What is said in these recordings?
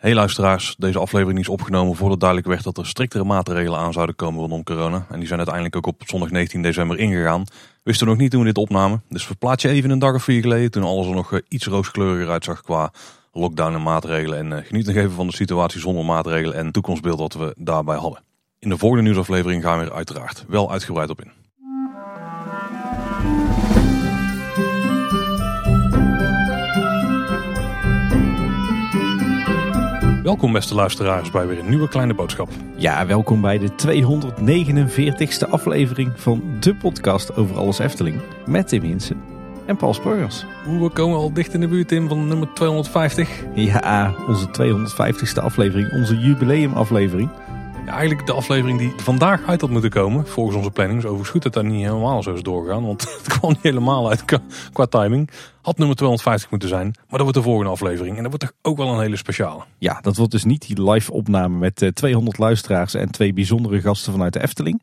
Hey luisteraars, deze aflevering is opgenomen voordat duidelijk werd dat er striktere maatregelen aan zouden komen rondom corona. En die zijn uiteindelijk ook op zondag 19 december ingegaan. Wisten we nog niet toen we dit opnamen. Dus verplaats je even een dag of vier geleden toen alles er nog eh, iets rooskleuriger uitzag qua lockdown en maatregelen. En uh, geniet nog even van de situatie zonder maatregelen en toekomstbeeld dat we daarbij hadden. In de volgende nieuwsaflevering gaan we er uiteraard wel uitgebreid op in. Welkom beste luisteraars bij weer een nieuwe kleine boodschap. Ja, welkom bij de 249ste aflevering van de podcast over alles Efteling. Met Tim Hinsen en Paul Sprongers. We komen al dicht in de buurt in van nummer 250. Ja, onze 250ste aflevering, onze jubileumaflevering. Eigenlijk de aflevering die vandaag uit had moeten komen, volgens onze planning. Dus overigens goed dat niet helemaal zo is doorgegaan, want het kwam niet helemaal uit qua timing. Had nummer 250 moeten zijn, maar dat wordt de volgende aflevering. En dat wordt toch ook wel een hele speciale. Ja, dat wordt dus niet die live opname met 200 eh, luisteraars en twee bijzondere gasten vanuit de Efteling.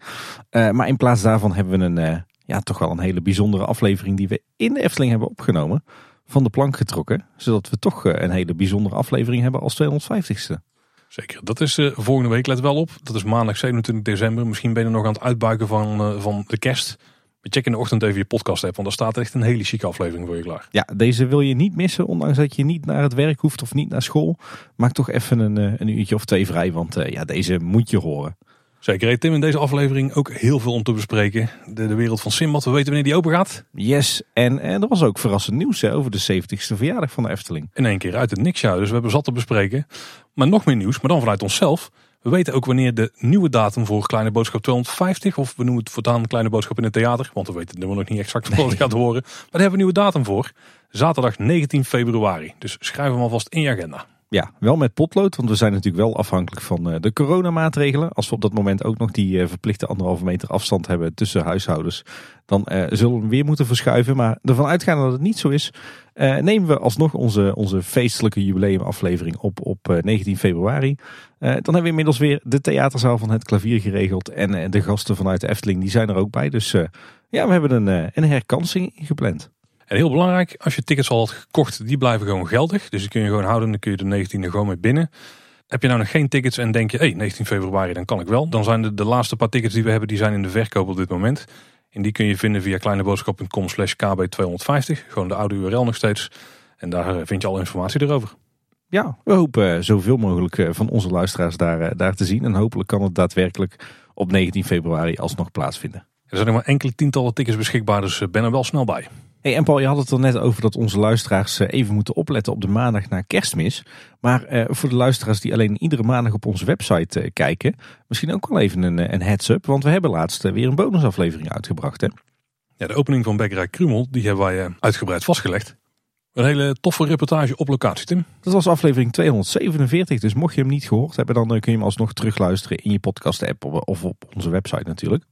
Uh, maar in plaats daarvan hebben we een, uh, ja, toch wel een hele bijzondere aflevering die we in de Efteling hebben opgenomen. Van de plank getrokken, zodat we toch een hele bijzondere aflevering hebben als 250ste. Zeker, dat is uh, volgende week, let wel op. Dat is maandag 27 december. Misschien ben je nog aan het uitbuiken van, uh, van de kerst. Check in de ochtend even je podcast app, want daar staat echt een hele chique aflevering voor je klaar. Ja, deze wil je niet missen, ondanks dat je niet naar het werk hoeft of niet naar school. Maak toch even een, uh, een uurtje of twee vrij, want ja, deze moet je horen. Zeker, Tim, in deze aflevering ook heel veel om te bespreken. De, de wereld van Simbad, we weten wanneer die open gaat. Yes, en, en er was ook verrassend nieuws hè, over de 70ste verjaardag van de Efteling. In één keer uit het niks, ja, dus we hebben zat te bespreken. Maar nog meer nieuws, maar dan vanuit onszelf. We weten ook wanneer de nieuwe datum voor Kleine Boodschap 250, of we noemen het voortaan Kleine Boodschap in het theater, want we weten het nog niet exact wat het gaat horen. Maar daar hebben we een nieuwe datum voor. Zaterdag 19 februari. Dus schrijf hem alvast in je agenda. Ja, wel met potlood, want we zijn natuurlijk wel afhankelijk van eh, de coronamaatregelen. Als we op dat moment ook nog die eh, verplichte anderhalve meter afstand hebben tussen huishoudens, dan uh, zullen we weer moeten verschuiven. Maar ervan uitgaan dat het niet zo is, nemen we alsnog onze, onze feestelijke jubileumaflevering op op 19 februari. dan hebben we inmiddels weer de theaterzaal van het klavier geregeld en de gasten vanuit de Efteling, die zijn er ook bij. Dus ja, we hebben een, een herkansing gepland. En heel belangrijk, als je tickets al had gekocht, die blijven gewoon geldig. Dus die kun je gewoon houden, dan kun je de 19e gewoon mee binnen. Heb je nou nog geen tickets en denk je, hey, 19 februari, dan kan ik wel. Dan zijn de, de laatste paar tickets die we hebben, die zijn in de verkoop op dit moment. En die kun je vinden via kleineboodschap.com slash kb250. Gewoon de oude URL nog steeds. En daar eh, vind je al informatie erover. Ja, we hopen eh, zoveel mogelijk eh, van onze luisteraars daar, daar te zien. En hopelijk kan het daadwerkelijk op 19 februari alsnog plaatsvinden. Er zijn nog maar enkele tientallen tickets beschikbaar, dus ben er wel snel bij. Hey, en Paul, je had het er net over dat onze luisteraars eh, even moeten opletten op de maandag na kerstmis. Maar eh, voor de luisteraars die alleen iedere maandag op onze website eh, kijken, misschien ook wel even een, een heads-up. Want we hebben laatst uh, weer een bonusaflevering uitgebracht. Hè? Ja, de opening van Bekkerij Krumel, die hebben wij uitgebreid vastgelegd. Een hele toffe reportage op locatie, Tim. Dat was aflevering 247, dus mocht je hem niet gehoord hebben, dan kun je hem alsnog terugluisteren in je podcast-app of op onze website natuurlijk.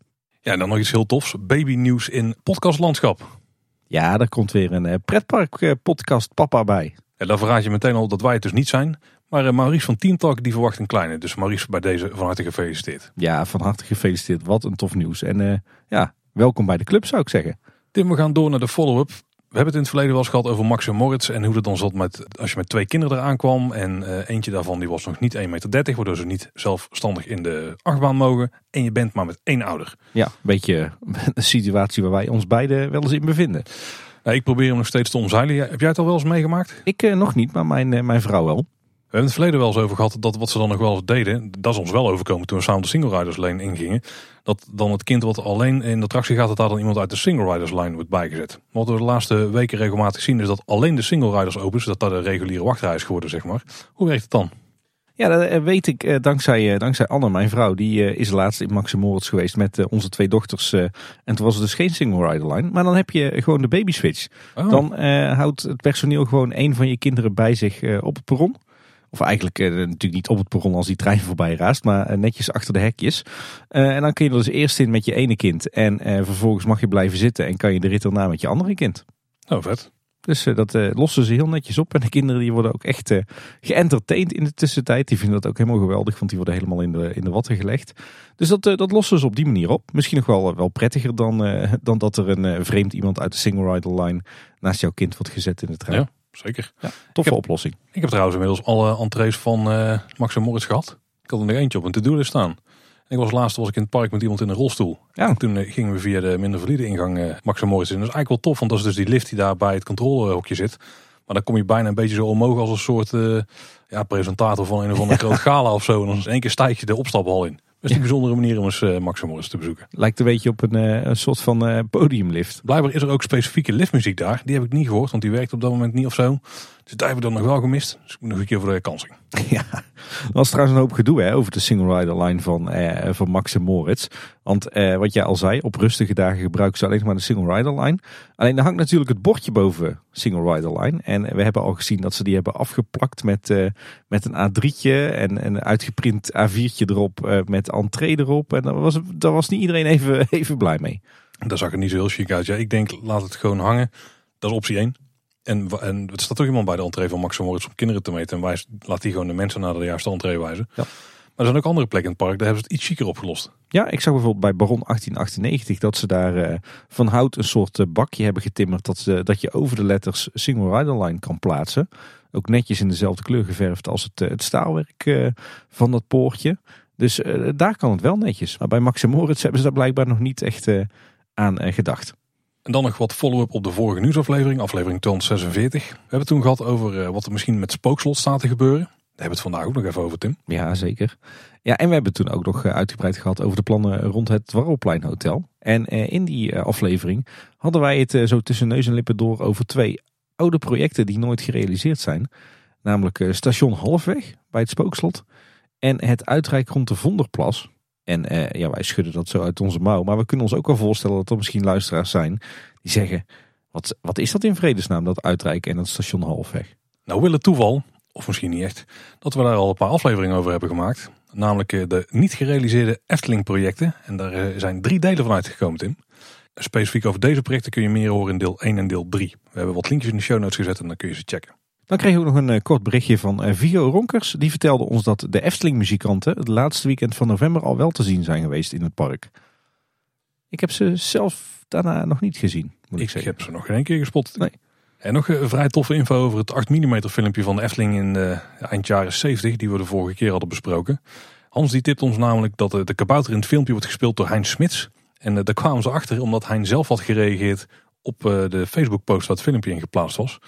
Ja, en dan nog iets heel tofs. Babynieuws in podcastlandschap. Ja, er komt weer een eh, pretpark eh, podcast papa bij. En dan verraad je meteen al dat wij het dus niet zijn. Maar uh, Maurice van Teamtalk die verwacht een kleine. Dus Maurice bij deze van harte gefeliciteerd. Ja, van harte gefeliciteerd. Wat een tof nieuws. En uh, ja, welkom bij de club zou ik zeggen. Tim, we gaan door naar de follow-up. We hebben het in het verleden wel eens gehad over Max en Moritz. En hoe het dan zat met, als je met twee kinderen eraan kwam. En uh, eentje daarvan die was nog niet 1,30 meter. Waardoor ze niet zelfstandig in de achtbaan mogen. En je bent maar met één ouder. Ja, een beetje een situatie waar wij ons beiden wel eens in bevinden. Nou, ik probeer hem nog steeds te omzeilen. Heb jij het al wel eens meegemaakt? Ik uh, nog niet, maar mijn, uh, mijn vrouw wel. We hebben het verleden wel eens over gehad dat wat ze dan nog wel eens deden, dat is ons wel overkomen toen we samen de single riders lane ingingen. Dat dan het kind wat alleen in de attractie gaat, dat daar dan iemand uit de single riders line wordt bijgezet. Wat we de laatste weken regelmatig zien is dat alleen de single riders open is, dat dat de reguliere wachtrij is geworden, zeg maar. Hoe werkt het dan? Ja, dat eh, weet ik uh, dankzij, uh, dankzij Anne, mijn vrouw. Die is laatst in Max Moritz geweest met onze twee dochters. en toen was het dus geen single rider line. Maar dan heb je gewoon de baby switch. Oh. Dan houdt het personeel gewoon een van je kinderen bij zich op het perron. Of eigenlijk natuurlijk niet op het perron als die trein voorbij raast, maar netjes achter de hekjes. en dan kun je er dus eerst in met je ene kind. En vervolgens mag je blijven zitten en kan je de rit erna met je andere kind. Oh, vet. Dus dat lossen ze heel netjes op. En de kinderen die worden ook echt uh, in de tussentijd. Die vinden dat ook helemaal geweldig, want die worden helemaal in de, in de watten gelegd. Dus dat, dat lossen ze op die manier op. Misschien nog wel, wel prettiger dan, dan dat er een vreemd iemand uit de single rider line naast jouw kind wordt gezet in de trein. Ja. Zeker. Ja, toffe Ik oplossing. Ik heb trouwens inmiddels alle entrees van eh Max en Moritz gehad. Ik had er nog eentje op een to-do-list staan. En ik was laatst was ik in het park met iemand in een rolstoel. Ja. En toen eh, gingen we via de minder valide ingang eh, Max en Moritz in. Dat is eigenlijk wel tof, want dat is dus die lift die daar bij het controlehokje zit. Maar dan kom je bijna een beetje zo omhoog als een soort ja, presentator van een of andere groot gala of zo. En dan is in één keer stijg je de opstaphal in. Dat is een bijzondere manier om eens eh, Max Moritz te bezoeken. Lijkt een beetje op een, eh, een soort van eh, podiumlift. Blijkbaar is er ook specifieke liftmuziek daar. Die heb ik niet gehoord, want die werkt op dat moment niet of zo. Dus daar heb ik dan nog wel gemist. Dus ik moet nog een keer voor de kansing. Ja, er was trouwens een hoop gedoe hè, over de single rider line van, eh, van Max en Moritz. Want eh, wat jij al zei, op rustige dagen gebruiken ze alleen maar de single rider line. Alleen daar hangt natuurlijk het bordje boven single rider line. En we hebben al gezien dat ze die hebben afgeplakt met, eh, met een A3'tje en een uitgeprint A4'tje erop eh, met entree erop. En daar was, daar was niet iedereen even, even blij mee. Daar zag het niet zo heel chic uit. Ja, ik denk, laat het gewoon hangen. Dat is optie 1. En, en het staat toch iemand bij de entree van Max Moritz om kinderen te meten. En wijst, laat die gewoon de mensen naar de juiste entree wijzen. Ja. Maar er zijn ook andere plekken in het park, daar hebben ze het iets chiquer opgelost. Ja, ik zag bijvoorbeeld bij Baron 1898 dat ze daar eh, van hout een soort eh, bakje hebben getimmerd. Dat, ze, dat je over de letters single rider line kan plaatsen. Ook netjes in dezelfde kleur geverfd als het, eh, het staalwerk van dat poortje. Dus daar kan het wel netjes. Maar bij Max Moritz hebben ze daar blijkbaar nog niet echt aan gedacht. En dan nog wat follow-up op de vorige nieuwsaflevering, aflevering 246. We hebben het toen gehad over eh, wat er misschien met spookslot staat te gebeuren. Daar hebben we het vandaag ook nog even over, Tim. Ja, zeker. Ja, en we hebben het toen ook nog eh, uitgebreid gehad over de plannen rond het Dwarrelplein Hotel. En eh, in die aflevering hadden wij het zo tussen neus en lippen door over twee oude projecten die nooit gerealiseerd zijn. Namelijk station Halfweg bij het Spookslot en het uitrijk rond de Vonderplas. En eh, ja, wij schudden dat zo uit onze mouw. Maar we kunnen ons ook wel voorstellen dat er misschien luisteraars zijn die zeggen... Wat, wat is dat in vredesnaam, dat uitrijk en dat station Halfweg? Nou wil het toeval, of misschien niet echt, dat we daar al een paar afleveringen over hebben gemaakt. Namelijk eh, de niet gerealiseerde Efteling projecten. En daar eh, zijn drie delen van uitgekomen, Tim. Specifiek over deze projecten kun je meer horen in deel 1 en deel 3. We hebben wat linkjes in de show notes gezet en dan kun je ze checken. Dan kregen we ook nog een eh, kort berichtje van eh, Vigo Ronkers. Die vertelde ons dat de Efteling muzikanten het laatste weekend van november al wel te zien zijn geweest in het park. Ik heb ze zelf daarna nog niet gezien, moet ik, Ik zeggen. heb ze nog geen keer gespot. Nee. En nog een vrij toffe info over het 8 mm filmpje van de Efteling in de eind jaren 70, die we de vorige keer hadden besproken. Hans die tipt ons namelijk dat eh, de kabouter in het filmpje wordt gespeeld door Hein Smits. En eh, daar kwamen ze achter omdat Hein zelf had gereageerd op eh, de Facebook post waar het filmpje in geplaatst was.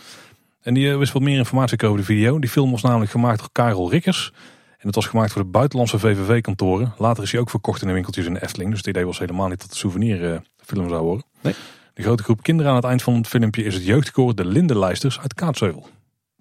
En die eh, wist wat meer informatie over de video. Die film was namelijk gemaakt door Karel Rikkers. En het was gemaakt voor de buitenlandse VVV-kantoren. Later is hij ook verkocht in de winkeltjes in de Efteling. Dus het idee was helemaal niet dat het souvenirfilm zou worden. Nee. De grote groep kinderen aan het eind van het filmpje is het jeugdkoor De Lindelijsters uit Kaatsheuvel.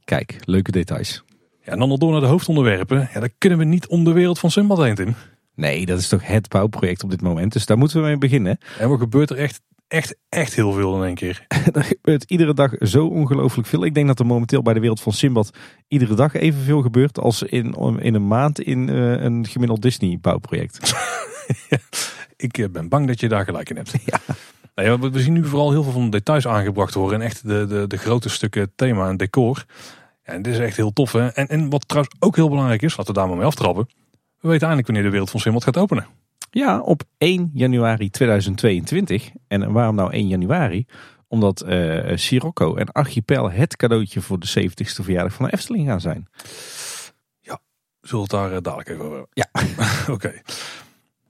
Kijk, leuke details. Ja, en dan al door naar de hoofdonderwerpen. Ja, daar kunnen we niet om de wereld van Simbad heen, Tim. Nee, dat is toch het bouwproject op dit moment. Dus daar moeten we mee beginnen. En wat gebeurt er echt, echt, echt heel veel in één keer. er gebeurt iedere dag zo ongelooflijk veel. Ik denk dat er momenteel bij de wereld van Simbad iedere dag evenveel gebeurt als in, in een maand in eh, een gemiddeld Disney bouwproject. Ik eh, ben bang dat je daar gelijk in hebt. Ja. Nou ja, we- we zien nu vooral heel veel van de details aangebracht worden. En echt de, de, de grote stukken thema en decor. Ja, en dit is echt heel tof. Hè? En, en wat trouwens ook heel belangrijk is, laten we daar maar mee aftrappen. We weten eindelijk wanneer de wereld van Simbad gaat openen. Ja, op 1 januari 2022. En waarom nou 1 januari? Omdat eh Sirocco en Archipel het cadeautje voor de 70ste verjaardag van de Efteling gaan zijn. Zullen we het daar eh, dadelijk even over? Ja. Oké.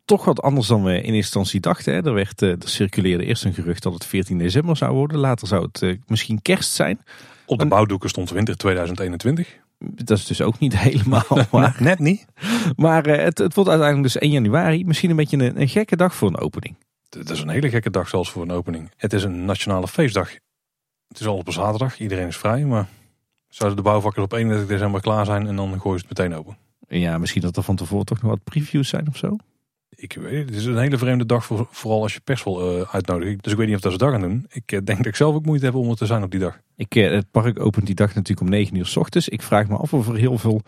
Toch wat anders dan we in eerste instantie dachten. Hè. Er, werd, eh, er circuleerde eerst een gerucht dat het 14 december zou worden. Later zou het misschien kerst zijn. Op de bouwdoeken stond winter 2021. Dat is dus ook niet helemaal waar. Net niet. Maar eh, het, het wordt uiteindelijk dus 1 januari. Misschien een beetje een, een gekke dag voor een opening. Het is een hele gekke dag zelfs voor een opening. Het is een nationale feestdag. Het is al op een zaterdag. Iedereen is vrij. Maar zouden de bouwvakkers op 31 december klaar zijn en dan gooien ze het meteen open. Ja, misschien dat er van tevoren toch nog wat previews zijn of zo. Ik weet het. Is een hele vreemde dag, voor, vooral als je pers wil uitnodigen. Dus ik weet niet of dat ze dat gaan doen. Ik eh, denk dat ik zelf ook moeite heb om er te zijn op die dag. Ik, eh, het park opent die dag natuurlijk om 9 uur s ochtends. Ik vraag me af of er heel veel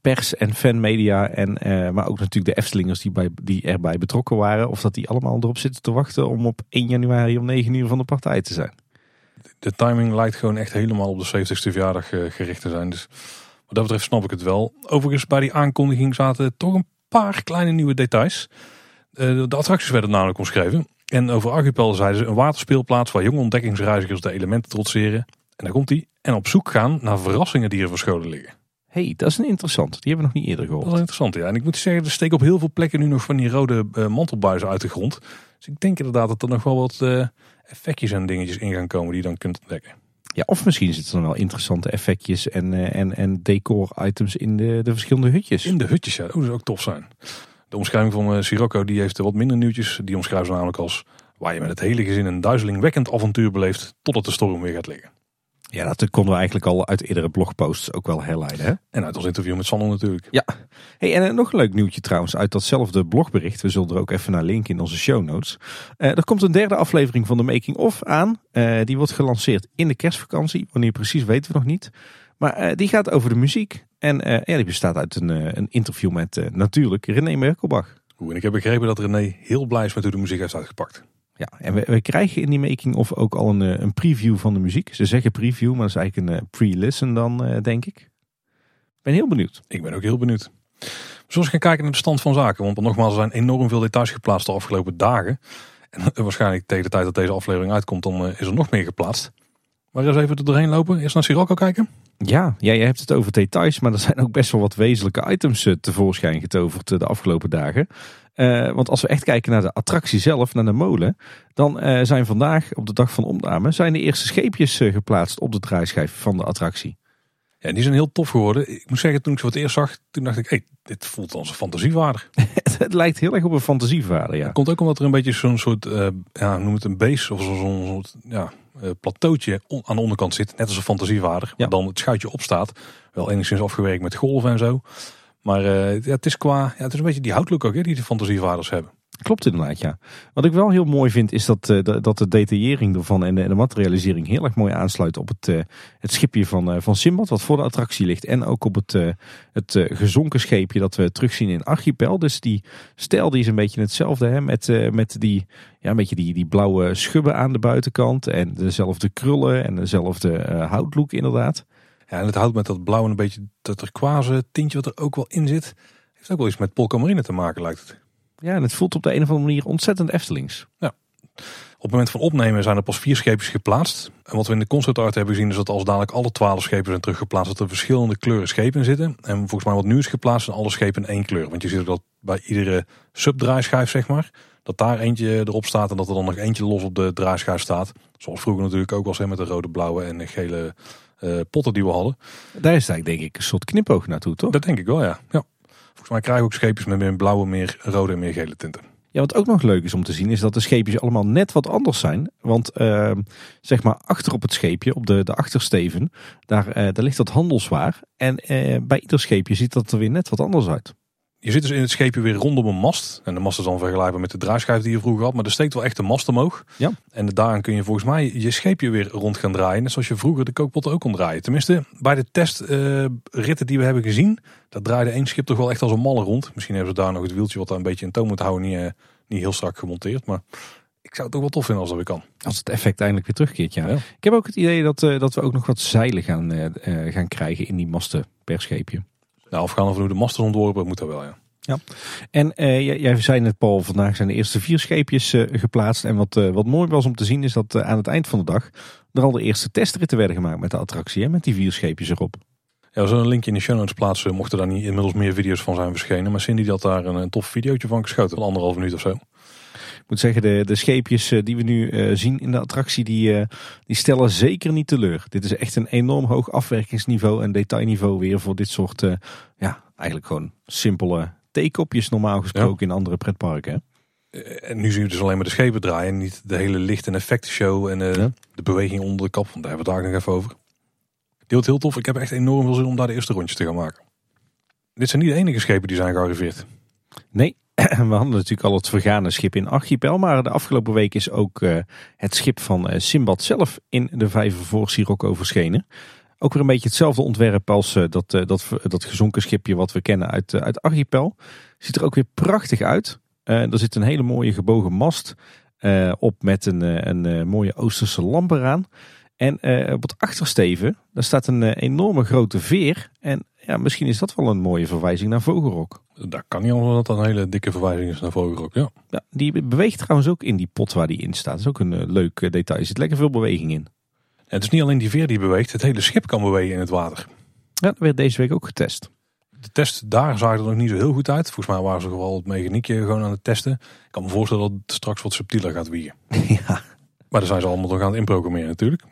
pers en fanmedia en maar ook natuurlijk de Eftelingers die, bij, die erbij betrokken waren. Of dat die allemaal erop zitten te wachten om op 1 januari om 9 uur van de partij te zijn. De timing lijkt gewoon echt helemaal op de 70ste verjaardag gericht te zijn. Dus wat dat betreft snap ik het wel. Overigens bij die aankondiging zaten toch een paar kleine nieuwe details. Eh, de attracties werden namelijk omschreven. En over Archipel zeiden ze een waterspeelplaats waar jonge ontdekkingsreizigers de elementen trotseren. En daar komt die En op zoek gaan naar verrassingen die er verscholen liggen. hey, dat is een interessant. Die hebben we nog niet eerder Dat is gehoord. interessant, ja. En ik moet zeggen, er steken op heel veel plekken nu nog van die rode eh, mantelbuizen uit de grond. Dus ik denk inderdaad dat er nog wel wat eh, effectjes en dingetjes in gaan komen die je dan kunt ontdekken. Ja, of misschien zitten er wel interessante effectjes en, eh, en, en decor-items in de, de verschillende hutjes. In de hutjes, ja. Dat zou ook tof zijn. De omschrijving van eh, Sirocco die heeft wat minder nieuwtjes. Die omschrijven ze namelijk als waar je met het hele gezin een duizelingwekkend avontuur beleeft totdat de storm weer gaat liggen. Ja, dat konden we eigenlijk al uit eerdere blogposts ook wel herleiden. Hè? En uit ons interview met Sander natuurlijk. Ja. Hey, en eh, nog een leuk nieuwtje trouwens uit datzelfde blogbericht. We zullen er ook even naar linken in onze show notes. Eh, er komt een derde aflevering van de Making of aan. Eh, die wordt gelanceerd in de kerstvakantie. Wanneer precies weten we nog niet. Maar die gaat over de muziek. En ja, die bestaat uit een, een interview met natuurlijk René Merkelbach. Oeh, en ik heb begrepen dat René heel blij is met hoe de muziek heeft uitgepakt. Ja, en we, we krijgen in die making of ook al een, eh, een preview van de muziek. Ze zeggen preview, maar dat is eigenlijk een eh, pre-listen dan, eh, denk ik. Ben heel benieuwd. Ik ben ook heel benieuwd. We zullen eens gaan kijken naar de stand van zaken. Want nogmaals, er zijn enorm veel details geplaatst de afgelopen dagen. En waarschijnlijk tegen de tijd dat deze aflevering uitkomt, dan is er nog meer geplaatst. Maar eens even er doorheen lopen. Eerst naar Sirocco kijken. Ja, ja, je hebt het over details, maar er zijn ook best wel wat wezenlijke items tevoorschijn getoverd de afgelopen dagen. Eh, want als we echt kijken naar de attractie zelf, naar de molen, dan eh, zijn vandaag op de dag van opname zijn de eerste scheepjes eh, geplaatst op de draaischijf van de attractie. Ja, en die zijn heel tof geworden. Ik moet zeggen, toen ik ze voor het eerst zag, toen dacht ik, hey, dit voelt als een fantasiewaardig. het lijkt heel erg op een fantasievader, ja. Komt ook omdat er een beetje zo'n soort, ja, noem het een base of zo'n soort ja, plateautje aan de onderkant zit. Net als een fantasievader. Ja. Maar dan het schuitje opstaat. Wel enigszins afgewerkt met golven en zo. Maar eh, ja, het is qua, ja, het is een beetje die houtlook ook hè, die de fantasievaders hebben. Klopt inderdaad, ja. Wat ik wel heel mooi vind is dat, eh, dat de detaillering ervan en de, materialisering heel erg mooi aansluit op het, eh, het schipje van, van Simbad, wat voor de attractie ligt. En ook op het, het gezonken scheepje dat we terugzien in Archipel. Dus die stijl die is een beetje hetzelfde, hè, met, met die, ja, een beetje die, die blauwe schubben aan de buitenkant. En dezelfde krullen en dezelfde houtlook inderdaad. Ja, en het houdt met dat blauw en een beetje dat turquoise tintje wat er ook wel in zit. Heeft ook wel iets met Polka Marine te maken lijkt het. Ja, en het voelt op de een of andere manier ontzettend Eftelings. Op het moment van opnemen zijn er pas vier scheepjes geplaatst. En wat we in de concept art hebben gezien is dat als dadelijk alle twaalf schepen zijn teruggeplaatst, dat er verschillende kleuren schepen zitten. En volgens mij wat nu is geplaatst zijn alle schepen in één kleur. Want je ziet ook dat bij iedere subdraaischijf, zeg maar, dat daar eentje erop staat en dat er dan nog eentje los op de draaischijf staat. Zoals vroeger natuurlijk ook was hè, met de rode, blauwe en de gele eh, potten die we hadden. Daar is eigenlijk denk ik een soort knipoog naartoe, toch? Dat denk ik wel, ja. ja. Volgens mij krijgen we ook scheepjes met meer blauwe, meer rode en meer gele tinten. Ja, wat ook nog leuk is om te zien, is dat de scheepjes allemaal net wat anders zijn. Want eh, zeg maar achter op het scheepje, op de, de achtersteven, daar, eh, daar ligt dat handelswaar. En eh, bij ieder scheepje ziet dat er weer net wat anders uit. Je zit dus in het scheepje weer rondom een mast. En de mast is dan vergelijkbaar met de draaischijf die je vroeger had. Maar er steekt wel echt een mast omhoog. Ja. En daaraan kun je volgens mij je scheepje weer rond gaan draaien. Net zoals je vroeger de kookpotten ook kon draaien. Tenminste, bij de testritten die we hebben gezien. Dat draaide één schip toch wel echt als een malle rond. Misschien hebben ze daar nog het wieltje wat daar een beetje in toon moet houden. Niet, eh, niet heel strak gemonteerd. Maar ik zou het ook wel tof vinden als dat weer kan. Als het effect eindelijk weer terugkeert, ja. Ja. Ik heb ook het idee dat, eh, dat we ook nog wat zeilen gaan, eh, gaan krijgen in die masten per scheepje. Nou, afgaan van hoe de mast is ontworpen, moet dat wel ja. En eh, jij, zei net, Paul, vandaag zijn de eerste vier scheepjes eh, geplaatst. En wat, eh, wat mooi was om te zien, is dat aan het eind van de dag er al de eerste testritten werden gemaakt met de attractie. Hè, met die vier scheepjes erop. Ja, we zullen een linkje in de show notes plaatsen. Mochten daar niet inmiddels meer video's van zijn verschenen. Maar Cindy had daar een, een tof videootje van geschoten. Van anderhalf minuut of zo. Ik moet zeggen, de, de scheepjes eh, die we nu eh, zien in de attractie, die, eh, die stellen zeker niet teleur. Dit is echt een enorm hoog afwerkingsniveau en detailniveau weer voor dit soort, ja, eigenlijk gewoon simpele theekopjes normaal gesproken in andere pretparken. Hè? En nu zien we dus alleen maar de schepen draaien. en Niet de hele licht- en effectenshow en Ja. de beweging onder de kap. Want daar hebben we het daar nog even over. Wordt heel tof. Ik heb echt enorm veel zin om daar de eerste rondjes te gaan maken. Dit zijn niet de enige schepen die zijn gearriveerd. Nee, we hadden natuurlijk al het vergane schip in Archipel, maar de afgelopen week is ook eh, het schip van eh, Simbad zelf in de vijver voor Sirocco verschenen. Ook weer een beetje hetzelfde ontwerp als eh, dat, dat, dat gezonken schipje wat we kennen uit, uit Archipel. Ziet er ook weer prachtig uit. Er zit een hele mooie gebogen mast op met een, een mooie Oosterse lamp eraan. En op het achtersteven, daar staat een enorme grote veer. En ja, misschien is dat wel een mooie verwijzing naar Vogelrok. Daar kan niet anders dat dat een hele dikke verwijzing is naar Vogelrok. Ja. Ja, die beweegt trouwens ook in die pot waar die in staat. Dat is ook een eh, leuk eh, detail. Er zit lekker veel beweging in. het is niet alleen die veer die beweegt, het hele schip kan bewegen in het water. Ja, dat werd deze week ook getest. De test daar zag er nog niet zo heel goed uit. Volgens mij waren ze vooral het mechaniekje gewoon aan het testen. Ik kan me voorstellen dat het straks wat subtieler gaat wiegen. ja. Maar daar zijn ze allemaal nog aan het inprogrammeren natuurlijk.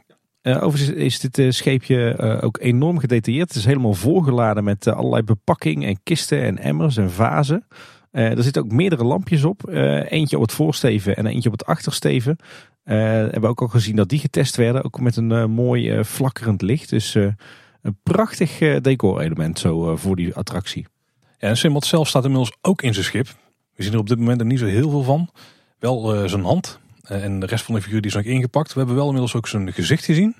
Uh, overigens is dit uh, scheepje uh, ook enorm gedetailleerd. Het is helemaal volgeladen met allerlei bepakking en kisten en emmers en vazen. er zitten ook meerdere lampjes op. eentje op het voorsteven en eentje op het achtersteven. we hebben ook al gezien dat die getest werden. Ook met een mooi flakkerend licht. Dus een prachtig decor-element zo voor die attractie. En Simbad zelf staat inmiddels ook in zijn schip. We zien er op dit moment er niet zo heel veel van. Wel zijn hand, eh, en de rest van de figuur die is nog ingepakt. We hebben wel inmiddels ook zijn gezicht gezien.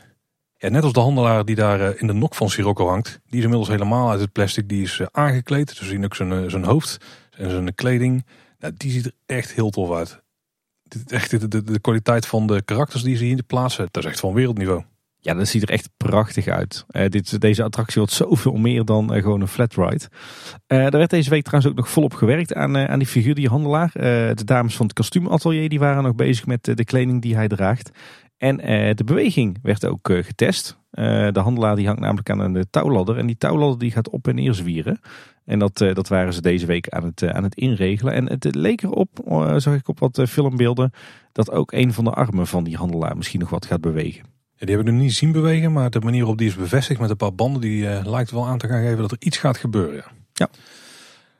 Ja, net als de handelaar die daar eh, in de nok van Sirocco hangt. Die is inmiddels helemaal uit het plastic. Die is eh, aangekleed. Dus we zien ook zijn, zijn hoofd en zijn kleding. Nou, die ziet er echt heel tof uit. Echt de, de, de kwaliteit van de karakters die ze hier plaatsen. Dat is echt van wereldniveau. Ja, dat ziet er echt prachtig uit. Uh, dit, deze attractie wordt zoveel meer dan uh, gewoon een flat ride. Uh, er werd deze week trouwens ook nog volop gewerkt aan, aan die figuur, die handelaar. de dames van het kostuumatelier die waren nog bezig met de kleding die hij draagt. En de beweging werd ook getest. de handelaar die hangt namelijk aan een touwladder. En die touwladder die gaat op en neer zwieren. En dat, dat waren ze deze week aan het, aan het inregelen. En het leek erop, zag ik op wat filmbeelden, dat ook een van de armen van die handelaar misschien nog wat gaat bewegen. Ja, die hebben we niet zien bewegen, maar de manier waarop die is bevestigd met een paar banden, die uh, lijkt wel aan te gaan geven dat er iets gaat gebeuren. Ja.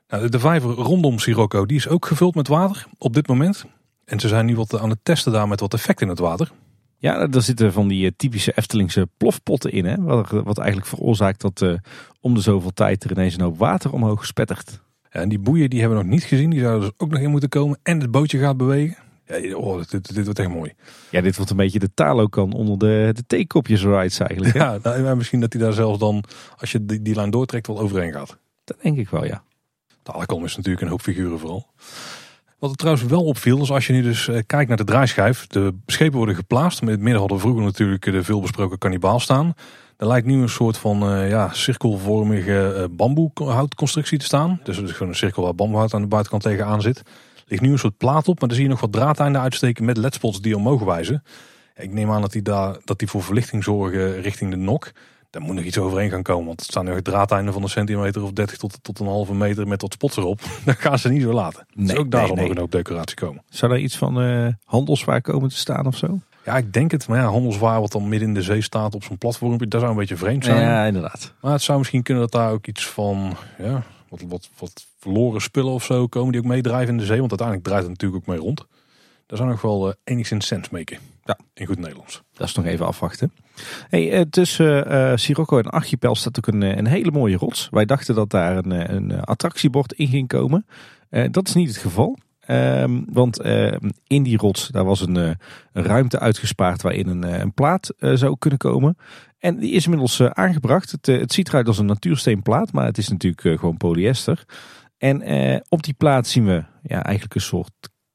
Nou, de vijver rondom Sirocco, die is ook gevuld met water op dit moment. En ze zijn nu wat aan het testen daar met wat effect in het water. Ja, daar zitten van die eh, typische Eftelingse plofpotten in, hè? Wat, wat eigenlijk veroorzaakt dat uh, om de zoveel tijd er ineens een hoop water omhoog spettert. Ja, en die boeien die hebben we nog niet gezien, die zouden dus ook nog in moeten komen. En het bootje gaat bewegen. Ja, oh, dit, dit wordt echt mooi. Ja, dit wordt een beetje de talo kan onder de, de theekopjes rides eigenlijk. Hè? Ja, nou, misschien dat hij daar zelfs dan, als je die, die lijn doortrekt, wel overheen gaat. Dat denk ik wel, ja. De is natuurlijk een hoop figuren vooral. Wat er trouwens wel opviel, is als je nu dus uh, kijkt naar de draaischijf. De schepen worden geplaatst. In het midden hadden vroeger natuurlijk de veelbesproken kannibaal staan. Er lijkt nu een soort van uh, ja, cirkelvormige uh, bamboehoutconstructie te staan. Dus het is gewoon een cirkel waar bamboehout aan de buitenkant tegenaan zit ligt nu een soort plaat op, maar dan zie je nog wat draadeinden uitsteken met ledspots die omhoog wijzen. Ik neem aan dat die, daar, dat die voor verlichting zorgen richting de nok. Daar moet nog iets overheen gaan komen, want het staan nog draadeinden van een centimeter of 30 tot, tot een halve meter met wat spots erop. Dat gaan ze niet zo laten. Nee, dus ook daar zal nog een hoop decoratie komen. Zou er iets van uh, handelswaar komen te staan of zo? Ja, ik denk het. Maar ja, handelswaar wat dan midden in de zee staat op zo'n platform, dat zou een beetje vreemd zijn. Ja, inderdaad. Maar het zou misschien kunnen dat daar ook iets van, ja, wat, wat, wat verloren spullen of zo komen die ook meedrijven in de zee. Want uiteindelijk draait het natuurlijk ook mee rond. Daar zou nog wel uh, enigszins sens maken. Ja, in goed Nederlands. Dat is nog even afwachten. Hey, uh, tussen uh, Sirocco en Archipel staat ook een, een hele mooie rots. Wij dachten dat daar een, een attractiebord in ging komen. dat is niet het geval. Um, want uh, in die rots daar was een, een, ruimte uitgespaard waarin een, een plaat uh, zou kunnen komen. En die is inmiddels aangebracht. Het, het, ziet eruit als een natuursteenplaat, maar het is natuurlijk gewoon polyester. En eh, op die plaat zien we ja, eigenlijk een soort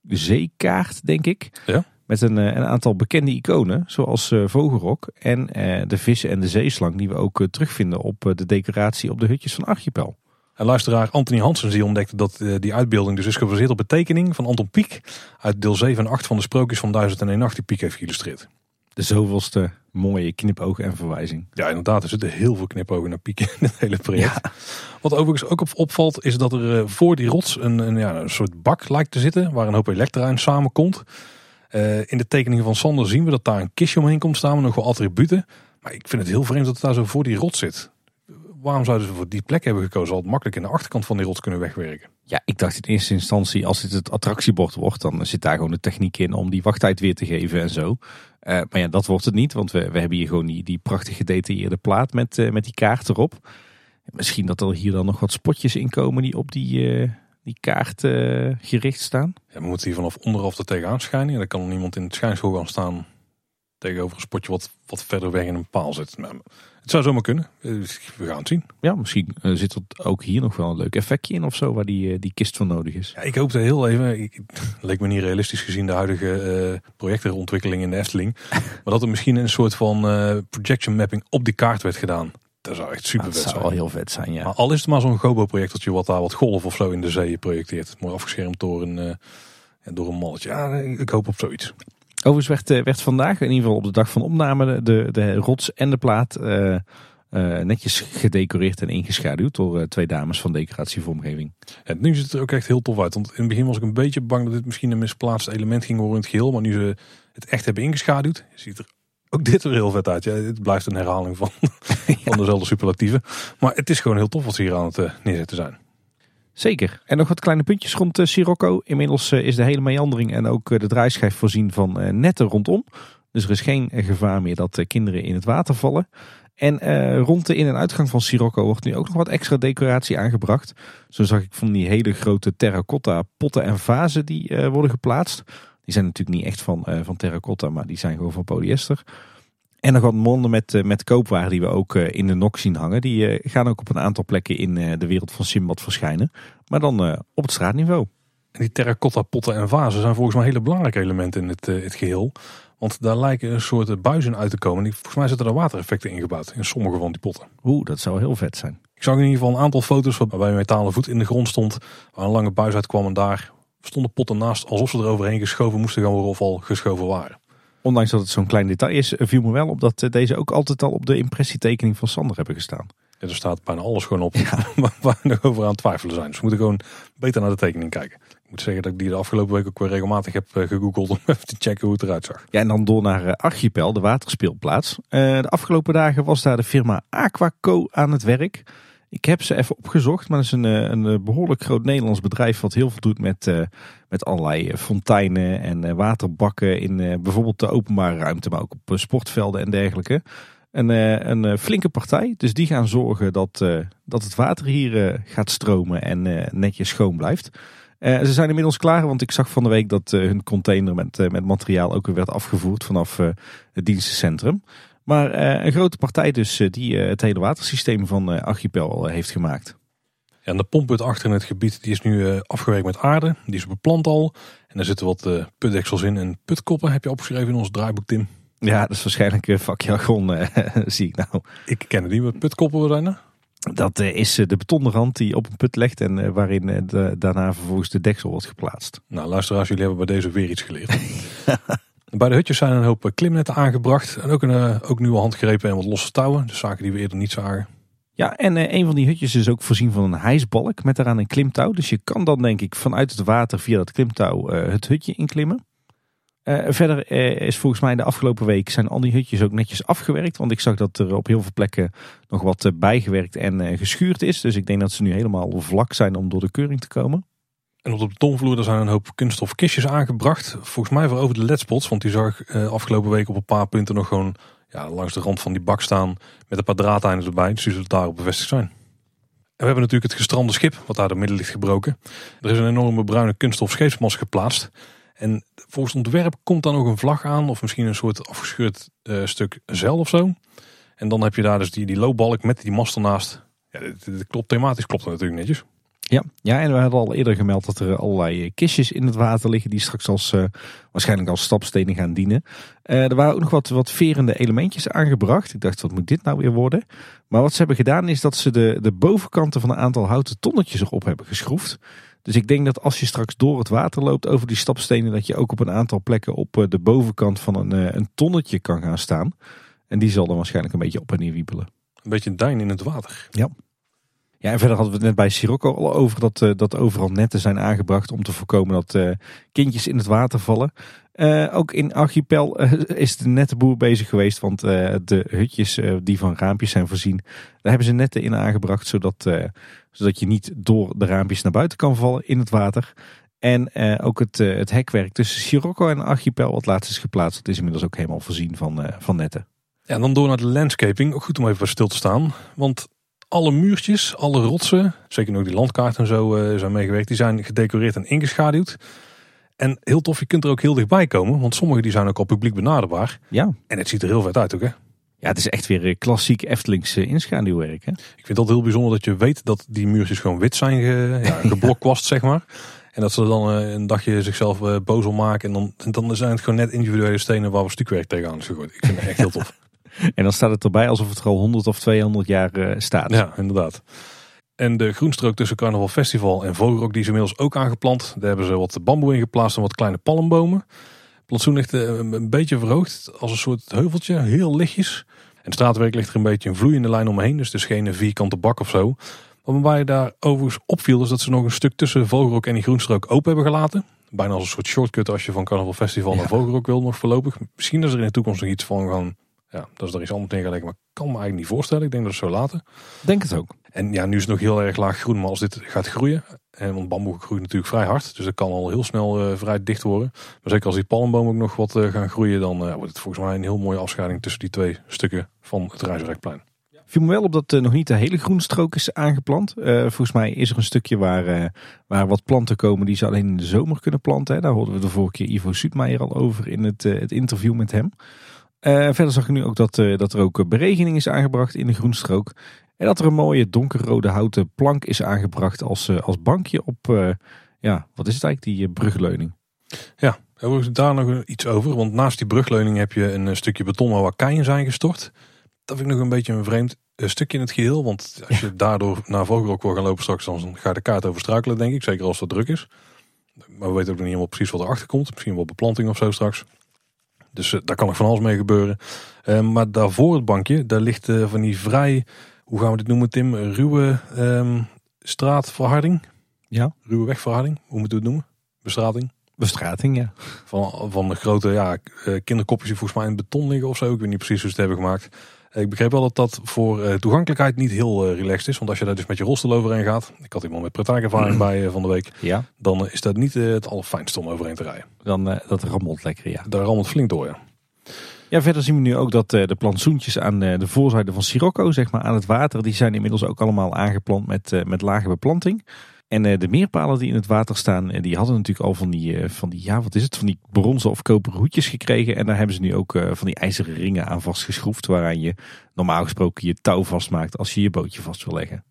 zeekaart, denk ik. Ja. Met een, een aantal bekende iconen, zoals uh, Vogelrok en uh, de vissen en de zeeslang, die we ook terugvinden op de decoratie op de hutjes van Archipel. En luisteraar Anthony Hansens die ontdekte dat die uitbeelding dus is gebaseerd op een tekening van Anton Pieck uit deel 7 en 8 van de Sprookjes van 1001 Nacht die Pieck heeft geïllustreerd. De zoveelste mooie knipogen en verwijzing. Ja, inderdaad. Er zitten heel veel knipogen naar pieken in het hele project. Wat overigens ook opvalt, is dat er eh, voor die rots een, een, ja, een soort bak lijkt te zitten. Waar een hoop elektra in samenkomt. Uh, in de tekeningen van Sander zien we dat daar een kistje omheen komt staan met nog wel attributen. Maar ik vind het heel vreemd dat het daar zo voor die rots zit. Waarom zouden ze voor die plek hebben gekozen? Al makkelijk in de achterkant van die rots kunnen wegwerken. Ja, ik dacht in eerste instantie, als dit het attractiebord wordt, dan zit daar gewoon de techniek in om die wachttijd weer te geven en zo. Uh, maar ja, dat wordt het niet, want we, we hebben hier gewoon die, die prachtige gedetailleerde plaat met, uh, met die kaart erop. Misschien dat er hier dan nog wat spotjes in komen die op die, uh, die kaart gericht staan. Ja, we moeten hier vanaf onderaf er tegenaan schijnen. En dan kan er niemand in het schijnschool gaan staan tegenover een spotje wat, wat verder weg in een paal zit. Nou, het zou zomaar kunnen. We gaan het zien. Ja, misschien zit er ook hier nog wel een leuk effectje in of zo, waar die, die kist voor nodig is. Ja, ik hoop er heel even. Ik, leek me niet realistisch gezien de huidige uh, projectorontwikkeling in de Efteling. maar dat er misschien een soort van uh, projection mapping op die kaart werd gedaan. Dat zou echt super vet zijn. Dat zou wel heel vet zijn, ja. Maar al is het maar zo'n Gobo-projectortje wat daar wat golf of zo in de zee projecteert. Mooi afgeschermd door een, uh, door een malletje. Ja, ik hoop op zoiets. Overigens werd, eh, werd vandaag, in ieder geval op de dag van opname, de, de rots en de plaat eh, eh, netjes gedecoreerd en ingeschaduwd door twee dames van decoratievormgeving. En nu ziet het er ook echt heel tof uit. Want in het begin was ik een beetje bang dat dit misschien een misplaatst element ging worden in het geheel. Maar nu ze het echt hebben ingeschaduwd, ziet er ook dit er heel vet uit. Ja, het blijft een herhaling van, van dezelfde superlatieven. Maar het is gewoon heel tof wat ze hier aan het neerzetten zijn. Zeker. En nog wat kleine puntjes rond eh, Sirocco. Inmiddels eh, is de hele meandering en ook eh, de draaischijf voorzien van netten rondom. Dus er is geen gevaar meer dat kinderen in het water vallen. En rond de in- en uitgang van Sirocco wordt nu ook nog wat extra decoratie aangebracht. Zo zag ik van die hele grote terracotta potten en vazen die worden geplaatst. Die zijn natuurlijk niet echt van, van terracotta, maar die zijn gewoon van polyester. En nog wat monden met, eh, met koopwaar die we ook eh, in de nok zien hangen. Die eh, gaan ook op een aantal plekken in de wereld van Simbad verschijnen. Maar dan op het straatniveau. En die terracotta potten en vazen zijn volgens mij hele belangrijke elementen in het, het geheel. Want daar lijken een soort buizen uit te komen. Die, volgens mij zitten er watereffecten ingebouwd in sommige van die potten. Oeh, dat zou heel vet zijn. Ik zag in ieder geval een aantal foto's waarbij een metalen voet in de grond stond. Waar een lange buis uit kwam en daar stonden potten naast alsof ze er overheen geschoven moesten gaan worden of al geschoven waren. Ondanks dat het zo'n klein detail is, viel me wel op dat eh, deze ook altijd al op de impressietekening van Sander hebben gestaan. Ja, er staat bijna alles gewoon op waar waar we nog over aan het twijfelen zijn. Dus we moeten gewoon beter naar de tekening kijken. Ik moet zeggen dat ik die de afgelopen week ook weer regelmatig heb eh, gegoogeld om even te checken hoe het eruit zag. Ja, en dan door naar eh, Archipel, de waterspeelplaats. De afgelopen dagen was daar de firma Aquaco aan het werk. Ik heb ze even opgezocht, maar dat is een, eh, een eh, behoorlijk groot Nederlands bedrijf wat heel veel doet met, eh, met allerlei fonteinen en waterbakken in bijvoorbeeld de openbare ruimte, maar ook op sportvelden en dergelijke. Een, een flinke partij, dus die gaan zorgen dat, dat het water hier gaat stromen en netjes schoon blijft. Ze zijn inmiddels klaar, want ik zag van de week dat hun container met, met materiaal ook weer werd afgevoerd vanaf het dienstencentrum. Maar eh, een grote partij dus eh, die eh, het hele watersysteem van Archipel heeft gemaakt. Ja, en de pompput achter in het gebied die is nu afgewerkt met aarde. Die is beplant al. En er zitten wat putdeksels in en putkoppen heb je opgeschreven in ons draaiboek Tim. Ja, dat is waarschijnlijk vakjargon, zie ik nou. Ik ken het niet, wat putkoppen zijn er? Dat is de betonnen rand die op een put legt en waarin de, daarna vervolgens de deksel wordt geplaatst. Nou, luisteraars, jullie hebben bij deze weer iets geleerd. bij de hutjes zijn een hoop eh, klimnetten aangebracht. En ook, een, eh, ook nieuwe handgrepen en wat losse touwen. Dus zaken die we eerder niet zagen. Ja, en eh, een van die hutjes is ook voorzien van een hijsbalk met daaraan een klimtouw. Dus je kan dan denk ik vanuit het water via dat klimtouw het hutje inklimmen. Verder is volgens mij de afgelopen week zijn al die hutjes ook netjes afgewerkt. Want ik zag dat er op heel veel plekken nog wat bijgewerkt en geschuurd is. Dus ik denk dat ze nu helemaal vlak zijn om door de keuring te komen. En op de betonvloer zijn een hoop kunststof kistjes aangebracht. Volgens mij voor over de ledspots. Want die zag eh, afgelopen week op een paar punten nog gewoon ja, langs de rand van die bak staan. Met een paar draadeinden erbij. Dus die zullen daarop bevestigd zijn. En we hebben natuurlijk het gestrande schip. Wat daar door midden ligt gebroken. Er is een enorme bruine kunststof scheepsmast geplaatst. En volgens het ontwerp komt daar nog een vlag aan. Of misschien een soort afgescheurd eh, stuk zeil of zo. En dan heb je daar dus die, die loopbalk met die mast ernaast. Ja, dit klopt, thematisch klopt dat natuurlijk netjes. Ja, ja, en we hadden al eerder gemeld dat er allerlei eh, kistjes in het water liggen die straks als, eh, waarschijnlijk als stapstenen gaan dienen. Eh, er waren ook nog wat, wat verende elementjes aangebracht. Ik dacht, wat moet dit nou weer worden? Maar wat ze hebben gedaan is dat ze de, de bovenkanten van een aantal houten tonnetjes erop hebben geschroefd. Dus ik denk dat als je straks door het water loopt over die stapstenen, dat je ook op een aantal plekken op de bovenkant van een, een tonnetje kan gaan staan. En die zal dan waarschijnlijk een beetje op en neer wiebelen. Een beetje een duin in het water. Ja, en verder hadden we het net bij Sirocco al over dat, eh, dat overal netten zijn aangebracht om te voorkomen dat eh, kindjes in het water vallen. Eh, ook in Archipel is de nettenboer bezig geweest, want de hutjes die van raampjes zijn voorzien, daar hebben ze netten in aangebracht, zodat, zodat je niet door de raampjes naar buiten kan vallen in het water. En ook het, het hekwerk tussen Sirocco en Archipel, wat laatst is geplaatst, dat is inmiddels ook helemaal voorzien van, van netten. Ja, en dan door naar de landscaping. Ook goed om even stil te staan. Want alle muurtjes, alle rotsen, zeker ook die landkaart en zo eh, zijn meegewerkt, die zijn gedecoreerd en ingeschaduwd. En heel tof, je kunt er ook heel dichtbij komen, want sommige die zijn ook al publiek benaderbaar. Ja. En het ziet er heel vet uit ook hè. ja, het is echt weer eh, klassiek Eftelings eh, inschaduwwerk. Hè? Ik vind altijd heel bijzonder dat je weet dat die muurtjes gewoon wit zijn ge, ja, geblokkwast zeg maar. En dat ze dan een dagje zichzelf boos om maken. En dan, dan zijn het gewoon net individuele stenen waar we stukwerk tegenaan is gegooid. Ik vind het echt heel tof. En dan staat het erbij alsof het er al 100 of 200 jaar eh, staat. Ja, inderdaad. En de groenstrook tussen Carnaval Festival en Vogelrok die is inmiddels ook aangeplant. Daar hebben ze wat bamboe in geplaatst en wat kleine palmbomen. plantsoen ligt eh, een beetje verhoogd als een soort heuveltje, heel lichtjes. En het straatwerk ligt er een beetje een vloeiende lijn omheen, dus is geen vierkante bak of zo. Maar waar je daar overigens opviel is dat ze nog een stuk tussen Vogelrok en die groenstrook open hebben gelaten. Bijna als een soort shortcut als je van Carnaval Festival Ja. naar Vogelrok wil nog voorlopig. Misschien is er in de toekomst nog iets van gaan, ja, dat is er iets anders neergelegd, maar ik kan me eigenlijk niet voorstellen. Ik denk dat het zo laten. Denk het ook. En ja, nu is het nog heel erg laag groen, maar als dit gaat groeien, en want bamboe groeit natuurlijk vrij hard, dus dat kan al heel snel eh, vrij dicht worden. Maar zeker als die palmbomen ook nog wat eh, gaan groeien, dan eh, wordt het volgens mij een heel mooie afscheiding tussen die twee stukken van het Rijswerkplein. viel me wel op dat nog niet de hele groenstrook is aangeplant. Volgens mij is er een stukje waar, waar wat planten komen die ze alleen in de zomer kunnen planten. Hè. Daar hoorden we de vorige keer Ivo Suutmeijer al over in het, het interview met hem. Eh, verder zag ik nu ook dat, eh, dat er ook beregening is aangebracht in de groenstrook. En dat er een mooie donkerrode houten plank is aangebracht als, eh, als bankje op, ja, wat is het eigenlijk, die brugleuning. Ja, hebben we daar nog iets over, want naast die brugleuning heb je een stukje beton waar keien zijn gestort. Dat vind ik nog een beetje een vreemd stukje in het geheel, want als je daardoor naar Vogelrok wil gaan lopen straks, dan ga je de kaart over struikelen, denk ik. Zeker als het druk is. Maar we weten ook nog niet helemaal precies wat erachter komt. Misschien wel beplanting of zo straks. Dus eh, daar kan nog van alles mee gebeuren. Eh, maar daarvoor het bankje, daar ligt eh, van die vrij, hoe gaan we dit noemen Tim, ruwe ehm, straatverharding. Ja. Ruwe wegverharding, hoe moeten we het noemen? Bestrating. Bestrating, ja. Van, van de grote ja, eh, kinderkopjes die volgens mij in beton liggen of zo. Ik weet niet precies hoe ze het hebben gemaakt. Ik begreep wel dat dat voor eh, toegankelijkheid niet heel eh, relaxed is. Want als je daar dus met je rolstoel overheen gaat. Ik had iemand met praktijkervaring bij eh, van de week. Ja, Dan is dat niet het allerfijnste om overheen te rijden. dan dat rammelt lekker, ja. Daar rammelt flink door, ja. Ja, verder zien we nu ook dat de plantsoentjes aan de voorzijde van Sirocco, zeg maar aan het water, die zijn inmiddels ook allemaal aangeplant met, met lage beplanting. En eh, de meerpalen die in het water staan, eh, die hadden natuurlijk al van die, eh, van die, ja wat is het, van die bronzen of koperen hoedjes gekregen. En daar hebben ze nu ook van die ijzeren ringen aan vastgeschroefd, waaraan je normaal gesproken je touw vastmaakt als je je bootje vast wil leggen.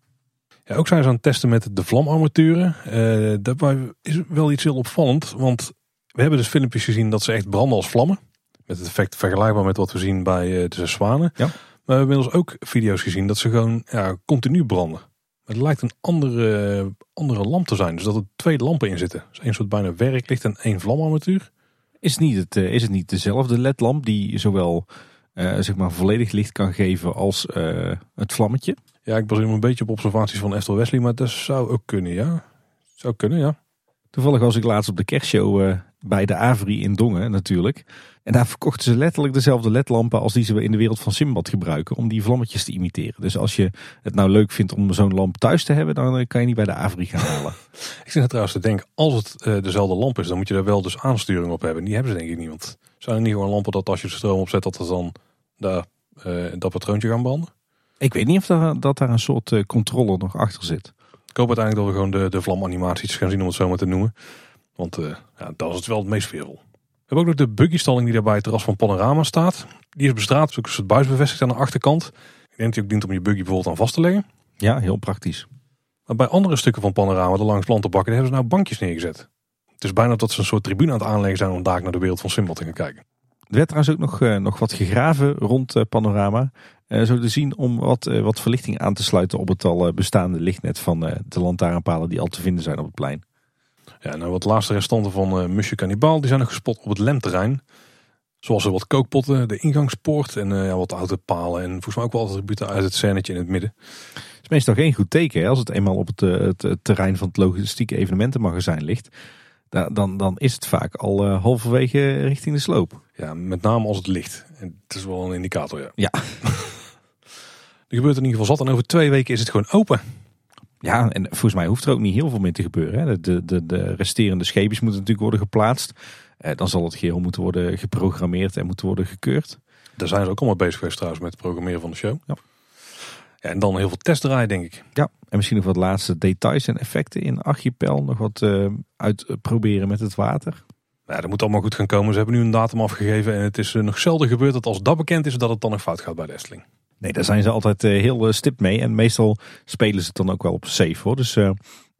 ja. Ook zijn ze aan het testen met de vlamarmaturen. Eh daarbij is wel iets heel opvallend. Want we hebben dus filmpjes gezien dat ze echt branden als vlammen. Met het effect vergelijkbaar met wat we zien bij de Zwanen. Ja. Maar we hebben inmiddels ook video's gezien dat ze gewoon ja, continu branden. Het lijkt een andere, andere lamp te zijn. Dus dat er twee lampen in zitten. Dus één soort bijna werklicht en één vlamarmatuur. Is het niet, het, eh, is het niet dezelfde ledlamp die zowel eh, zeg maar volledig licht kan geven als eh, het vlammetje? Ja, ik baseer me een beetje op observaties van Esther Wesley. Maar dat zou ook kunnen, ja. Zou kunnen, ja. Toevallig was ik laatst op de kerstshow bij de Avri in Dongen natuurlijk. En daar verkochten ze letterlijk dezelfde ledlampen als die ze in de wereld van Simbad gebruiken. Om die vlammetjes te imiteren. Dus als je het nou leuk vindt om zo'n lamp thuis te hebben, dan eh, kan je niet bij de Avri gaan halen. Ik zit net trouwens te denken, als het eh, dezelfde lamp is, dan moet je daar wel dus aansturing op hebben. Die hebben ze denk ik niet. Want zijn er niet gewoon lampen dat als je de stroom opzet, dat er dan daar, eh, dat patroontje gaan branden? ik weet niet of daar, dat daar een soort eh, controller nog achter zit. Ik hoop uiteindelijk dat we gewoon de, de vlamanimaties gaan zien om het zo maar te noemen. Want eh, ja, dat is het wel het meest veervol. We hebben ook nog de buggystalling die daar bij het terras van Panorama staat. Die is bestraat, een soort buis bevestigd aan de achterkant. Ik denk dat die ook dient om je buggy bijvoorbeeld aan vast te leggen. Ja, heel praktisch. Maar bij andere stukken van Panorama, de langs plantenbakken, daar hebben ze nou bankjes neergezet. Het is bijna dat ze een soort tribune aan het aanleggen zijn om daar naar de wereld van Simbad te gaan kijken. Er werd trouwens ook nog, eh, nog wat gegraven rond eh, Panorama. Zo te zien om wat, wat verlichting aan te sluiten op het al bestaande lichtnet van de lantaarnpalen die al te vinden zijn op het plein. Ja, nou wat laatste restanten van eh Musje Cannibal, die zijn nog gespot op het lemterrein. Zoals er wat kookpotten, de ingangspoort en eh, ja, wat oude palen. En volgens mij ook wel attributen uit het scènetje in het midden. Het is meestal geen goed teken hè, als het eenmaal op het, eh, het, het terrein van het logistieke evenementenmagazijn ligt. Da- dan, dan is het vaak al eh, halverwege richting de sloop. Ja, met name als het licht. En het is wel een indicator, ja. Ja. Er gebeurt in ieder geval zat en over twee weken is het gewoon open. Ja, en volgens mij hoeft er ook niet heel veel meer te gebeuren. Hè. De, de, de resterende scheepjes moeten natuurlijk worden geplaatst. Eh, dan zal het geheel moeten worden geprogrammeerd en moeten worden gekeurd. Daar zijn ze ook allemaal bezig geweest trouwens met het programmeren van de show. Ja. Ja, en dan heel veel testdraaien, denk ik. Ja, en misschien nog wat laatste details en effecten in Archipel. Nog wat eh, uitproberen met het water. Nou, dat moet allemaal goed gaan komen. Ze hebben nu een datum afgegeven en het is eh, nog zelden gebeurd dat als dat bekend is, dat het dan nog fout gaat bij de Efteling. Nee, daar zijn ze altijd eh, heel eh, stipt mee. En meestal spelen ze het dan ook wel op safe hoor. Dus eh,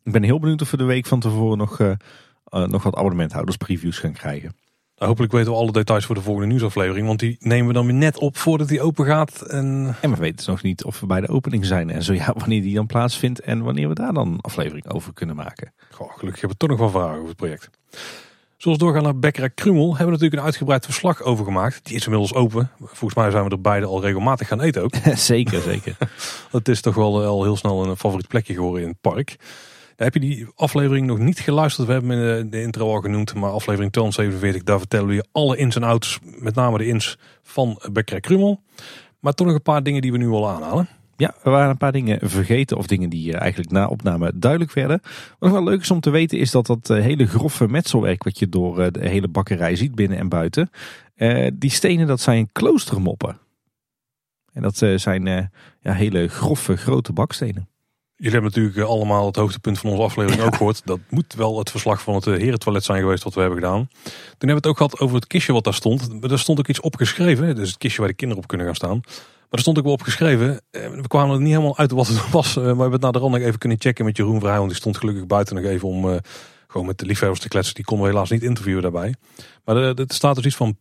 ik ben heel benieuwd of we de week van tevoren nog, nog wat abonnementhouders previews gaan krijgen. Nou, hopelijk weten we alle details voor de volgende nieuwsaflevering, want die nemen we dan weer net op voordat die open gaat. En En we weten dus nog niet of we bij de opening zijn. En zo ja, wanneer die dan plaatsvindt. En wanneer we daar dan een aflevering over kunnen maken. goh, gelukkig hebben we toch nog wel vragen over het project. Zoals doorgaan naar Bekkerij Krummel hebben we natuurlijk een uitgebreid verslag over gemaakt. Die is inmiddels open. Volgens mij zijn we er beide al regelmatig gaan eten ook. zeker, zeker. Het is toch wel al heel snel een favoriet plekje geworden in het park. Daar heb je die aflevering nog niet geluisterd. We hebben hem in de intro al genoemd. Maar aflevering 247, daar vertellen we je alle ins en outs. Met name de ins van Bekkerij Krummel. Maar toch nog een paar dingen die we nu al aanhalen. Ja, er waren een paar dingen vergeten of dingen die eh, eigenlijk na opname duidelijk werden. Wat nog wel leuk is om te weten is dat dat eh, hele grove metselwerk wat je door eh, de hele bakkerij ziet binnen en buiten. Die stenen dat zijn kloostermoppen. En dat zijn ja, hele grove grote bakstenen. Jullie hebben natuurlijk allemaal het hoogtepunt van onze aflevering ook gehoord. Dat moet wel het verslag van het herentoilet zijn geweest wat we hebben gedaan. Toen hebben we het ook gehad over het kistje wat daar stond. Er stond ook iets opgeschreven. Dus het kistje waar de kinderen op kunnen gaan staan. Maar er stond ook wel opgeschreven. Eh, we kwamen er niet helemaal uit wat het was. Eh, maar we hebben het na de nog even kunnen checken met Jeroen Vrij. Want die stond gelukkig buiten nog even om uh, gewoon met de liefhebbers te kletsen. Die konden we helaas niet interviewen daarbij. Maar er, staat dus iets van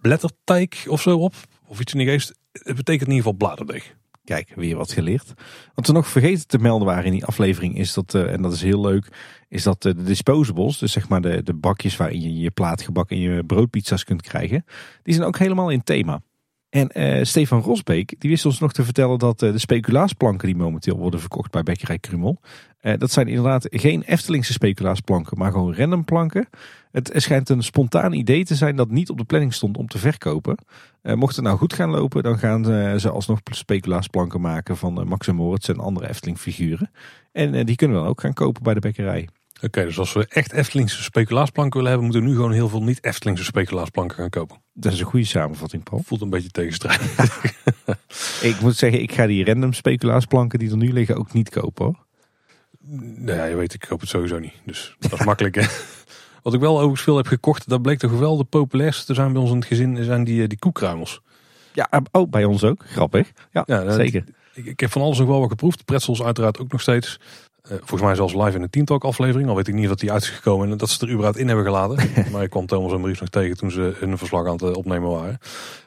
blätterteig of zo op. Of iets in die geest. Het betekent in ieder geval bladerdeeg. Kijk, weer wat geleerd. Wat we nog vergeten te melden waren in die aflevering is dat, en dat is heel leuk, is dat de disposables, dus zeg maar de, de bakjes waarin je je plaatgebak en je broodpizza's kunt krijgen, die zijn ook helemaal in thema. En uh, Stefan Rosbeek die wist ons nog te vertellen dat uh, de speculaasplanken die momenteel worden verkocht bij Bekkerij Krumel. Uh, dat zijn inderdaad geen Eftelingse speculaasplanken, maar gewoon random planken. Het schijnt een spontaan idee te zijn dat niet op de planning stond om te verkopen. mocht het nou goed gaan lopen, dan gaan ze alsnog speculaasplanken maken van Max en Moritz en andere Efteling figuren. En die kunnen we dan ook gaan kopen bij de bekkerij. Oké, dus als we echt Eftelingse speculaasplanken willen hebben, moeten we nu gewoon heel veel niet Eftelingse speculaasplanken gaan kopen. Dat is een goede samenvatting, Paul. Voelt een beetje tegenstrijdig. ik moet zeggen, ik ga die random speculaasplanken die er nu liggen ook niet kopen hoor. Nou ja, je weet, ik koop het sowieso niet. Dus dat is makkelijk hè. Wat ik wel overigens veel heb gekocht, dat bleek toch wel de populairste te zijn bij ons in het gezin, zijn die, eh, die koekruimels. Ja, ook oh, bij ons ook. Grappig. Ja, ja zeker. Ik, ik, heb van alles nog wel wat geproefd. Pretzels uiteraard ook nog steeds. Eh, volgens mij zelfs live in een Teamtalk aflevering. Al weet ik niet dat die uit is gekomen en dat ze er überhaupt in hebben geladen. maar ik kwam Thomas en Maurice nog tegen toen ze hun verslag aan het eh, opnemen waren.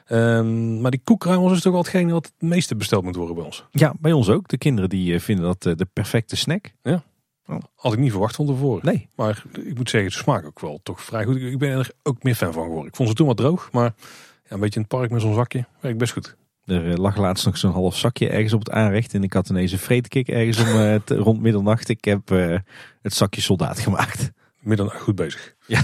Ehm, maar die koekruimels is toch wel hetgene wat het meeste besteld moet worden bij ons. Ja, bij ons ook. De kinderen die eh, vinden dat de perfecte snack. Ja. Oh. Had ik niet verwacht van tevoren. Nee. Maar ik moet zeggen, de smaak ook wel toch vrij goed. Ik ben er ook meer fan van geworden. Ik vond ze toen wat droog, maar ja, een beetje in het park met zo'n zakje werkt best goed. Er eh, lag laatst nog zo'n half zakje ergens op het aanrecht. En ik had ineens een vreetkik ergens om uh, rond middernacht. Ik heb uh, het zakje soldaat gemaakt. Middernacht goed bezig. Ja.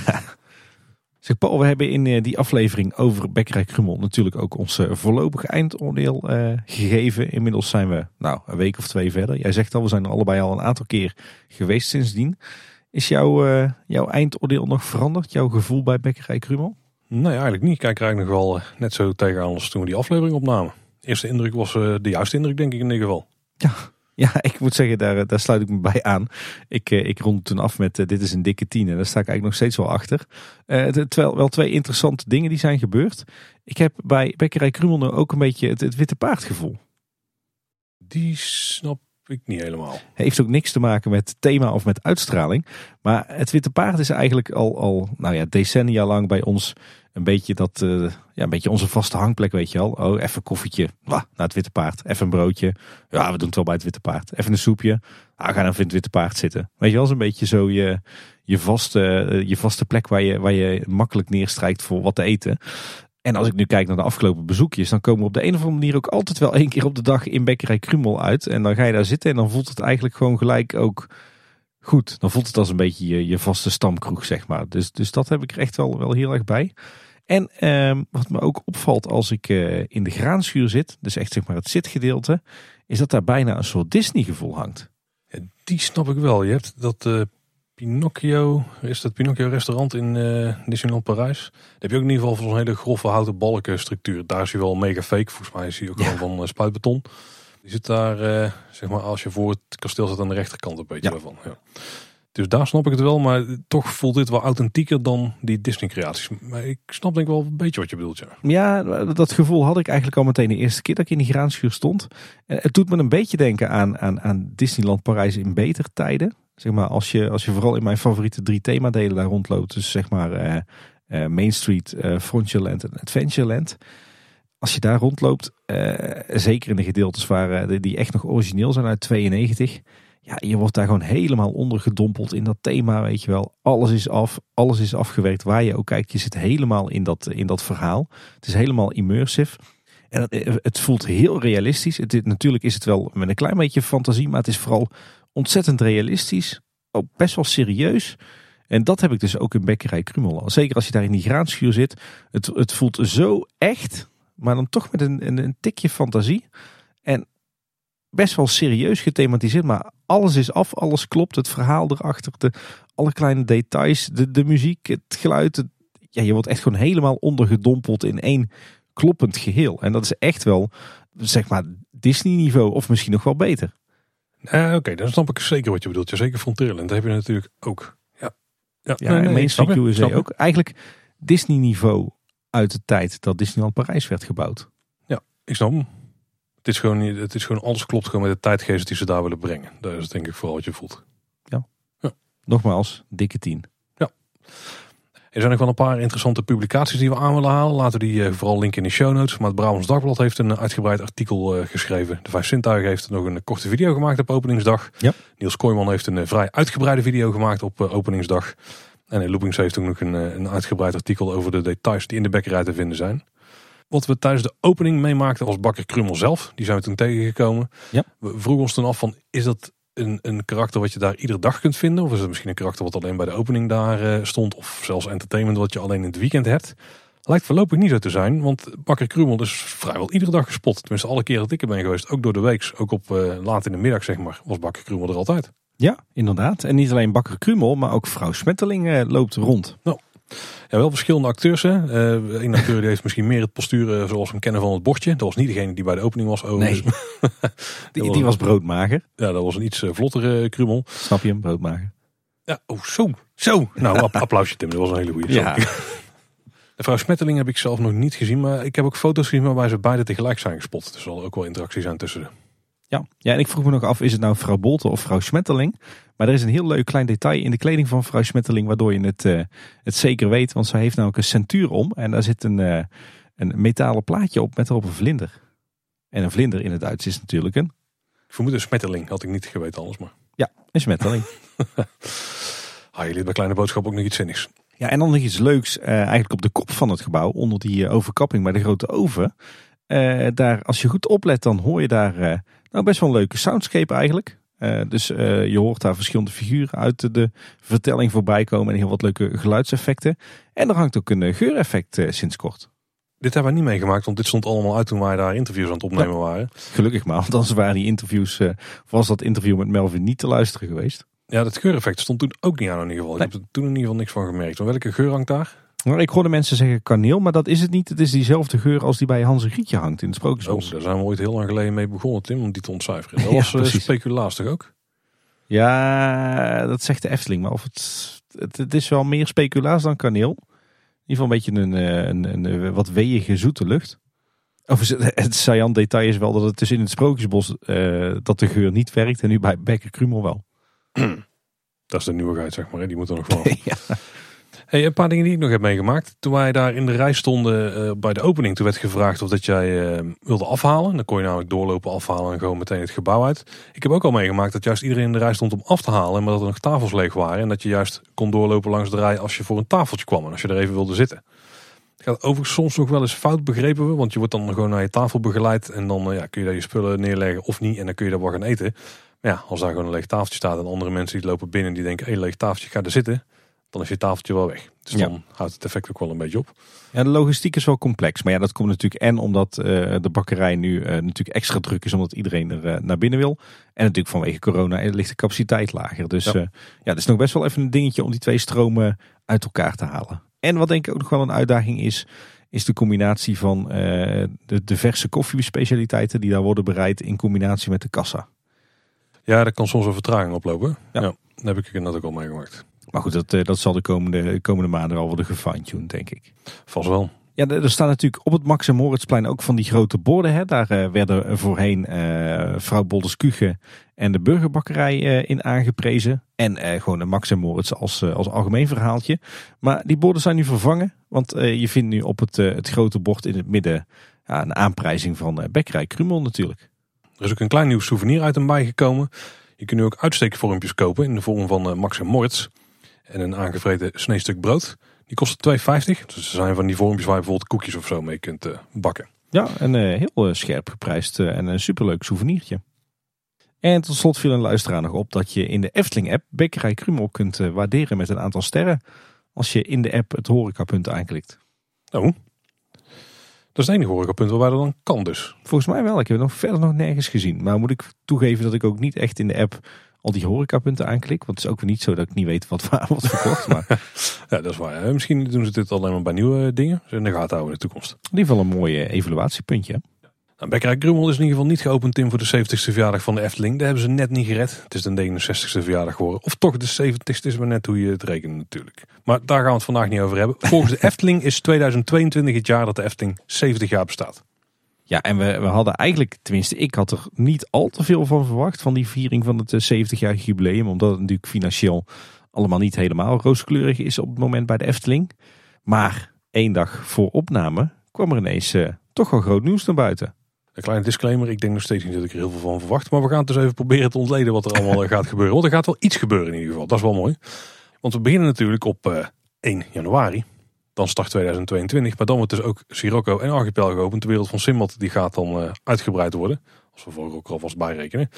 Zeg Paul, we hebben in die aflevering over Bekkerij Krummel natuurlijk ook ons voorlopige eindoordeel gegeven. Inmiddels zijn we nou een week of twee verder. Jij zegt al, we zijn er allebei al een aantal keer geweest sindsdien. Is jouw, jouw eindoordeel nog veranderd? Jouw gevoel bij Bekkerij Krummel? Nee, eigenlijk niet. Ik kijk er eigenlijk nog wel eh, net zo tegenaan als toen we die aflevering opnamen. De eerste indruk was uh, de juiste indruk, denk ik in ieder geval. Ja, ja ik moet zeggen, daar, daar sluit ik me bij aan. Ik, eh, ik rond toen af met dit is een dikke tien. En daar sta ik eigenlijk nog steeds wel achter. terwijl wel twee interessante dingen die zijn gebeurd. Ik heb bij Bekkerij Krummel nu ook een beetje het, het witte paardgevoel. Die snap ik niet helemaal. Heeft ook niks te maken met thema of met uitstraling. Maar het Witte Paard is eigenlijk al, al nou ja, decennia lang bij ons een beetje, dat, uh, ja, een beetje onze vaste hangplek, weet je al. Oh, even koffietje wah, naar het Witte Paard. Even een broodje. Ja, we doen het wel bij het Witte Paard. Even een soepje. Ah, ga dan in het Witte Paard zitten. Weet je wel, een beetje zo je, je, vaste, eh, je vaste plek waar je, waar je makkelijk neerstrijkt voor wat te eten. En als ik nu kijk naar de afgelopen bezoekjes, dan komen we op de een of andere manier ook altijd wel één keer op de dag in Bekkerij Krummel uit. En dan ga je daar zitten en dan voelt het eigenlijk gewoon gelijk ook goed. Dan voelt het als een beetje je, je vaste stamkroeg, zeg maar. Dus, dus dat heb ik er echt wel, wel heel erg bij. En eh, wat me ook opvalt als ik uh, in de graanschuur zit, dus echt zeg maar het zitgedeelte, is dat daar bijna een soort Disney gevoel hangt. Die snap ik wel. Je hebt dat uh, Pinocchio, is dat Pinocchio restaurant in uh, Disneyland Parijs. Daar heb je ook in ieder geval zo'n hele grove houten balkenstructuur. Daar is hij wel mega fake. Volgens mij is hij ook gewoon van uh, spuitbeton. Die zit daar, uh, zeg maar, als je voor het kasteel zit aan de rechterkant een beetje ja. van. Ja. Dus daar snap ik het wel, maar toch voelt dit wel authentieker dan die Disney creaties. Maar ik snap denk ik wel een beetje wat je bedoelt, ja. Ja, dat gevoel had ik eigenlijk al meteen de eerste keer dat ik in die graanschuur stond. Het doet me een beetje denken aan, aan, aan Disneyland Parijs in betere tijden. Zeg maar, als je, als je vooral in mijn favoriete drie themadelen daar rondloopt. Dus zeg maar uh, uh, Main Street, uh, Frontierland en Adventureland. Als je daar rondloopt, zeker in de gedeeltes waar, die echt nog origineel zijn uit 92. ja, je wordt daar gewoon helemaal ondergedompeld in dat thema, weet je wel. Alles is af, alles is afgewerkt. Waar je ook kijkt, je zit helemaal in dat, in dat verhaal. Het is helemaal immersive. En het, eh, voelt heel realistisch. Natuurlijk is het wel met een klein beetje fantasie, maar het is vooral ontzettend realistisch. Ook best wel serieus. En dat heb ik dus ook in Bekkerij Krummel. Zeker als je daar in die graanschuur zit. Het, het voelt zo echt, maar dan toch met een, een, een tikje fantasie. En best wel serieus gethematiseerd, maar alles is af, alles klopt. Het verhaal erachter, de, alle kleine details, de, de muziek, het geluid. ja, je wordt echt gewoon helemaal ondergedompeld in één kloppend geheel. En dat is echt wel, zeg maar, Disney-niveau of misschien nog wel beter. Uh, Oké, dan snap ik zeker wat je bedoelt. Ja, zeker Frontierland heb je natuurlijk ook. Ja, ja, ja nee, nee, Main Street USA ook. Eigenlijk Disney-niveau uit de tijd dat Disneyland Parijs werd gebouwd. Ja, ik snap hem. Het is gewoon, het is gewoon alles klopt gewoon met de tijdgeest die ze daar willen brengen. Dat is denk ik vooral wat je voelt. Ja. ja. Nogmaals, dikke tien. Ja. Er zijn nog wel een paar interessante publicaties die we aan willen halen. Laten we die uh, vooral linken in de show notes. Maar het Brabants Dagblad heeft een uitgebreid artikel uh, geschreven. De Vijf Zintuigen heeft nog een korte video gemaakt op openingsdag. Ja. Niels Kooijman heeft een vrij uitgebreide video gemaakt op openingsdag. En Loopings heeft ook nog een, een uitgebreid artikel over de details die in de bekkerij te vinden zijn. Wat we tijdens de opening meemaakten was Bakker Krummel zelf. Die zijn we toen tegengekomen. Ja. We vroegen ons toen af van, is dat een, een karakter wat je daar iedere dag kunt vinden? Of is het misschien een karakter wat alleen bij de opening daar uh, stond? Of zelfs entertainment wat je alleen in het weekend hebt? Lijkt voorlopig niet zo te zijn, want Bakker Krummel is vrijwel iedere dag gespot. Tenminste, alle keren dat ik er ben geweest, ook door de week, ook op uh, laat in de middag zeg maar, was Bakker Krummel er altijd. Ja, inderdaad. En niet alleen Bakker Krummel, maar ook vrouw Smetteling uh, loopt rond. Nou, ja, wel verschillende acteurs. Hè. Uh, een acteur die heeft misschien meer het postuur zoals we hem kennen van het bordje. Dat was niet degene die bij de opening was. Nee, die, die was broodmager. Ja, dat was een iets vlottere krummel. Snap je hem, broodmager? Ja, oh zo, zo. Nou, applausje Tim, dat was een hele goede. Ja. De vrouw Smetteling heb ik zelf nog niet gezien, maar ik heb ook foto's gezien waarbij ze beide tegelijk zijn gespot. Dus er zal ook wel interactie zijn tussen ze. Ja. ja, en ik vroeg me nog af, is het nou vrouw Bolte of vrouw Smetteling? Maar er is een heel leuk klein detail in de kleding van vrouw Smetteling, waardoor je het, uh, het zeker weet. Want zij heeft namelijk een centuur om en daar zit een, uh, een metalen plaatje op met erop een vlinder. En een vlinder in het Duits is natuurlijk een... Ik vermoed een smetteling, had ik niet geweten alles maar. Ja, een smetteling. ah, jullie bij Kleine Boodschap ook nog iets zinnigs. Ja, en dan nog iets leuks, uh, eigenlijk op de kop van het gebouw, onder die overkapping bij de grote oven. daar, als je goed oplet, dan hoor je daar nou, best wel een leuke soundscape eigenlijk. Uh, dus uh, je hoort daar verschillende figuren uit de vertelling voorbij komen en heel wat leuke geluidseffecten. En er hangt ook een geureffect uh, sinds kort. Dit hebben we niet meegemaakt, want dit stond allemaal uit toen wij daar interviews aan het opnemen ja, waren. Gelukkig maar, want anders waren die interviews, was dat interview met Melvin niet te luisteren geweest. Ja, dat geureffect stond toen ook niet aan in ieder geval. Nee. Ik heb er toen in ieder geval niks van gemerkt. Maar welke geur hangt daar? Nou, ik hoorde mensen zeggen kaneel, maar dat is het niet. Het is diezelfde geur als die bij Hans en Grietje hangt in het Sprookjesbos. Oh, daar zijn we ooit heel lang geleden mee begonnen, Tim, om die te ontcijferen. Dat was ja, uh, speculaas toch ook? Ja, dat zegt de Efteling. Maar of het, het, het, is wel meer speculaas dan kaneel. In ieder geval een beetje een, een, een, een wat weeige zoete lucht. Of het saillant detail is wel dat het dus in het Sprookjesbos uh, dat de geur niet werkt. En nu bij Bekker Krumel wel. Dat is de nieuwigheid, zeg maar. Hè? Die moet er nog wel. ja. Hey, een paar dingen die ik nog heb meegemaakt. Toen wij daar in de rij stonden uh, bij de opening, toen werd gevraagd of dat jij uh, wilde afhalen. Dan kon je namelijk doorlopen, afhalen en gewoon meteen het gebouw uit. Ik heb ook al meegemaakt dat juist iedereen in de rij stond om af te halen, maar dat er nog tafels leeg waren. En dat je juist kon doorlopen langs de rij als je voor een tafeltje kwam en als je er even wilde zitten. Het gaat overigens soms nog wel eens fout, begrepen we. Want je wordt dan gewoon naar je tafel begeleid en dan uh, ja, kun je daar je spullen neerleggen of niet. En dan kun je daar wel gaan eten. Maar ja, als daar gewoon een leeg tafeltje staat en andere mensen die lopen binnen die denken, één leeg tafeltje, ga er zitten dan is je tafeltje wel weg. Dus dan houdt het effect ook wel een beetje op. Ja, de logistiek is wel complex. Maar ja, dat komt natuurlijk en omdat uh, de bakkerij nu uh, natuurlijk extra druk is, omdat iedereen er uh, naar binnen wil. En natuurlijk vanwege corona ligt de capaciteit lager. Dus ja. ja, het is nog best wel even een dingetje om die twee stromen uit elkaar te halen. En wat denk ik ook nog wel een uitdaging is, is de combinatie van de diverse koffiespecialiteiten die daar worden bereid in combinatie met de kassa. Ja, daar kan soms een vertraging oplopen. Ja. ja daar heb ik inderdaad ook al meegemaakt. Maar goed, dat, eh, dat zal de komende, komende maanden wel worden gefine-tuned, denk ik. Vast wel. Ja, er staan natuurlijk op het Max en Moritzplein ook van die grote borden. Hè. Daar uh, werden voorheen uh, vrouw Bolders Kuchen en de burgerbakkerij uh, in aangeprezen. En gewoon de Max en Moritz als, als algemeen verhaaltje. Maar die borden zijn nu vervangen. Want je vindt nu op het, het grote bord in het midden ja, een aanprijzing van Bekkerij Krumel natuurlijk. Er is ook een klein nieuw souvenir uit hem bijgekomen. Je kunt nu ook uitsteekvormpjes kopen in de vorm van Max en Moritz. En een aangevreten sneestuk brood. Die kosten 2,50. Dus er zijn van die vormpjes waar je bijvoorbeeld koekjes of zo mee kunt bakken. Ja, en heel scherp geprijsd en een superleuk souvenirtje. En tot slot viel een luisteraar nog op dat je in de Efteling-app Bekkerij Krumel kunt waarderen met een aantal sterren. Als je in de app het horecapunt aanklikt. Oh, dat is het enige horecapunt waar dat dan kan dus. Volgens mij wel. Ik heb het nog verder nog nergens gezien. Maar moet ik toegeven dat ik ook niet echt in de app al die horecapunten aanklik. Want het is ook weer niet zo dat ik niet weet wat waar wordt verkocht. Maar... ja, dat is waar. Misschien doen ze dit alleen maar bij nieuwe dingen. Dus in de gaten houden in de toekomst. In ieder geval een mooi evaluatiepuntje. Nou, Bekkerij Grummel is in ieder geval niet geopend Tim voor de 70ste verjaardag van de Efteling. Daar hebben ze net niet gered. Het is de 69ste verjaardag geworden. Of toch de 70ste is maar net hoe je het rekent natuurlijk. Maar daar gaan we het vandaag niet over hebben. Volgens de Efteling is 2022 het jaar dat de Efteling 70 jaar bestaat. Ja, en we, we hadden eigenlijk, tenminste ik had er niet al te veel van verwacht van die viering van het 70-jarig eh, jubileum. Omdat het natuurlijk financieel allemaal niet helemaal rooskleurig is op het moment bij de Efteling. Maar één dag voor opname kwam er ineens uh, toch wel groot nieuws naar buiten. Een kleine disclaimer, ik denk nog steeds niet dat ik er heel veel van verwacht. Maar we gaan dus even proberen te ontleden wat er allemaal eh, gaat gebeuren. Want er gaat wel iets gebeuren in ieder geval, dat is wel mooi. Want we beginnen natuurlijk op uh, 1 januari. Dan start 2022. Maar dan wordt dus ook Sirocco en Archipel geopend. De wereld van Simbad die gaat dan uh, uitgebreid worden. Als we voor ook alvast bijrekenen.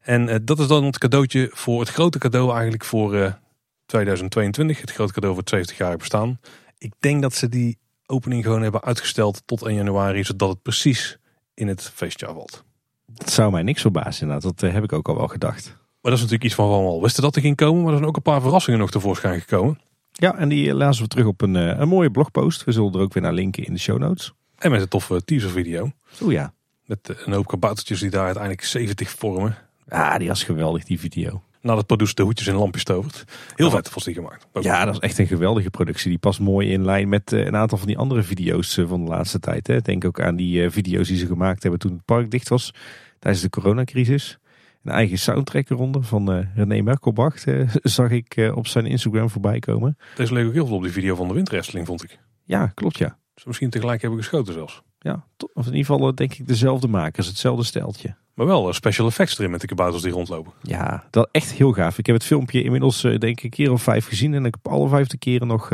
En uh, dat is dan het cadeautje voor het grote cadeau eigenlijk voor 2022. Het grote cadeau voor het 70 jaar bestaan. Ik denk dat ze die opening gewoon hebben uitgesteld tot 1 januari. Zodat het precies in het feestjaar valt. Dat zou mij niks verbazen inderdaad. Dat heb ik ook al wel gedacht. Maar dat is natuurlijk iets van we al wisten dat er ging komen. Maar er zijn ook een paar verrassingen nog tevoorschijn gekomen. Ja, en die lazen we terug op een, een mooie blogpost. We zullen er ook weer naar linken in de show notes. En met een toffe teaser video. Oeh ja. Met een hoop kaboutertjes die daar uiteindelijk 70 vormen. Ah, die was geweldig die video. Nadat Pardoes de hoedjes in lampjes tovert. Heel vet was die gemaakt. Ja, dat is echt een geweldige productie. Die past mooi in lijn met een aantal van die andere video's van de laatste tijd. Hè. Denk ook aan die video's die ze gemaakt hebben toen het park dicht was. Tijdens de coronacrisis. Een eigen soundtrack eronder van uh, René Merkelbach zag ik uh, op zijn Instagram voorbij komen. Deze leek ook heel veel op die video van de windwrestling, vond ik. Ja, klopt ja. Dus misschien tegelijk hebben geschoten zelfs. Ja, of in ieder geval denk ik dezelfde makers, hetzelfde steltje. Maar wel special effects erin met de kabouters die rondlopen. Ja, dat echt heel gaaf. Ik heb het filmpje inmiddels denk ik een keer of vijf gezien. En ik heb alle vijfde keren nog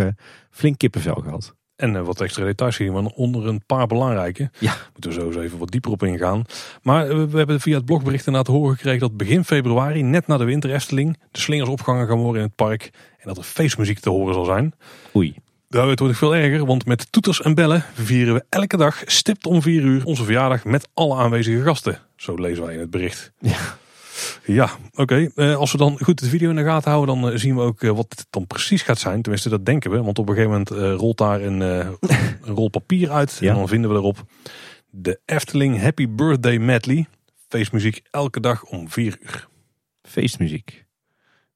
flink kippenvel gehad. En uh, wat extra details zien, maar onder een paar belangrijke. Ja. Moeten we zo eens even wat dieper op ingaan. Maar uh, we hebben via het blogbericht inderdaad horen gekregen dat begin februari, net na de winteresteling, de slingers opgehangen gaan worden in het park. En dat er feestmuziek te horen zal zijn. Oei. Nou, het wordt veel erger, want met toeters en bellen vieren we elke dag stipt om vier uur onze verjaardag met alle aanwezige gasten. Zo lezen wij in het bericht. Ja. Ja, oké. Uh, als we dan goed de video in de gaten houden, dan uh, zien we ook uh, wat het dan precies gaat zijn. Tenminste, dat denken we. Want op een gegeven moment rolt daar een, een, rol papier uit. Ja. En dan vinden we erop de Efteling Happy Birthday Medley. Feestmuziek elke dag om vier uur. Feestmuziek.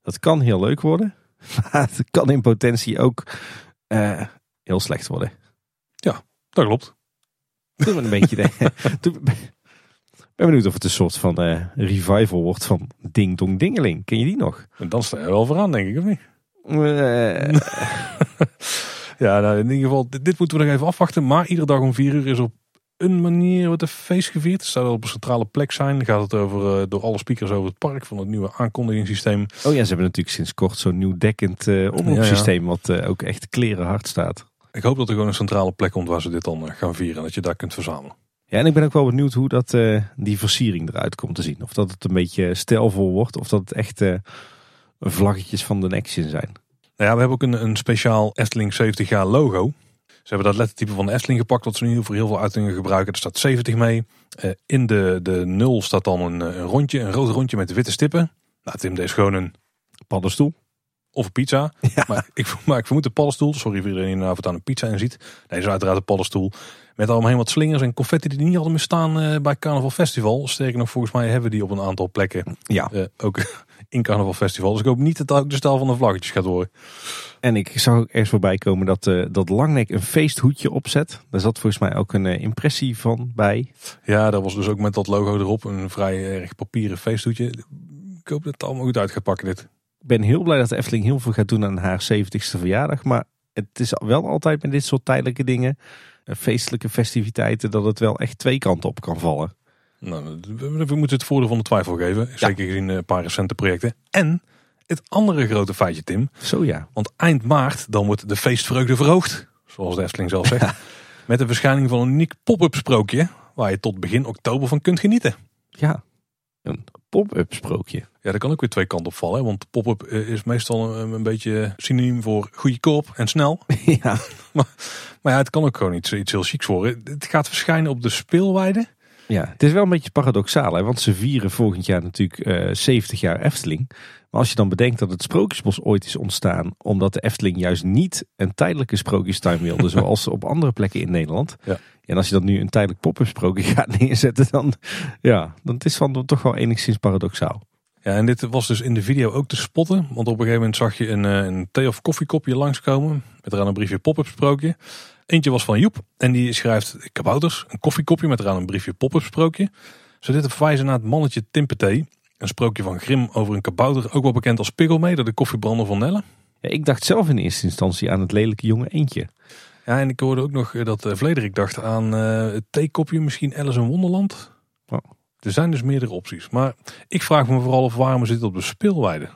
Dat kan heel leuk worden. Maar het kan in potentie ook heel slecht worden. Ja, dat klopt. Doe me een beetje denken ben benieuwd of het een soort van uh, revival wordt van Ding Dong Dingeling. Ken je die nog? En dan sta je wel vooraan, denk ik, of niet? Uh. ja, nou, in ieder geval, dit, dit, moeten we nog even afwachten. Maar iedere dag om vier uur is op een manier wordt een feest gevierd. Het zou op een centrale plek zijn. Dan gaat het over, uh, door alle speakers over het park van het nieuwe aankondigingssysteem. Oh ja, ze hebben natuurlijk sinds kort zo'n nieuw dekkend uh, omroepsysteem. Ja, ja. Wat ook echt kleren hard staat. Ik hoop dat er gewoon een centrale plek komt waar ze dit dan gaan vieren. En dat je daar kunt verzamelen. Ja, en ik ben ook wel benieuwd hoe dat, uh, die versiering eruit komt te zien. Of dat het een beetje stijlvol wordt, of dat het echt uh, vlaggetjes van de Nexion zijn. Nou ja, we hebben ook een, een speciaal Efteling 70 jaar logo. Ze hebben dat lettertype van de Efteling gepakt, wat ze nu voor heel veel uitingen gebruiken. Er staat 70 mee. Uh, in de, de 0 staat dan een, een, rondje, een rood rondje met witte stippen. Nou, Tim, deze is gewoon een paddenstoel. Of een pizza. Ja. Maar, ik, maar ik vermoed een paddenstoel. Sorry voor iedereen die aan een pizza in ziet. Deze is uiteraard een paddenstoel. Met allemaal wat slingers en confetti die niet hadden meer staan uh, bij Carnaval Festival. Sterker nog, volgens mij hebben we die op een aantal plekken. Ja. Uh, ook in Carnaval Festival. Dus ik hoop niet dat dat ook de stijl van de vlaggetjes gaat worden. En ik zag ook ergens voorbij komen dat, uh, dat Langnek een feesthoedje opzet. Daar zat volgens mij ook een impressie van bij. Ja, dat was dus ook met dat logo erop. Een vrij erg papieren feesthoedje. Ik hoop dat het allemaal goed uit gaat pakken dit. Ik ben heel blij dat de Efteling heel veel gaat doen aan haar 70ste verjaardag. Maar het is wel altijd met dit soort tijdelijke dingen feestelijke festiviteiten dat het wel echt twee kanten op kan vallen. Nou, we moeten het voordeel van de twijfel geven. Zeker gezien een paar recente projecten. En het andere grote feitje, Tim. Zo ja. Want eind maart dan wordt de feestvreugde verhoogd. Zoals de Efteling zelf zegt. Met de verschijning van een uniek pop-up sprookje. Waar je tot begin oktober van kunt genieten. Ja, een pop-up sprookje. Ja, daar kan ook weer twee kanten op vallen. Want pop-up eh, is meestal een, een, beetje synoniem voor goedkoop en snel. Ja. maar, maar ja, het kan ook gewoon iets, iets heel chics worden. Het gaat verschijnen op de speelweide. Ja, het is wel een beetje paradoxaal. Hè? Want ze vieren volgend jaar natuurlijk uh, eh, 70 jaar Efteling. Maar als je dan bedenkt dat het Sprookjesbos ooit is ontstaan... omdat de Efteling juist niet een tijdelijke sprookjestuin wilde... zoals op andere plekken in Nederland. Ja. En als je dan nu een tijdelijk pop-up sprookje gaat neerzetten... dan, ja, dan is het toch wel enigszins paradoxaal. Ja, en dit was dus in de video ook te spotten. Want op een gegeven moment zag je een, eh, een thee- of koffiekopje langskomen. Met eraan een briefje pop-up sprookje. Eentje was van Joep. En die schrijft kabouters. Een koffiekopje met eraan een briefje pop-up sprookje. Zo dit verwijzen naar het mannetje Timpetee. Een sprookje van Grim over een kabouter. Ook wel bekend als Piggelmee, de koffiebrander van Nelle. Ja, ik dacht zelf in eerste instantie aan het lelijke jonge eentje. Ja, en ik hoorde ook nog eh, dat uh, Vlederik dacht aan uh, het theekopje. Misschien Alice in Wonderland. Oh. Er zijn dus meerdere opties. Maar ik vraag me vooral af waarom zitten op de speelweide.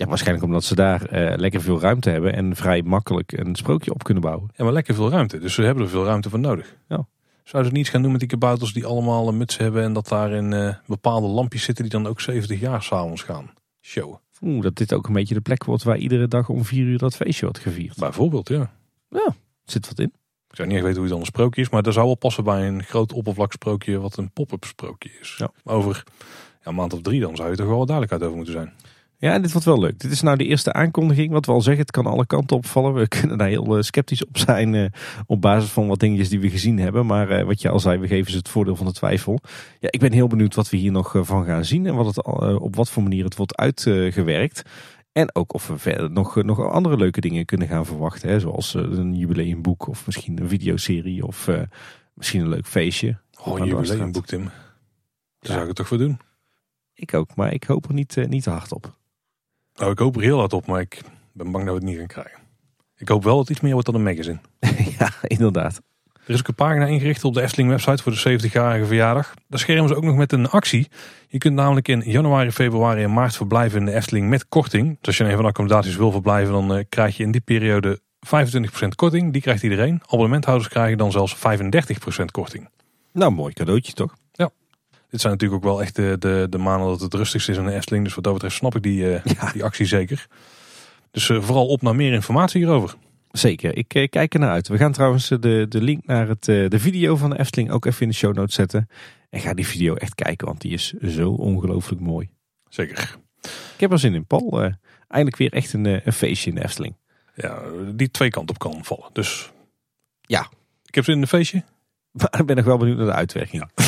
Ja, waarschijnlijk omdat ze daar uh, lekker veel ruimte hebben en vrij makkelijk een sprookje op kunnen bouwen. Ja, maar lekker veel ruimte. Dus ze hebben er veel ruimte voor nodig. Ja. Zouden ze niets gaan doen met die kabouters die allemaal een muts hebben en dat daar in uh, bepaalde lampjes zitten die dan ook 70 jaar s'avonds gaan showen? Oeh, dat dit ook een beetje de plek wordt waar iedere dag om vier uur dat feestje wordt gevierd. Bijvoorbeeld, ja. Ja, zit wat in. Ik zou niet echt weten hoe het dan een sprookje is, maar dat zou wel passen bij een groot oppervlaksprookje wat een pop-up sprookje is. Ja. Over ja, een maand of drie dan zou je toch wel duidelijkheid over moeten zijn. Ja, dit wordt wel leuk. Dit is nou de eerste aankondiging. Wat we al zeggen, het kan alle kanten opvallen. We kunnen daar heel eh, sceptisch op zijn uh, op basis van wat dingetjes die we gezien hebben. Maar uh, wat je al zei, we geven ze het voordeel van de twijfel. Ja, ik ben heel benieuwd wat we hier nog van gaan zien. En wat het, op wat voor manier het wordt uitgewerkt. En ook of we verder nog, nog andere leuke dingen kunnen gaan verwachten. Hè? Zoals een jubileumboek of misschien een videoserie of misschien een leuk feestje. Oh, een jubileumboek Tim. Daar ja. zou ik het toch voor doen. Ik ook, maar ik hoop er niet, niet te hard op. Nou, ik hoop er heel hard op, maar ik ben bang dat we het niet gaan krijgen. Ik hoop wel dat het iets meer wordt dan een magazine. ja, inderdaad. Er is ook een pagina ingericht op de Efteling website voor de 70-jarige verjaardag. Daar schermen ze ook nog met een actie. Je kunt namelijk in januari, februari en maart verblijven in de Efteling met korting. Dus als je in een van de accommodaties wil verblijven, dan uh, krijg je in die periode 25% korting. Die krijgt iedereen. Abonnementhouders krijgen dan zelfs 35% korting. Nou, mooi cadeautje toch? Dit zijn natuurlijk ook wel echt de, de, de maanden dat het rustigst is in de Efteling. Dus wat dat betreft snap ik die, uh, ja. die actie zeker. Dus uh, vooral op naar meer informatie hierover. Zeker, ik uh, kijk er naar uit. We gaan trouwens de, de link naar het, de video van de Efteling ook even in de show notes zetten. En ga die video echt kijken, want die is zo ongelooflijk mooi. Zeker. Ik heb er zin in, Paul. eindelijk weer echt een, een feestje in de Efteling. Ja, die twee kanten op kan vallen. Dus ja. Ik heb zin in een feestje. Maar ik ben nog wel benieuwd naar de uitwerking. Ja.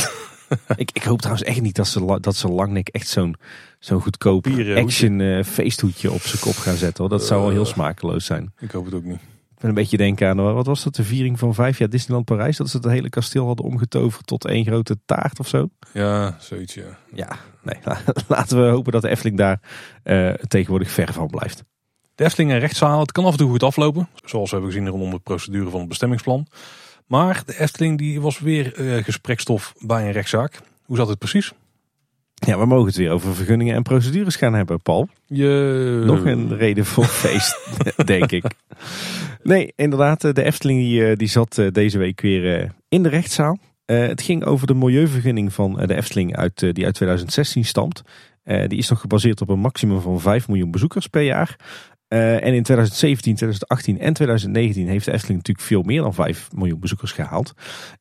Ik, ik hoop trouwens echt niet dat ze, dat ze Langnek echt zo'n zo'n goedkoop action uh, feesthoedje op zijn kop gaan zetten. Hoor. Dat zou wel heel smakeloos zijn. Ik hoop het ook niet. Ik ben een beetje denken aan, wat was dat, de viering van vijf jaar Disneyland Parijs? Dat ze het hele kasteel hadden omgetoverd tot één grote taart of zo. Ja, zoiets ja. Ja, nee, laten we hopen dat de Efteling daar uh, tegenwoordig ver van blijft. De Efteling en rechtszaal, het kan af en toe goed aflopen. Zoals we hebben gezien rondom de procedure van het bestemmingsplan. Maar de Efteling die was weer uh, gesprekstof bij een rechtszaak. Hoe zat het precies? Ja, we mogen het weer over vergunningen en procedures gaan hebben, Paul. Je... Nog een reden voor feest, denk ik. Nee, inderdaad, de Efteling die, die zat deze week weer in de rechtszaal. het ging over de milieuvergunning van de Efteling uit, die uit 2016 stamt. die is nog gebaseerd op een maximum van 5 miljoen bezoekers per jaar. Uh, en in 2017, 2018 en 2019 heeft de Efteling natuurlijk veel meer dan 5 miljoen bezoekers gehaald.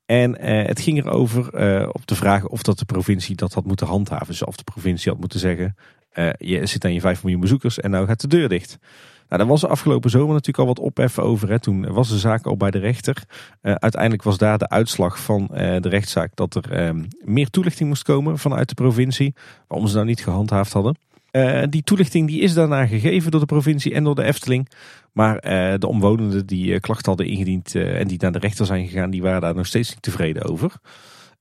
En uh, het ging erover uh, op de vraag of dat de provincie dat had moeten handhaven. Dus of de provincie had moeten zeggen, je zit aan je 5 miljoen bezoekers en nou gaat de deur dicht. Nou, daar was er afgelopen zomer natuurlijk al wat ophef over. Hè. Toen was de zaak al bij de rechter. uiteindelijk was daar de uitslag van de rechtszaak dat er ehm, meer toelichting moest komen vanuit de provincie. Waarom ze nou niet gehandhaafd hadden. Uh, die toelichting die is daarna gegeven door de provincie en door de Efteling. Maar uh, de omwonenden die uh, klachten hadden ingediend en die naar de rechter zijn gegaan, die waren daar nog steeds niet tevreden over.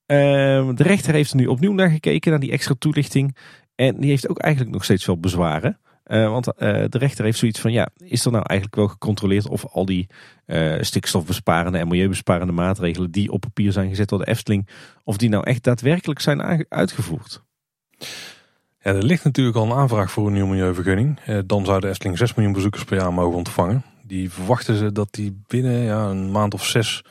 Ehm, de rechter heeft er nu opnieuw naar gekeken, naar die extra toelichting. En die heeft ook eigenlijk nog steeds wel bezwaren. want de rechter heeft zoiets van, ja, is er nou eigenlijk wel gecontroleerd of al die stikstofbesparende en milieubesparende maatregelen die op papier zijn gezet door de Efteling, of die nou echt daadwerkelijk zijn uitgevoerd? Ja, er ligt natuurlijk al een aanvraag voor een nieuwe milieuvergunning. dan zou de Efteling 6 miljoen bezoekers per jaar mogen ontvangen. Die verwachten ze dat die binnen ja, een maand of zes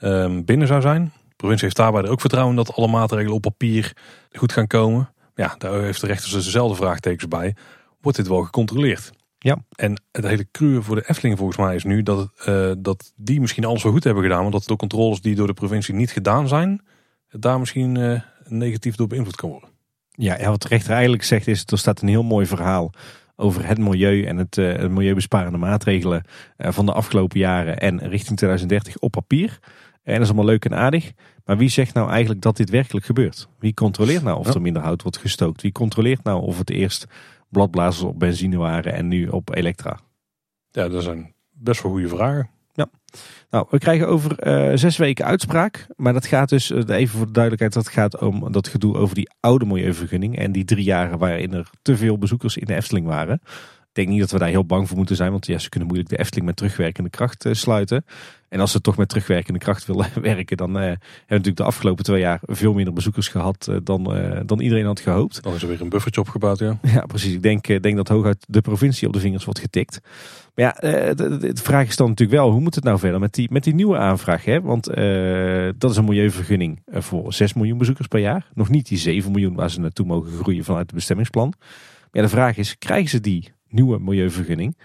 um, binnen zou zijn. De provincie heeft daarbij er ook vertrouwen dat alle maatregelen op papier goed gaan komen. Ja, daar heeft de rechter dus dezelfde vraagtekens bij. Wordt dit wel gecontroleerd? Ja. En het hele cruwe voor de Efteling volgens mij is nu dat, uh, dat die misschien alles wel goed hebben gedaan. Want dat de controles die door de provincie niet gedaan zijn, daar misschien uh, negatief door beïnvloed kan worden. Ja, wat de rechter eigenlijk zegt is, er staat een heel mooi verhaal over het milieu en het, uh, milieubesparende maatregelen van de afgelopen jaren en richting 2030 op papier. En dat is allemaal leuk en aardig. Maar wie zegt nou eigenlijk dat dit werkelijk gebeurt? Wie controleert nou of er minder hout wordt gestookt? Wie controleert nou of het eerst bladblazers op benzine waren en nu op elektra? Ja, dat zijn best wel goede vragen. Ja. Nou, we krijgen over uh, zes weken uitspraak. Maar dat gaat dus, uh, even voor de duidelijkheid, dat gaat om dat gedoe over die oude milieuvergunning. En die drie jaren waarin er te veel bezoekers in de Efteling waren. Ik denk niet dat we daar heel bang voor moeten zijn, want ja, ze kunnen moeilijk de Efteling met terugwerkende kracht uh, sluiten. En als ze toch met terugwerkende kracht willen werken, dan uh, hebben we natuurlijk de afgelopen twee jaar veel minder bezoekers gehad uh, dan, dan iedereen had gehoopt. Dan is er weer een buffertje opgebouwd, ja. Ja, precies. Ik denk, denk dat hooguit de provincie op de vingers wordt getikt. Maar ja, de, de, vraag is dan natuurlijk wel, hoe moet het nou verder met die, met die nieuwe aanvraag? Hè? Want dat is een milieuvergunning voor 6 miljoen bezoekers per jaar. Nog niet die 7 miljoen waar ze naartoe mogen groeien vanuit het bestemmingsplan. Maar ja, de vraag is, krijgen ze die nieuwe milieuvergunning.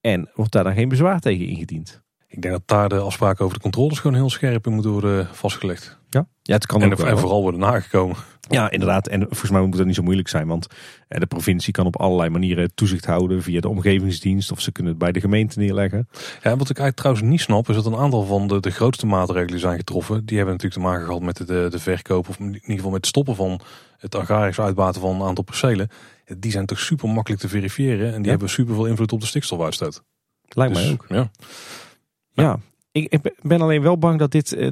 En wordt daar dan geen bezwaar tegen ingediend? Ik denk dat daar de afspraken over de controles gewoon heel scherp in moeten worden vastgelegd. Ja, ja het kan en, ook en vooral worden nagekomen. Ja, inderdaad. En volgens mij moet dat niet zo moeilijk zijn. Want eh, de provincie kan op allerlei manieren toezicht houden via de omgevingsdienst. Of ze kunnen het bij de gemeente neerleggen. Ja, wat ik eigenlijk trouwens niet snap, is dat een aantal van de, de grootste maatregelen zijn getroffen. Die hebben natuurlijk te maken gehad met de, de verkoop. Of in ieder geval met het stoppen van het agrarisch uitbaten van een aantal percelen. Die zijn toch super makkelijk te verifiëren. En die hebben super veel invloed op de stikstofuitstoot. Lijkt mij dus, ook. Ja. Ja, ik, ik, ben alleen wel bang dat dit eh,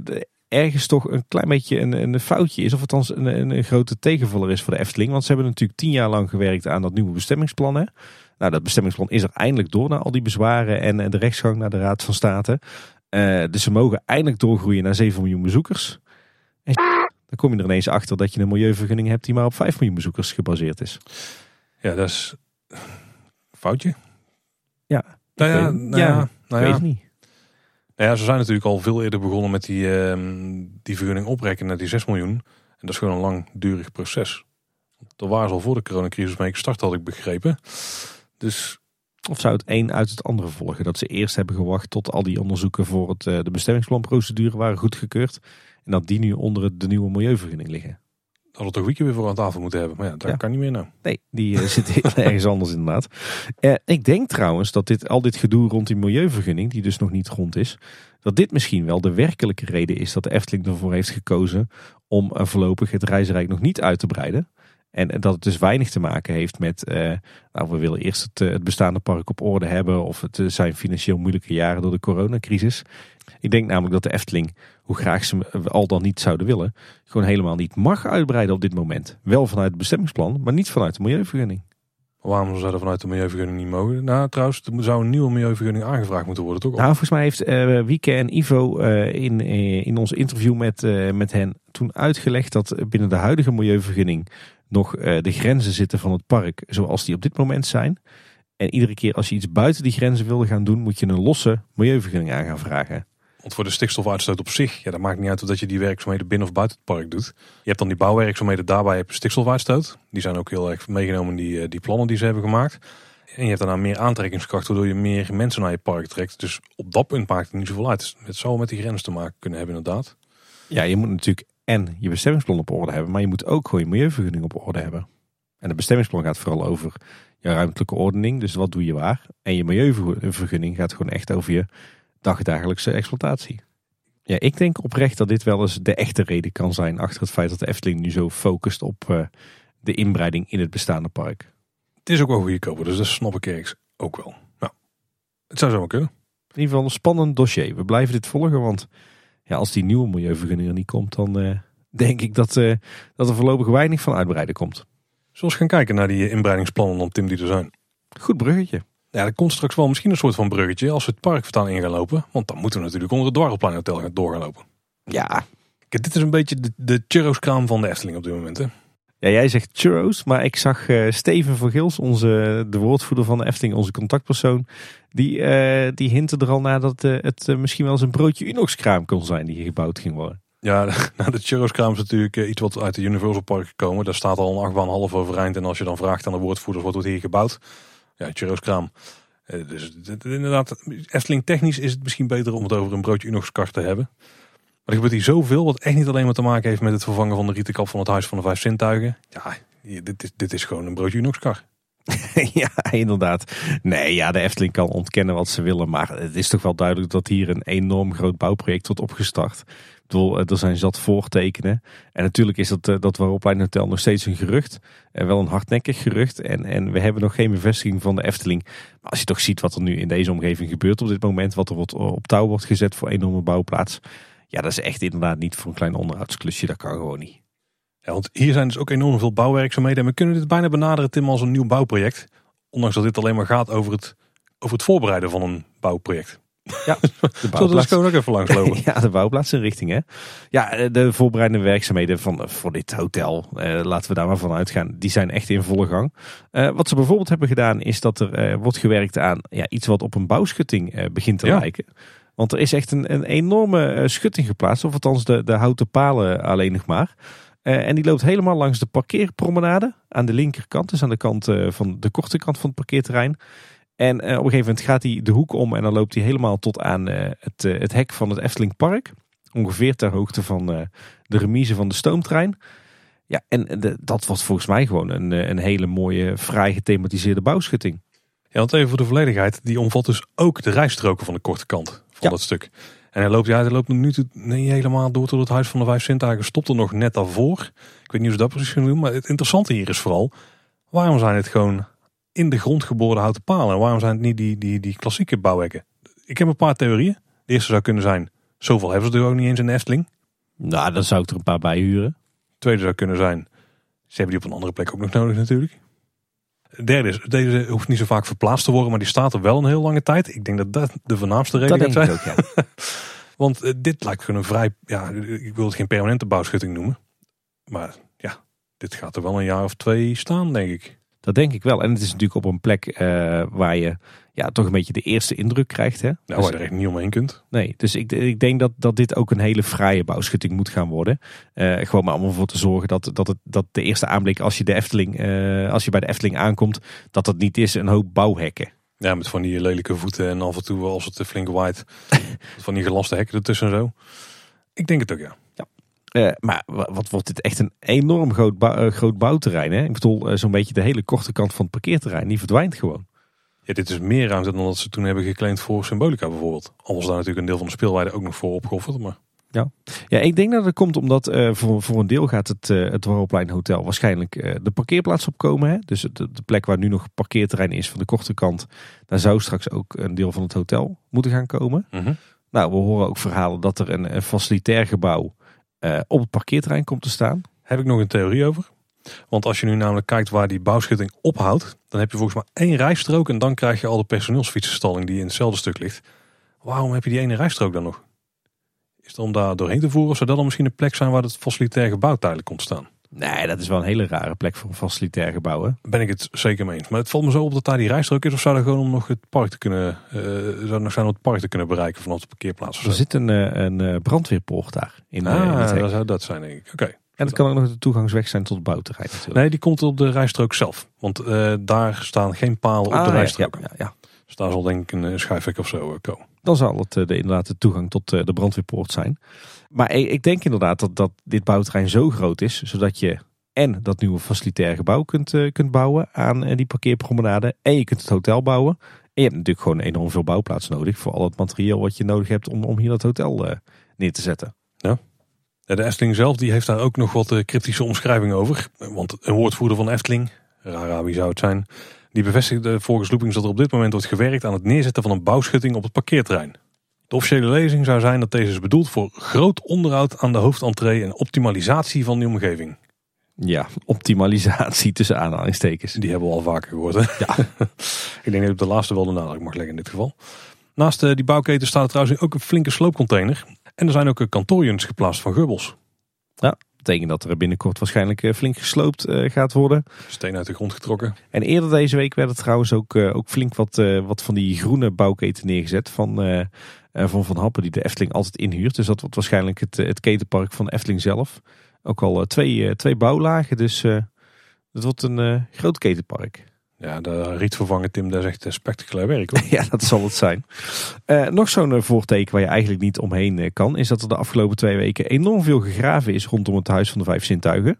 ergens toch een klein beetje een, een foutje is. Of althans een, een, een grote tegenvaller is voor de Efteling. Want ze hebben natuurlijk tien jaar lang gewerkt aan dat nieuwe bestemmingsplan. Hè? Nou, dat bestemmingsplan is er eindelijk door na al die bezwaren en de rechtsgang naar de Raad van State. Uh, dus ze mogen eindelijk doorgroeien naar 7 miljoen bezoekers. En dan kom je er ineens achter dat je een milieuvergunning hebt die maar op 5 miljoen bezoekers gebaseerd is. Ja, dat is foutje. Ja, nou ja, nou ja, nou ja, weet niet. Nou ja, ze zijn natuurlijk al veel eerder begonnen met die, uh, die vergunning oprekken naar die 6 miljoen. En dat is gewoon een langdurig proces. Daar waren ze al voor de coronacrisis mee gestart, had ik begrepen. Dus... Of zou het een uit het andere volgen? Dat ze eerst hebben gewacht tot al die onderzoeken voor het, uh, de bestemmingsplanprocedure waren goedgekeurd. En dat die nu onder de nieuwe milieuvergunning liggen. Dat we toch Wieke weer voor aan tafel moeten hebben. Maar ja, daar kan niet meer nou. Nee, die uh, zit ergens anders inderdaad. Uh, ik denk trouwens dat dit, al dit gedoe rond die milieuvergunning, die dus nog niet rond is, dat dit misschien wel de werkelijke reden is dat de Efteling ervoor heeft gekozen om uh, voorlopig het reisrijk nog niet uit te breiden. En, en dat het dus weinig te maken heeft met, nou we willen eerst het, het, bestaande park op orde hebben of het zijn financieel moeilijke jaren door de coronacrisis. Ik denk namelijk dat de Efteling, hoe graag ze al dan niet zouden willen, gewoon helemaal niet mag uitbreiden op dit moment. Wel vanuit het bestemmingsplan, maar niet vanuit de milieuvergunning. Waarom zou er vanuit de milieuvergunning niet mogen? Nou, trouwens, er zou een nieuwe milieuvergunning aangevraagd moeten worden, toch? Nou, volgens mij heeft uh, Wieke en Ivo uh, in, uh, in ons interview met, met hen toen uitgelegd dat binnen de huidige milieuvergunning nog de grenzen zitten van het park zoals die op dit moment zijn. En iedere keer als je iets buiten die grenzen wilde gaan doen, moet je een losse milieuvergunning aan gaan vragen. Want voor de stikstofuitstoot op zich, ja, dat maakt niet uit of dat je die werkzaamheden binnen of buiten het park doet. Je hebt dan die bouwwerkzaamheden, daarbij heb je stikstofuitstoot. Die zijn ook heel erg meegenomen in die, eh, die plannen die ze hebben gemaakt. En je hebt daarna meer aantrekkingskracht, waardoor je meer mensen naar je park trekt. Dus op dat punt maakt het niet zoveel uit. Het zou met die grens te maken kunnen hebben, inderdaad. Ja, je moet natuurlijk en je bestemmingsplan op orde hebben, maar je moet ook gewoon je milieuvergunning op orde hebben. En het bestemmingsplan gaat vooral over je ruimtelijke ordening, dus wat doe je waar. En je milieuvergunning gaat gewoon echt over je dagdagelijkse exploitatie. Ja, ik denk oprecht dat dit wel eens de echte reden kan zijn achter het feit dat de Efteling nu zo focust op uh, de inbreiding in het bestaande park. Het is ook wel goedkoper, dus dat snap ik ook wel. Nou, het zou zo kunnen. In ieder geval een spannend dossier. We blijven dit volgen, want ja, als die nieuwe milieuvergunning er niet komt, dan uh, denk ik dat, uh, dat er voorlopig weinig van uitbreiden komt. Zoals gaan kijken naar die inbreidingsplannen om Tim die er zijn. Goed bruggetje. Ja, er komt straks wel misschien een soort van bruggetje als we het parkvertaal in gaan lopen. Want dan moeten we natuurlijk onder het Dwarrelplein Hotel gaan door gaan lopen. Ja. Kijk, dit is een beetje de, de churroskraam van de Efteling op dit moment. Hè? Ja, jij zegt churros, maar ik zag uh, Steven van Gils, onze, de woordvoerder van de Efteling, onze contactpersoon, die, uh, die hintte er al naar dat uh, het misschien wel eens een broodje Unox-kraam kon zijn die hier gebouwd ging worden. Ja, nou, de churroskraam is natuurlijk iets wat uit de Universal Park gekomen. Daar staat al een achtbaan half overeind en als je dan vraagt aan de woordvoerders wat wordt hier gebouwd, ja, churroskraam. dus inderdaad, Efteling technisch is het misschien beter om het over een broodje Unox-kar te hebben. Maar er gebeurt hier zoveel wat echt niet alleen maar te maken heeft met het vervangen van de rietenkap van het Huis van de Vijf Zintuigen. Ja, dit is, dit is gewoon een broodje Unox-kar. ja, inderdaad. Nee, ja, de Efteling kan ontkennen wat ze willen. Maar het is toch wel duidelijk dat hier een enorm groot bouwproject wordt opgestart. Ik bedoel, eh, er zijn zat voortekenen. En natuurlijk is dat, eh, dat Waaroplein Hotel nog steeds een gerucht. En wel een hardnekkig gerucht. En, en we hebben nog geen bevestiging van de Efteling. Maar als je toch ziet wat er nu in deze omgeving gebeurt op dit moment. Wat er wordt, op touw wordt gezet voor een enorme bouwplaats. Ja, dat is echt inderdaad niet voor een klein onderhoudsklusje. Dat kan gewoon niet. Want hier zijn dus ook enorm veel bouwwerkzaamheden. En we kunnen dit bijna benaderen, Tim, als een nieuw bouwproject. Ondanks dat dit alleen maar gaat over het, over het voorbereiden van een bouwproject. Ja, de bouwplaats. Zullen ook even langslopen? ja, de bouwplaatsinrichting hè. Ja, de voorbereidende werkzaamheden van, voor dit hotel, eh, laten we daar maar van uitgaan, die zijn echt in volle gang. Eh, wat ze bijvoorbeeld hebben gedaan is dat er eh, wordt gewerkt aan ja, iets wat op een bouwschutting eh, begint te lijken. Want er is echt een, een enorme eh, schutting geplaatst. Of althans de, de houten palen alleen nog maar. Uh, en die loopt helemaal langs de parkeerpromenade. Aan de linkerkant. Dus aan de kant uh, van de korte kant van het parkeerterrein. En uh, op een gegeven moment gaat hij de hoek om. En dan loopt hij helemaal tot aan het, het hek van het Efteling Park. Ongeveer ter hoogte van de remise van de stoomtrein. Ja, en de, dat was volgens mij gewoon een, een hele mooie, vrij gethematiseerde bouwschutting. Ja, want even voor de volledigheid. Die omvat dus ook de rijstroken van de korte kant van dat stuk. En hij loopt, ja, hij loopt nu niet helemaal door tot het huis van de vijf Sintuigen. Stopt er nog net daarvoor. Ik weet niet hoe ze dat precies gaan doen. Maar het interessante hier is vooral, waarom zijn het gewoon in de grond geboren houten palen? waarom zijn het niet die, die, die klassieke bouwhekken? Ik heb een paar theorieën. De eerste zou kunnen zijn, zoveel hebben ze er ook niet eens in Efteling. Nou, dan zou ik er een paar bij huren. tweede zou kunnen zijn, ze hebben die op een andere plek ook nog nodig natuurlijk derde is, deze hoeft niet zo vaak verplaatst te worden, maar die staat er wel een heel lange tijd. Ik denk dat dat de voornaamste reden dat zijn. Ook, ja. Want eh, dit lijkt gewoon een vrij, ja, ik wil het geen permanente bouwschutting noemen. Maar ja, dit gaat er wel een jaar of twee staan, denk ik. Dat denk ik wel. En het is natuurlijk op een plek uh, waar je ja, toch een beetje de eerste indruk krijgt. Hè? Nou, waar je er echt niet omheen kunt. Nee, dus ik, ik denk dat, dat dit ook een hele fraaie bouwschutting moet gaan worden. Uh, gewoon maar allemaal voor te zorgen dat, dat, het, dat de eerste aanblik als je, de Efteling, uh, als je bij de Efteling aankomt, dat het niet is een hoop bouwhekken. Ja, met van die lelijke voeten en af en toe als het flink waait, van die gelaste hekken ertussen en zo. Ik denk het ook, ja. Uh, maar wat wordt dit echt een enorm groot, bouw, groot bouwterrein. Hè? Ik bedoel, zo'n beetje de hele korte kant van het parkeerterrein, die verdwijnt gewoon. Ja, dit is meer ruimte dan dat ze toen hebben geclaimd voor Symbolica bijvoorbeeld. Al was daar natuurlijk een deel van de speelweide ook nog voor opgeofferd. Maar... Ja. ja, ik denk dat het komt omdat voor, voor een deel gaat het, uh, het Warroplein Hotel waarschijnlijk de parkeerplaats opkomen. Hè? Dus de, de, plek waar nu nog parkeerterrein is van de korte kant, daar zou straks ook een deel van het hotel moeten gaan komen. Mm -hmm. Nou, we horen ook verhalen dat er een, een facilitair gebouw op het parkeerterrein komt te staan. Heb ik nog een theorie over? Want als je nu namelijk kijkt waar die bouwschutting ophoudt, dan heb je volgens mij één rijstrook en dan krijg je al de personeelsfietsenstalling die in hetzelfde stuk ligt. Waarom heb je die ene rijstrook dan nog? Is het om daar doorheen te voeren of zou dat dan misschien een plek zijn waar het facilitair gebouw tijdelijk komt staan? Nee, dat is wel een hele rare plek voor een facilitair gebouw. Hè? Ben ik het zeker mee eens. Maar het valt me zo op dat daar die rijstrook is. Of zou er gewoon om nog het park te kunnen, uh, zou nog zijn om het park te kunnen bereiken vanaf de parkeerplaats? Er zit een, een brandweerpoort daar. In, ah, in dat zou dat zijn denk ik. Oké. Okay. En het kan ook nog de toegangsweg zijn tot het bouwterrein natuurlijk. Nee, die komt op de rijstrook zelf. Want uh, daar staan geen palen op ah, de rijstrook. Ja, ja, ja. Dus daar zal denk ik een schuifhek of zo komen. Dan zal het de, inderdaad de toegang tot de brandweerpoort zijn. Maar ik, denk inderdaad dat, dat dit bouwterrein zo groot is, zodat je en dat nieuwe facilitair gebouw kunt, kunt bouwen aan die parkeerpromenade. En je kunt het hotel bouwen. En je hebt natuurlijk gewoon enorm veel bouwplaats nodig voor al het materiaal wat je nodig hebt om, om hier dat hotel neer te zetten. Ja. De Efteling zelf die heeft daar ook nog wat cryptische omschrijvingen over. Want een woordvoerder van Efteling, Rara wie zou het zijn, die bevestigde volgens Loopings dat er op dit moment wordt gewerkt aan het neerzetten van een bouwschutting op het parkeerterrein. De officiële lezing zou zijn dat deze is bedoeld voor groot onderhoud aan de hoofdentree en optimalisatie van die omgeving. Ja, optimalisatie tussen aanhalingstekens. Die hebben we al vaker gehoord. Hè? Ja. ik denk dat ik op de laatste wel de nadruk mag leggen in dit geval. Naast uh, die bouwketen staat er trouwens ook een flinke sloopcontainer. En er zijn ook kantoorunits geplaatst van Gubbels. Ja, betekent dat er binnenkort waarschijnlijk eh, flink gesloopt gaat worden. Steen uit de grond getrokken. En eerder deze week werden trouwens ook, ook flink wat, wat van die groene bouwketen neergezet van, van Van Happen die de Efteling altijd inhuurt. Dus dat wordt waarschijnlijk het, het ketenpark van Efteling zelf. Ook al twee, twee bouwlagen, dus het wordt een groot ketenpark. Ja, de rietvervanger Tim, dat is echt spectaculair werk hoor. ja, dat zal het zijn. Uh, nog zo'n voorteken waar je eigenlijk niet omheen kan, is dat er de afgelopen twee weken enorm veel gegraven is rondom het Huis van de Vijf Zintuigen.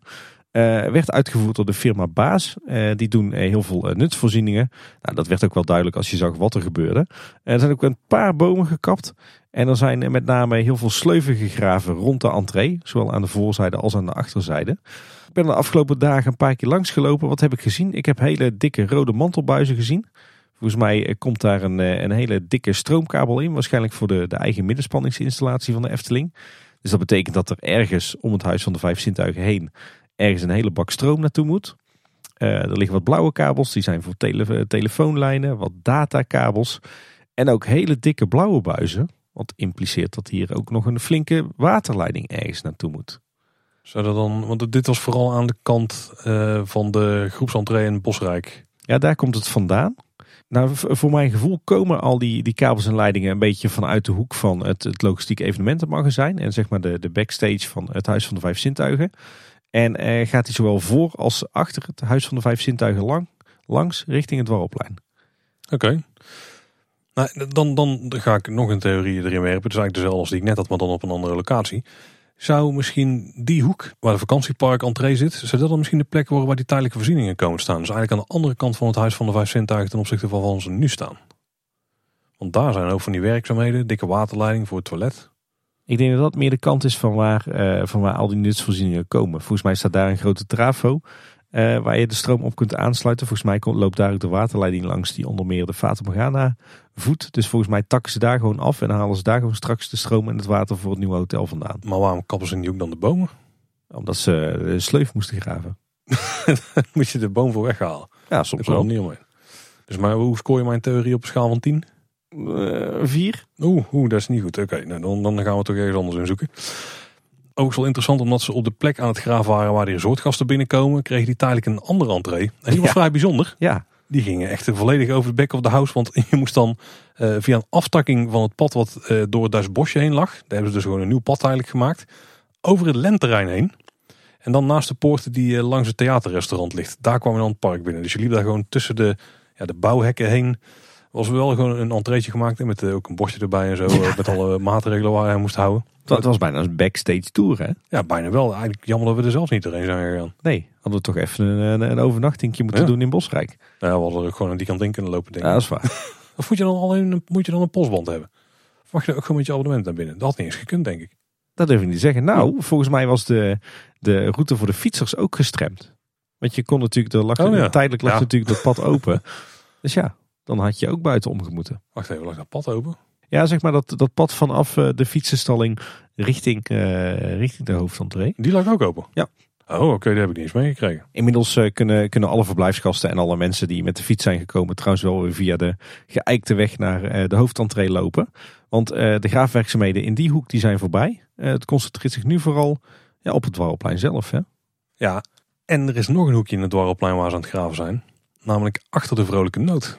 Werd uitgevoerd door de firma Baas. die doen heel veel nutsvoorzieningen. Nou, dat werd ook wel duidelijk als je zag wat er gebeurde. er zijn ook een paar bomen gekapt. En er zijn met name heel veel sleuven gegraven rond de entree. Zowel aan de voorzijde als aan de achterzijde. Ik ben de afgelopen dagen een paar keer langs gelopen. Wat heb ik gezien? Ik heb hele dikke rode mantelbuizen gezien. Volgens mij eh, komt daar een, eh, een hele dikke stroomkabel in. Waarschijnlijk voor de, de eigen middenspanningsinstallatie van de Efteling. Dus dat betekent dat er ergens om het Huis van de Vijf Zintuigen heen... ergens een hele bak stroom naartoe moet. Uh, er liggen wat blauwe kabels. Die zijn voor tele telefoonlijnen. Wat datakabels. En ook hele dikke blauwe buizen. Wat impliceert dat hier ook nog een flinke waterleiding ergens naartoe moet. Zou dat dan, want dit was vooral aan de kant uh, van de groepsentree in Bosrijk. Ja, daar komt het vandaan. Nou, voor mijn gevoel komen al die, die kabels en leidingen een beetje vanuit de hoek van het, het logistiek evenementenmagazijn. En zeg maar de, de backstage van het Huis van de Vijf Zintuigen. En uh, gaat hij zowel voor als achter het Huis van de Vijf Zintuigen lang, langs richting het Dwarrelplein. Oké. Nou, dan, dan ga ik nog een theorie erin werpen. Het is eigenlijk dezelfde als die ik net had, maar dan op een andere locatie. Zou misschien die hoek waar de vakantiepark entree zit, zou dat dan misschien de plek worden waar die tijdelijke voorzieningen komen staan? Dus eigenlijk aan de andere kant van het Huis van de Vijf Zintuigen ten opzichte van waar ze nu staan. Want daar zijn ook van die werkzaamheden, dikke waterleiding voor het toilet. Ik denk dat dat meer de kant is van waar, uh, van waar al die nutsvoorzieningen komen. Volgens mij staat daar een grote trafo. Uh, waar je de stroom op kunt aansluiten. Volgens mij loopt daar ook de waterleiding langs die onder meer de Fata Morgana voedt. Dus volgens mij takken ze daar gewoon af en dan halen ze daar gewoon straks de stroom en het water voor het nieuwe hotel vandaan. Maar waarom kappen ze niet ook dan de bomen? Omdat ze de sleuf moesten graven. Moet je de boom voor weghalen? Ja, soms wel. Niet omheen. Dus maar hoe scoor je mijn theorie op een schaal van 10? Uh, vier. Oeh, oeh, dat is niet goed. Oké, nou, dan, dan gaan we toch ergens anders in zoeken ook wel interessant omdat ze op de plek aan het graven waren waar de resortgasten binnenkomen, kregen die tijdelijk een andere entree. En die was vrij bijzonder. Ja. Die gingen echt volledig over de back of the house. Want je moest dan uh, via een aftakking van het pad wat uh, door het Duits bosje heen lag. Daar hebben ze dus gewoon een nieuw pad eigenlijk gemaakt. Over het lenterrein heen. En dan naast de poort die uh, langs het theaterrestaurant ligt. Daar kwam je dan het park binnen. Dus je liep daar gewoon tussen de, ja, de bouwhekken heen. Was wel gewoon een entreetje gemaakt. Met ook een bosje erbij en zo. met alle maatregelen waar hij moest houden. Het was bijna een backstage tour, hè? Ja, bijna wel. Eigenlijk jammer dat we er zelfs niet doorheen zijn gegaan. Nee, hadden we toch even een, een overnachtingje moeten doen in Bosrijk. Ja, we hadden er gewoon aan die kant in kunnen lopen, denk ik. Ja, dat is waar. of moet je dan alleen moet je dan een postband hebben? Of mag je ook gewoon met je abonnement naar binnen? Dat had niet eens gekund, denk ik. Dat durf ik niet zeggen. Nou, volgens mij was de, de route voor de fietsers ook gestremd. Want je kon natuurlijk, er lag, oh, tijdelijk lag natuurlijk dat pad open. Dus ja, dan had je ook buiten omgemoeten. Wacht even, lag dat pad open? Ja, zeg maar dat, dat pad vanaf eh, de fietsenstalling richting, uh, richting de hoofdentree. Die lag ook open? Ja. Oh, oké, okay, dat heb ik niet eens meegekregen. Inmiddels uh, kunnen, kunnen alle verblijfsgasten en alle mensen die met de fiets zijn gekomen, trouwens wel weer via de geëikte weg naar uh, de hoofdentree lopen. Want de graafwerkzaamheden in die hoek die zijn voorbij. het concentreert zich nu vooral ja, op het dwarrelplein zelf. Hè? Ja, en er is nog een hoekje in het dwarrelplein waar ze aan het graven zijn. Namelijk achter de vrolijke nood.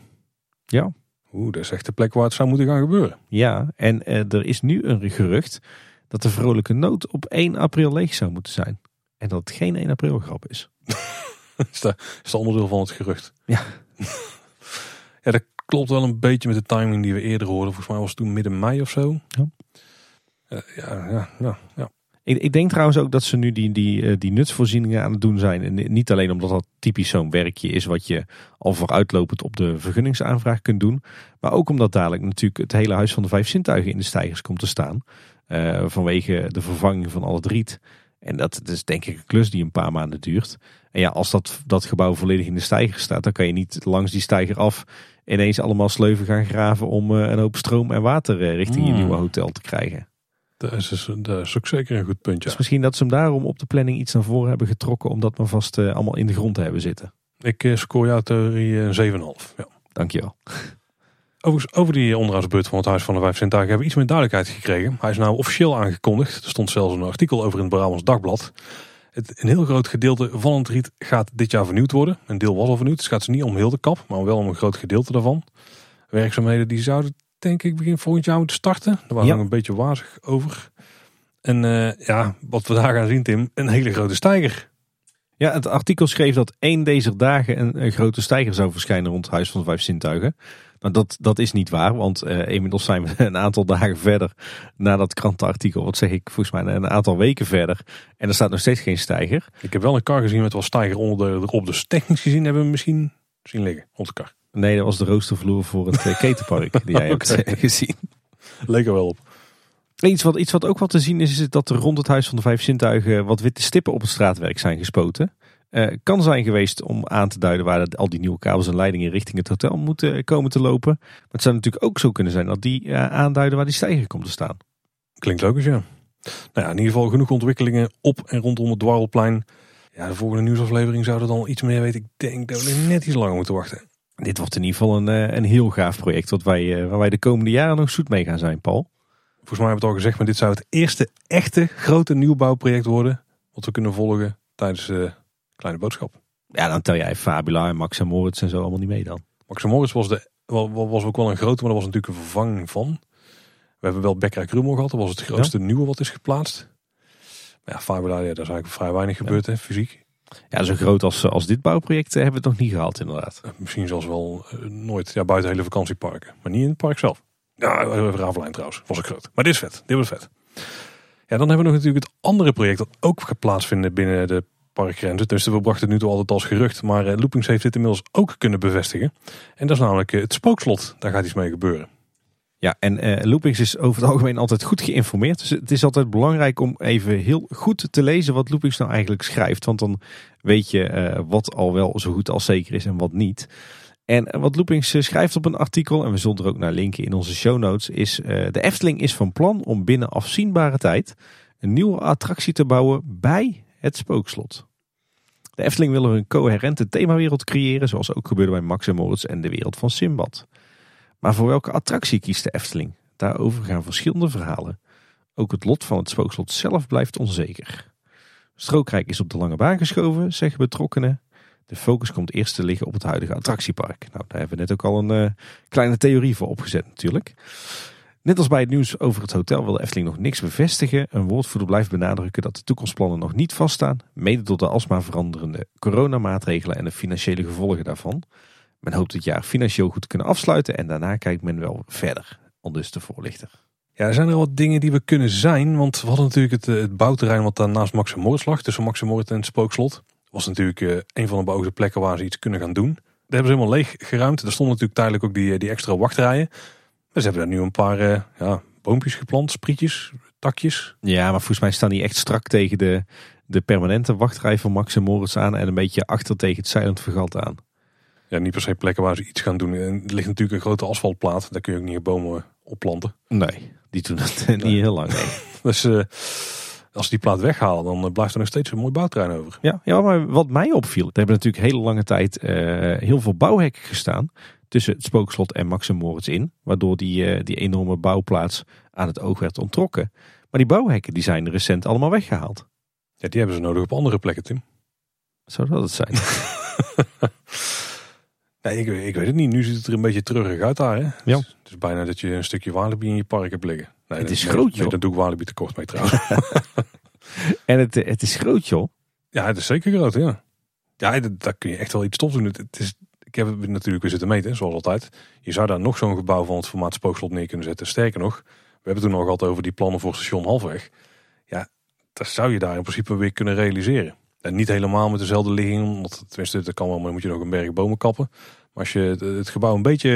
Ja. Oeh, dat is echt de plek waar het zou moeten gaan gebeuren. Ja, en uh, er is nu een gerucht dat de vrolijke nood op 1 april leeg zou moeten zijn. En dat het geen 1 april grap is. is, dat, is dat onderdeel van het gerucht? Ja. ja, dat klopt wel een beetje met de timing die we eerder hoorden. Volgens mij was het toen midden mei of zo. Ja. Uh, ja, ja, ja, ja. Ik, ik, denk trouwens ook dat ze nu die, die, eh, die nutsvoorzieningen aan het doen zijn. En niet alleen omdat dat typisch zo'n werkje is wat je al vooruitlopend op de vergunningsaanvraag kunt doen. Maar ook omdat dadelijk natuurlijk het hele huis van de vijf zintuigen in de stijgers komt te staan. Uh, vanwege de vervanging van al het riet. En dat is denk ik een klus die een paar maanden duurt. En ja, als dat, dat gebouw volledig in de stijger staat, dan kan je niet langs die stijger af ineens allemaal sleuven gaan graven om uh, een hoop stroom en water richting je hmm. nieuwe hotel te krijgen. Dat is, dat is ook zeker een goed punt, ja. Dus misschien dat ze hem daarom op de planning iets naar voren hebben getrokken. Om dat maar vast uh, allemaal in de grond te hebben zitten. Ik uh, scoor jouw theorie een 7,5. Ja. Dankjewel. Overigens, over die onderhoudsbeurt van het Huis van de Vijf Sintuigen hebben we iets meer duidelijkheid gekregen. Hij is nou officieel aangekondigd. Er stond zelfs een artikel over in het Brabants Dagblad. Het, een heel groot gedeelte van het riet gaat dit jaar vernieuwd worden. Een deel was al vernieuwd. Dus het gaat ze niet om heel de kap, maar wel om een groot gedeelte daarvan. Werkzaamheden die zouden denk ik begin volgend jaar moeten starten. Daar waren we een beetje wazig over. En uh, ja, wat we daar gaan zien Tim, een hele grote stijger. Ja, het artikel schreef dat één deze dagen een, een, grote stijger zou verschijnen rond het Huis van de Vijf Zintuigen. Maar dat, dat is niet waar, want uh, inmiddels zijn we een aantal dagen verder na dat krantenartikel. Wat zeg ik, volgens mij een aantal weken verder. En er staat nog steeds geen stijger. Ik heb wel een kar gezien met wel stijger onder de, erop. Dus technisch gezien hebben we misschien zien liggen op de kar. Nee, dat was de roostervloer voor het uh, ketenpark die jij okay. hebt gezien. Leek er wel op. Iets wat, iets wat ook wel te zien is, is dat er rond het Huis van de Vijf Zintuigen wat witte stippen op het straatwerk zijn gespoten. Uh, kan zijn geweest om aan te duiden waar al die nieuwe kabels en leidingen richting het hotel moeten komen te lopen. Maar het zou natuurlijk ook zo kunnen zijn dat die uh, aanduiden waar die stijger komt te staan. Klinkt logisch, ja. Nou ja, in ieder geval genoeg ontwikkelingen op en rondom het Dwarrelplein. Ja, de volgende nieuwsaflevering zou er dan iets meer weten. Ik denk dat we net iets langer moeten wachten. Dit wordt in ieder geval een, een heel gaaf project wat wij, waar wij de komende jaren nog zoet mee gaan zijn, Paul. Volgens mij hebben we het al gezegd, maar dit zou het eerste echte grote nieuwbouwproject worden. Wat we kunnen volgen tijdens de kleine boodschap. Ja, dan tel jij Fabula en Max en Moritz en zo allemaal niet mee dan. Max en Moritz was, de, was ook wel een grote, maar dat was natuurlijk een vervanging van. We hebben wel Becker Krummel gehad, dat was het grootste nieuwe wat is geplaatst. Maar ja, Fabula, ja, daar is eigenlijk vrij weinig gebeurd, hè, fysiek. Ja, zo groot als, als dit bouwproject hebben we het nog niet gehad inderdaad. Misschien zelfs wel nooit, ja, buiten hele vakantieparken. Maar niet in het park zelf. Ja, Ravelijn trouwens. Was ook groot. Maar dit is vet. Dit was vet. Ja, dan hebben we nog natuurlijk het andere project dat ook gaat plaatsvinden binnen de parkgrenzen. Dus we brachten het nu toe altijd als gerucht. Maar uh, Loopings heeft dit inmiddels ook kunnen bevestigen. En dat is namelijk het spookslot. Daar gaat iets mee gebeuren. Ja, en uh, Loopings is over het algemeen altijd goed geïnformeerd. Dus het is altijd belangrijk om even heel goed te lezen wat Loopings nou eigenlijk schrijft. Want dan weet je wat al wel zo goed als zeker is en wat niet. En wat Loopings eh, schrijft op een artikel, en we zullen er ook naar linken in onze show notes, is de Efteling is van plan om binnen afzienbare tijd een nieuwe attractie te bouwen bij het spookslot. De Efteling wil er een coherente themawereld creëren, zoals ook gebeurde bij Max en Moritz en de wereld van Simbad. Maar voor welke attractie kiest de Efteling? Daarover gaan verschillende verhalen. Ook het lot van het spookslot zelf blijft onzeker. Strookrijk is op de lange baan geschoven, zeggen betrokkenen. De focus komt eerst te liggen op het huidige attractiepark. Nou, daar hebben we net ook al een uh, kleine theorie voor opgezet natuurlijk. Net als bij het nieuws over het hotel wil de Efteling nog niks bevestigen. Een woordvoerder blijft benadrukken dat de toekomstplannen nog niet vaststaan. Mede door de alsmaar veranderende coronamaatregelen en de financiële gevolgen daarvan. Men hoopt het jaar financieel goed te kunnen afsluiten en daarna kijkt men wel verder. Aldus de voorlichter. Ja, er zijn er wat dingen die we kunnen zijn. Want we hadden natuurlijk het, eh, het bouwterrein wat daar naast Max Moritz lag. Tussen Max en het Spookslot was natuurlijk uh, een van de beoogde plekken waar ze iets kunnen gaan doen. Daar hebben ze helemaal leeg geruimd. Er stonden natuurlijk tijdelijk ook die, die extra wachtrijen. Dus ze hebben daar nu een paar uh, ja, boompjes geplant, sprietjes, takjes. Ja, maar volgens mij staan die echt strak tegen de, de permanente wachtrij van Max en Moritz aan. En een beetje achter tegen het Silent Vergat aan. Ja, niet per se plekken waar ze iets gaan doen. En er ligt natuurlijk een grote asfaltplaat. Daar kun je ook niet bomen opplanten. Nee, die doen het niet heel lang. Nee. dus... Uh, als die plaat weghalen, dan blijft er nog steeds een mooi bouwtrein over. Ja, ja maar wat mij opviel, er hebben natuurlijk hele lange tijd uh, heel veel bouwhekken gestaan tussen het Spookslot en Max en Moritz in, waardoor die, uh, die enorme bouwplaats aan het oog werd ontrokken. Maar die bouwhekken die zijn recent allemaal weggehaald. Ja, die hebben ze nodig op andere plekken, Tim. Zou dat het zijn? nee, ik, ik, weet het niet. Nu ziet het er een beetje terug uit daar. Hè? Ja. Het is bijna dat je een stukje Walibi in je park hebt liggen. Nee, het is groot, joh. dat doe ik Walibi tekort mee trouwens. en het, het is groot, joh. Ja, het is zeker groot, ja. Ja, daar kun je echt wel iets tof doen. Het, is, ik heb het natuurlijk weer zitten meten, zoals altijd. Je zou daar nog zo'n gebouw van het formaat Spookslot neer kunnen zetten. Sterker nog, we hebben het toen nog gehad over die plannen voor station Halfweg. Ja, dat zou je daar in principe weer kunnen realiseren. En niet helemaal met dezelfde ligging, want tenminste, dat kan wel, maar dan moet je nog een berg bomen kappen. Maar als je het gebouw een beetje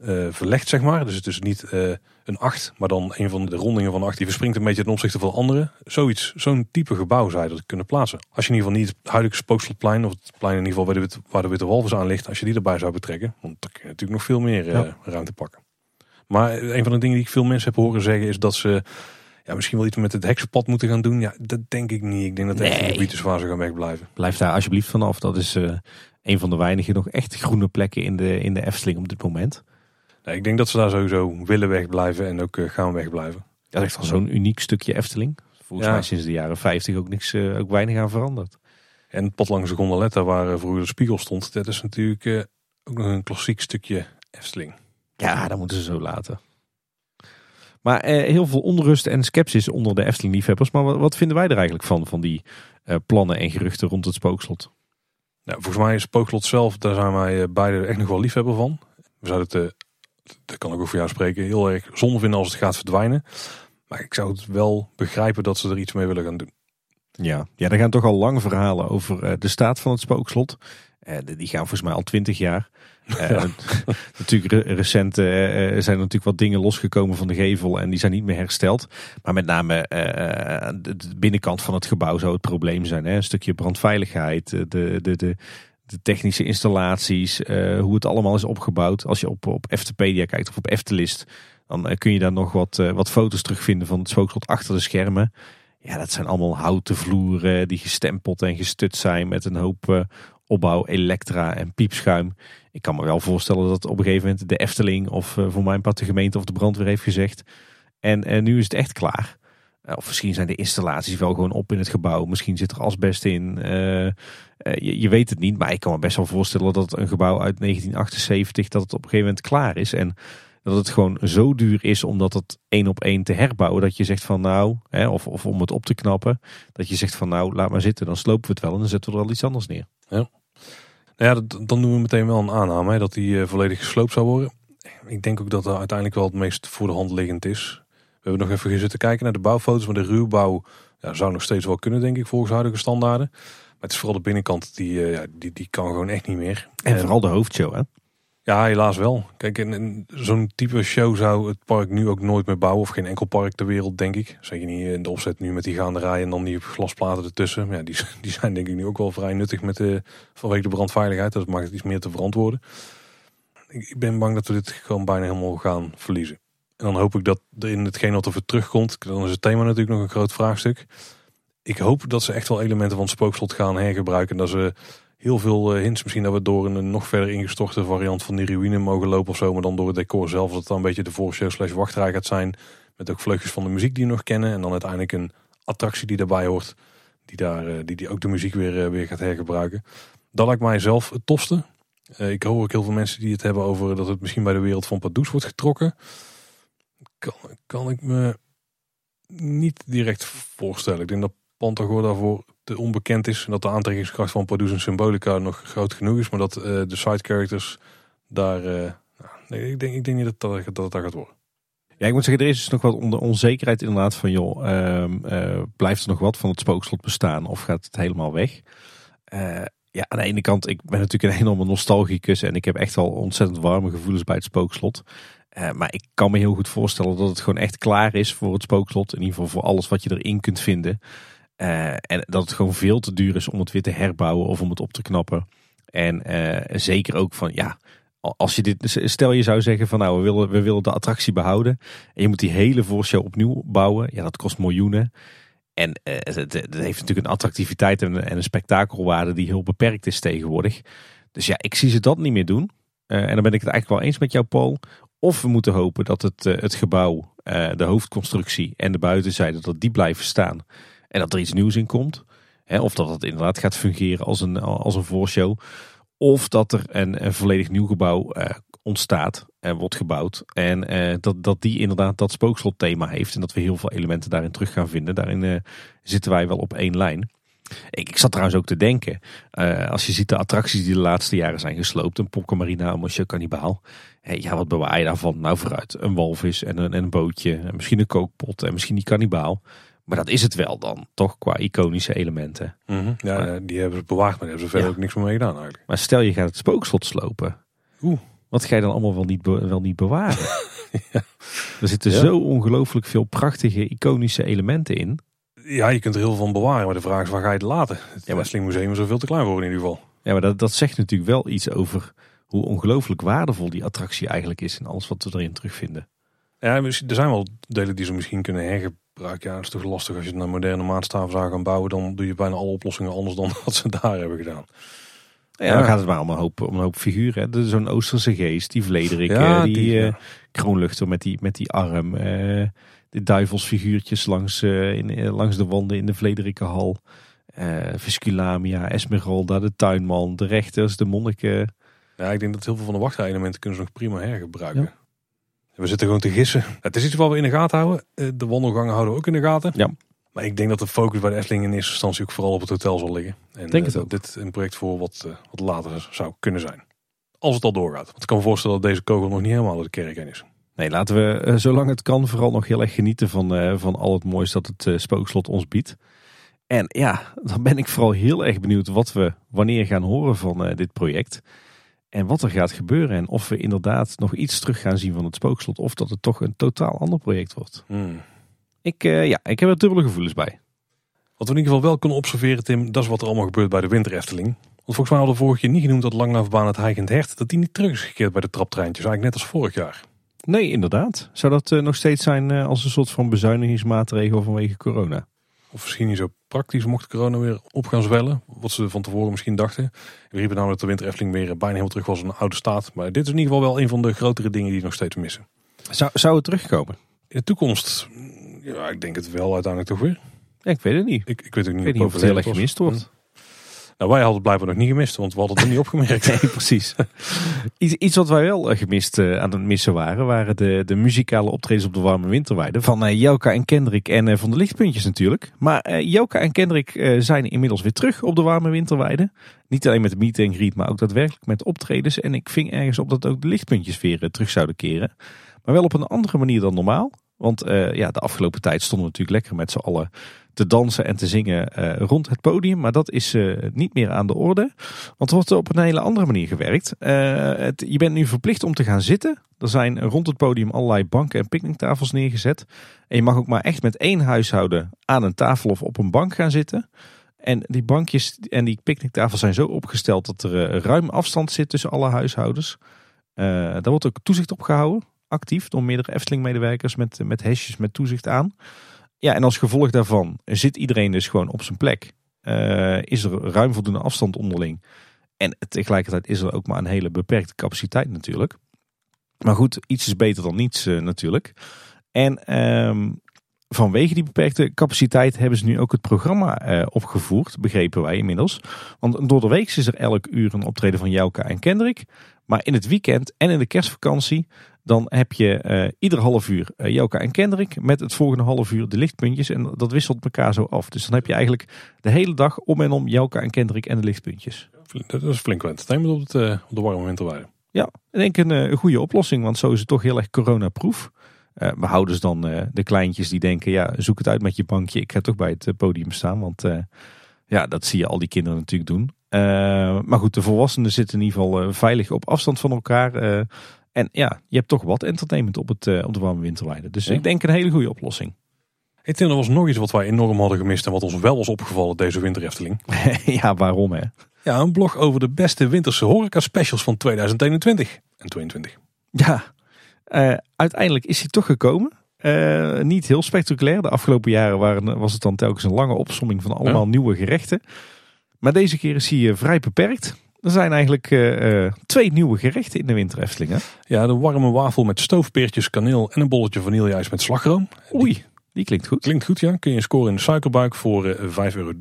uh, uh, verlegt, zeg maar, dus het is niet uh, een 8, maar dan een van de rondingen van 8 die verspringt een beetje ten opzichte van andere. Zoiets, zo'n type gebouw zou je dat kunnen plaatsen. Als je in ieder geval niet het huidige Spookslotplein, of het plein in ieder geval waar de, waar de Witte Walvis aan ligt, als je die erbij zou betrekken, want dan kun je natuurlijk nog veel meer ja. ruimte pakken. Maar een van de dingen die ik veel mensen heb horen zeggen is dat ze ja, misschien wel iets met het heksenpad moeten gaan doen. Ja, dat denk ik niet. Ik denk dat echt Nee. de gebied is waar ze gaan wegblijven. Blijf daar alsjeblieft vanaf. Dat is eh, een van de weinige nog echt groene plekken in de, in de Efteling op dit moment. Nee, ik denk dat ze daar sowieso willen wegblijven en ook eh, gaan wegblijven. Dat is echt zo'n uniek stukje Efteling. Volgens Ja. mij sinds de jaren 50 ook, niks, eh, ook weinig aan veranderd. En het pad langs de gondoletta waar vroeger de spiegel stond, dat is natuurlijk eh, ook nog een klassiek stukje Efteling. Ja, dat moeten ze zo laten. Maar eh, heel veel onrust en sceptisch onder de Efteling-liefhebbers. Maar wat, wat vinden wij er eigenlijk van, van die eh, plannen en geruchten rond het spookslot? Nou, volgens mij is Spookslot zelf, daar zijn wij eh, beide echt nog wel liefhebber van. We zouden het, dat kan ik ook voor jou spreken, heel erg zonde vinden als het gaat verdwijnen. Maar ik zou het wel begrijpen dat ze er iets mee willen gaan doen. Ja, ja er gaan toch al lang verhalen over de staat van het spookslot. Die die gaan volgens mij al twintig jaar. Eh, natuurlijk re- recent eh, eh, zijn er natuurlijk wat dingen losgekomen van de gevel en die zijn niet meer hersteld. Maar met name de, binnenkant van het gebouw zou het probleem zijn. Hè? Een stukje brandveiligheid, de, de, de, de technische installaties, hoe het allemaal is opgebouwd. Als je op, op Eftepedia kijkt of op Eftelist, dan kun je daar nog wat, wat foto's terugvinden van het spookslot achter de schermen. Ja, dat zijn allemaal houten vloeren die gestempeld en gestut zijn met een hoop opbouw, elektra en piepschuim. Ik kan me wel voorstellen dat op een gegeven moment de Efteling of eh, voor mijn part de gemeente of de brandweer heeft gezegd. En, en nu is het echt klaar. Eh, Of misschien zijn de installaties wel gewoon op in het gebouw. Misschien zit er asbest in. Eh, je, weet het niet, maar ik kan me best wel voorstellen dat een gebouw uit 1978 dat het op een gegeven moment klaar is. En dat het gewoon zo duur is om dat één op één te herbouwen. Dat je zegt van nou, hè, of, of om het op te knappen. Dat je zegt van nou, laat maar zitten, dan slopen we het wel en dan zetten we er al iets anders neer. Nou ja, dat- dan doen we meteen wel een aanname hè, dat die eh, volledig gesloopt zou worden. Ik denk ook dat dat uiteindelijk wel het meest voor de hand liggend is. We hebben nog even zitten kijken naar de bouwfoto's, maar de ruwbouw ja, zou nog steeds wel kunnen, denk ik, volgens huidige standaarden. Maar het is vooral de binnenkant, die, eh, die, die kan gewoon echt niet meer. En vooral de hoofdshow hè. Ja, helaas wel. Kijk, en zo'n type show zou het park nu ook nooit meer bouwen. Of geen enkel park ter wereld, denk ik. Je niet in de opzet nu met die gaanderijen en dan die glasplaten ertussen. Ja, die, die zijn denk ik nu ook wel vrij nuttig met de, vanwege de brandveiligheid. Dat maakt het iets meer te verantwoorden. Ik, ik ben bang dat we dit gewoon bijna helemaal gaan verliezen. En dan hoop ik dat in hetgeen wat er terugkomt, dan is het thema natuurlijk nog een groot vraagstuk. Ik hoop dat ze echt wel elementen van het spookslot gaan hergebruiken. En dat ze heel veel eh, hints. Misschien dat we door een nog verder ingestorte variant van die ruïne mogen lopen of zo. Maar dan door het decor zelf. Dat het dan een beetje de voorshow slash wachtrij gaat zijn. Met ook vleugjes van de muziek die we nog kennen. En dan uiteindelijk een attractie die daarbij hoort. Die, daar, eh, die, die ook de muziek weer, eh, weer gaat hergebruiken. Dat lijkt mij zelf het tofste. Ik hoor ook heel veel mensen die het hebben over dat het misschien bij de wereld van Pardoes wordt getrokken. Kan, kan ik me niet direct voorstellen. Ik denk dat Pantagor daarvoor te onbekend is. En dat de aantrekkingskracht van en Symbolica nog groot genoeg is. Maar dat eh, de side characters daar... eh, nou, ik, denk, ik denk niet dat dat, dat, dat gaat worden. Ja, ik moet zeggen, er is dus nog wat onzekerheid inderdaad van, joh, ehm, eh, blijft er nog wat van het spookslot bestaan of gaat het helemaal weg? Ja, aan de ene kant, ik ben natuurlijk een enorme nostalgicus en ik heb echt al ontzettend warme gevoelens bij het spookslot. Maar ik kan me heel goed voorstellen dat het gewoon echt klaar is voor het spookslot. In ieder geval voor alles wat je erin kunt vinden. Eh, en dat het gewoon veel te duur is om het weer te herbouwen of om het op te knappen. En eh, zeker ook van, ja, als je dit, stel je zou zeggen van nou, we willen, we willen de attractie behouden. En je moet die hele voorshow opnieuw bouwen. Ja, dat kost miljoenen. En eh, het, het heeft natuurlijk een attractiviteit en, en een spektakelwaarde die heel beperkt is tegenwoordig. Dus ja, ik zie ze dat niet meer doen. Uh, en dan ben ik het eigenlijk wel eens met jou, Paul. Of we moeten hopen dat het, uh, het gebouw, uh, de hoofdconstructie en de buitenzijde, dat die blijven staan. En dat er iets nieuws in komt. Hè, of dat het inderdaad gaat fungeren als een, als een voorshow. Of dat er een, een volledig nieuw gebouw uh, ontstaat en wordt gebouwd. En uh, dat, dat die inderdaad dat spookslotthema heeft. En dat we heel veel elementen daarin terug gaan vinden. Daarin uh, zitten wij wel op één lijn. Ik, ik zat trouwens ook te denken. als je ziet de attracties die de laatste jaren zijn gesloopt. Een Popcamarina, een Monsieur Cannibal. Hey, ja, wat bewaar je daarvan? Nou vooruit. Een walvis en een, en een bootje. En misschien een kookpot en misschien die kannibaal. Maar dat is het wel dan, toch, qua iconische elementen. Mm -hmm. Ja, maar, die hebben ze bewaard, maar daar hebben ze verder ja. ook niks meer mee gedaan eigenlijk. Maar stel je gaat het spookslot slopen. Oeh. Wat ga je dan allemaal wel niet, wel niet bewaren? ja. Er zitten zo ongelooflijk veel prachtige, iconische elementen in. Ja, je kunt er heel veel van bewaren, maar de vraag is waar ga je het laten? Het ja, Wrestling Museum is er veel te klein voor in ieder geval. Ja, maar dat, dat zegt natuurlijk wel iets over hoe ongelooflijk waardevol die attractie eigenlijk is. En alles wat we erin terugvinden. Ja, er zijn wel delen die ze misschien kunnen hergebruiken gebruik. Ja, dat is toch lastig als je naar moderne maatstaven zou gaan bouwen. Dan doe je bijna alle oplossingen anders dan wat ze daar hebben gedaan. Ja, dan gaat het maar om een hoop, om een hoop figuren. Zo'n Oosterse geest, die Vlederik, ja, die, die ja. kroonluchter met die, met die arm. Uh, de duivelsfiguurtjes langs, uh, in, langs de wanden in de Vlederikenhal. Visculamia, Esmeralda, de tuinman, de rechters, de monniken. Ja, ik denk dat heel veel van de wachtelementen kunnen ze nog prima hergebruiken. Ja. We zitten gewoon te gissen. Het is iets wat we in de gaten houden. De wandelgangen houden we ook in de gaten. Ja. Maar ik denk dat de focus bij de Efteling in eerste instantie ook vooral op het hotel zal liggen. En denk uh, dit een project voor wat, uh, wat later zou kunnen zijn. Als het al doorgaat. Want ik kan me voorstellen dat deze kogel nog niet helemaal door de kerk heen is. Nee, laten we zolang het kan vooral nog heel erg genieten van, van al het moois dat het spookslot ons biedt. En ja, dan ben ik vooral heel erg benieuwd wat we wanneer gaan horen van dit project. En wat er gaat gebeuren. En of we inderdaad nog iets terug gaan zien van het spookslot. Of dat het toch een totaal ander project wordt. Hmm. Ik, uh, ja, ik heb er dubbele gevoelens bij. Wat we in ieder geval wel kunnen observeren, Tim, dat is wat er allemaal gebeurt bij de Winter Efteling. Want volgens mij hadden we vorige keer niet genoemd dat Langlaufbaan het Heigend Hert, dat die niet terug is gekeerd bij de traptreintjes, eigenlijk net als vorig jaar. Nee, inderdaad. Zou dat uh, nog steeds zijn uh, als een soort van bezuinigingsmaatregel vanwege corona? Of misschien niet zo praktisch mocht corona weer op gaan zwellen. Wat ze van tevoren misschien dachten. We riepen namelijk dat de Winter Efteling weer bijna helemaal terug was in een oude staat. Maar dit is in ieder geval wel een van de grotere dingen die nog steeds missen. Zou, zou het terugkomen? In de toekomst ja, ik denk het wel uiteindelijk toch weer. Ja, ik weet het niet. Ik, ik weet ook niet, ik weet niet of het heel erg gemist wordt. Nou, wij hadden het blijkbaar nog niet gemist, want we hadden het niet opgemerkt. nee, precies. iets, iets wat wij wel eh, gemist uh, aan het missen waren, waren de, de muzikale optredens op de warme winterweide. Van uh, Jelka en Kendrick en van de lichtpuntjes natuurlijk. Maar Jelka en Kendrick zijn inmiddels weer terug op de warme winterweide. Niet alleen met de meet en greet, maar ook daadwerkelijk met optredens. En ik ving ergens op dat ook de lichtpuntjes weer terug zouden keren. Maar wel op een andere manier dan normaal. Want ja, de afgelopen tijd stonden we natuurlijk lekker met z'n allen te dansen en te zingen uh, rond het podium. Maar dat is uh, niet meer aan de orde. Want er wordt op een hele andere manier gewerkt. Het, je bent nu verplicht om te gaan zitten. Er zijn rond het podium allerlei banken en picknicktafels neergezet. En je mag ook maar echt met één huishouden aan een tafel of op een bank gaan zitten. En die bankjes en die picknicktafels zijn zo opgesteld dat er ruim afstand zit tussen alle huishoudens. daar wordt ook toezicht op gehouden actief door meerdere Efteling-medewerkers met, met hesjes met toezicht aan. Ja, en als gevolg daarvan zit iedereen dus gewoon op zijn plek. Uh, is er ruim voldoende afstand onderling. En tegelijkertijd is er ook maar een hele beperkte capaciteit natuurlijk. Maar goed, iets is beter dan niets uh, natuurlijk. En um, vanwege die beperkte capaciteit hebben ze nu ook het programma uh, opgevoerd, begrepen wij inmiddels. Want door de week is er elk uur een optreden van Jouka en Kendrick. Maar in het weekend en in de kerstvakantie dan heb je uh, ieder half uur uh, Joka en Kendrick met het volgende half uur de lichtpuntjes. En dat wisselt elkaar zo af. Dus dan heb je eigenlijk de hele dag om en om Joka en Kendrick en de lichtpuntjes. Dat is flink entertainment op, het, uh, op de warme winterweide. Ja, ik denk een, een, goede oplossing. Want zo is het toch heel erg coronaproof. we houden dus dan de kleintjes die denken, ja zoek het uit met je bankje. Ik ga toch bij het podium staan. Want ja, dat zie je al die kinderen natuurlijk doen. maar goed, de volwassenen zitten in ieder geval veilig op afstand van elkaar. En ja, je hebt toch wat entertainment op, het, uh, op de warme winterweide. Dus ik denk een hele goede oplossing. Hey Tim, er was nog iets wat wij enorm hadden gemist en wat ons wel was opgevallen deze winterefteling. ja, waarom hè? Ja, een blog over de beste winterse horeca specials van 2021 en 22. Ja, uh, uiteindelijk is hij toch gekomen. Uh, niet heel spectaculair. De afgelopen jaren waren, was het dan telkens een lange opsomming van allemaal ja. nieuwe gerechten. Maar deze keer is hij vrij beperkt. Er zijn eigenlijk uh, twee nieuwe gerechten in de winter Efteling. Ja, de warme wafel met stoofpeertjes, kaneel en een bolletje vanilleijs met slagroom. Oei, die klinkt goed. Klinkt goed, ja. Kun je scoren in de suikerbuik voor uh, 5,30 euro.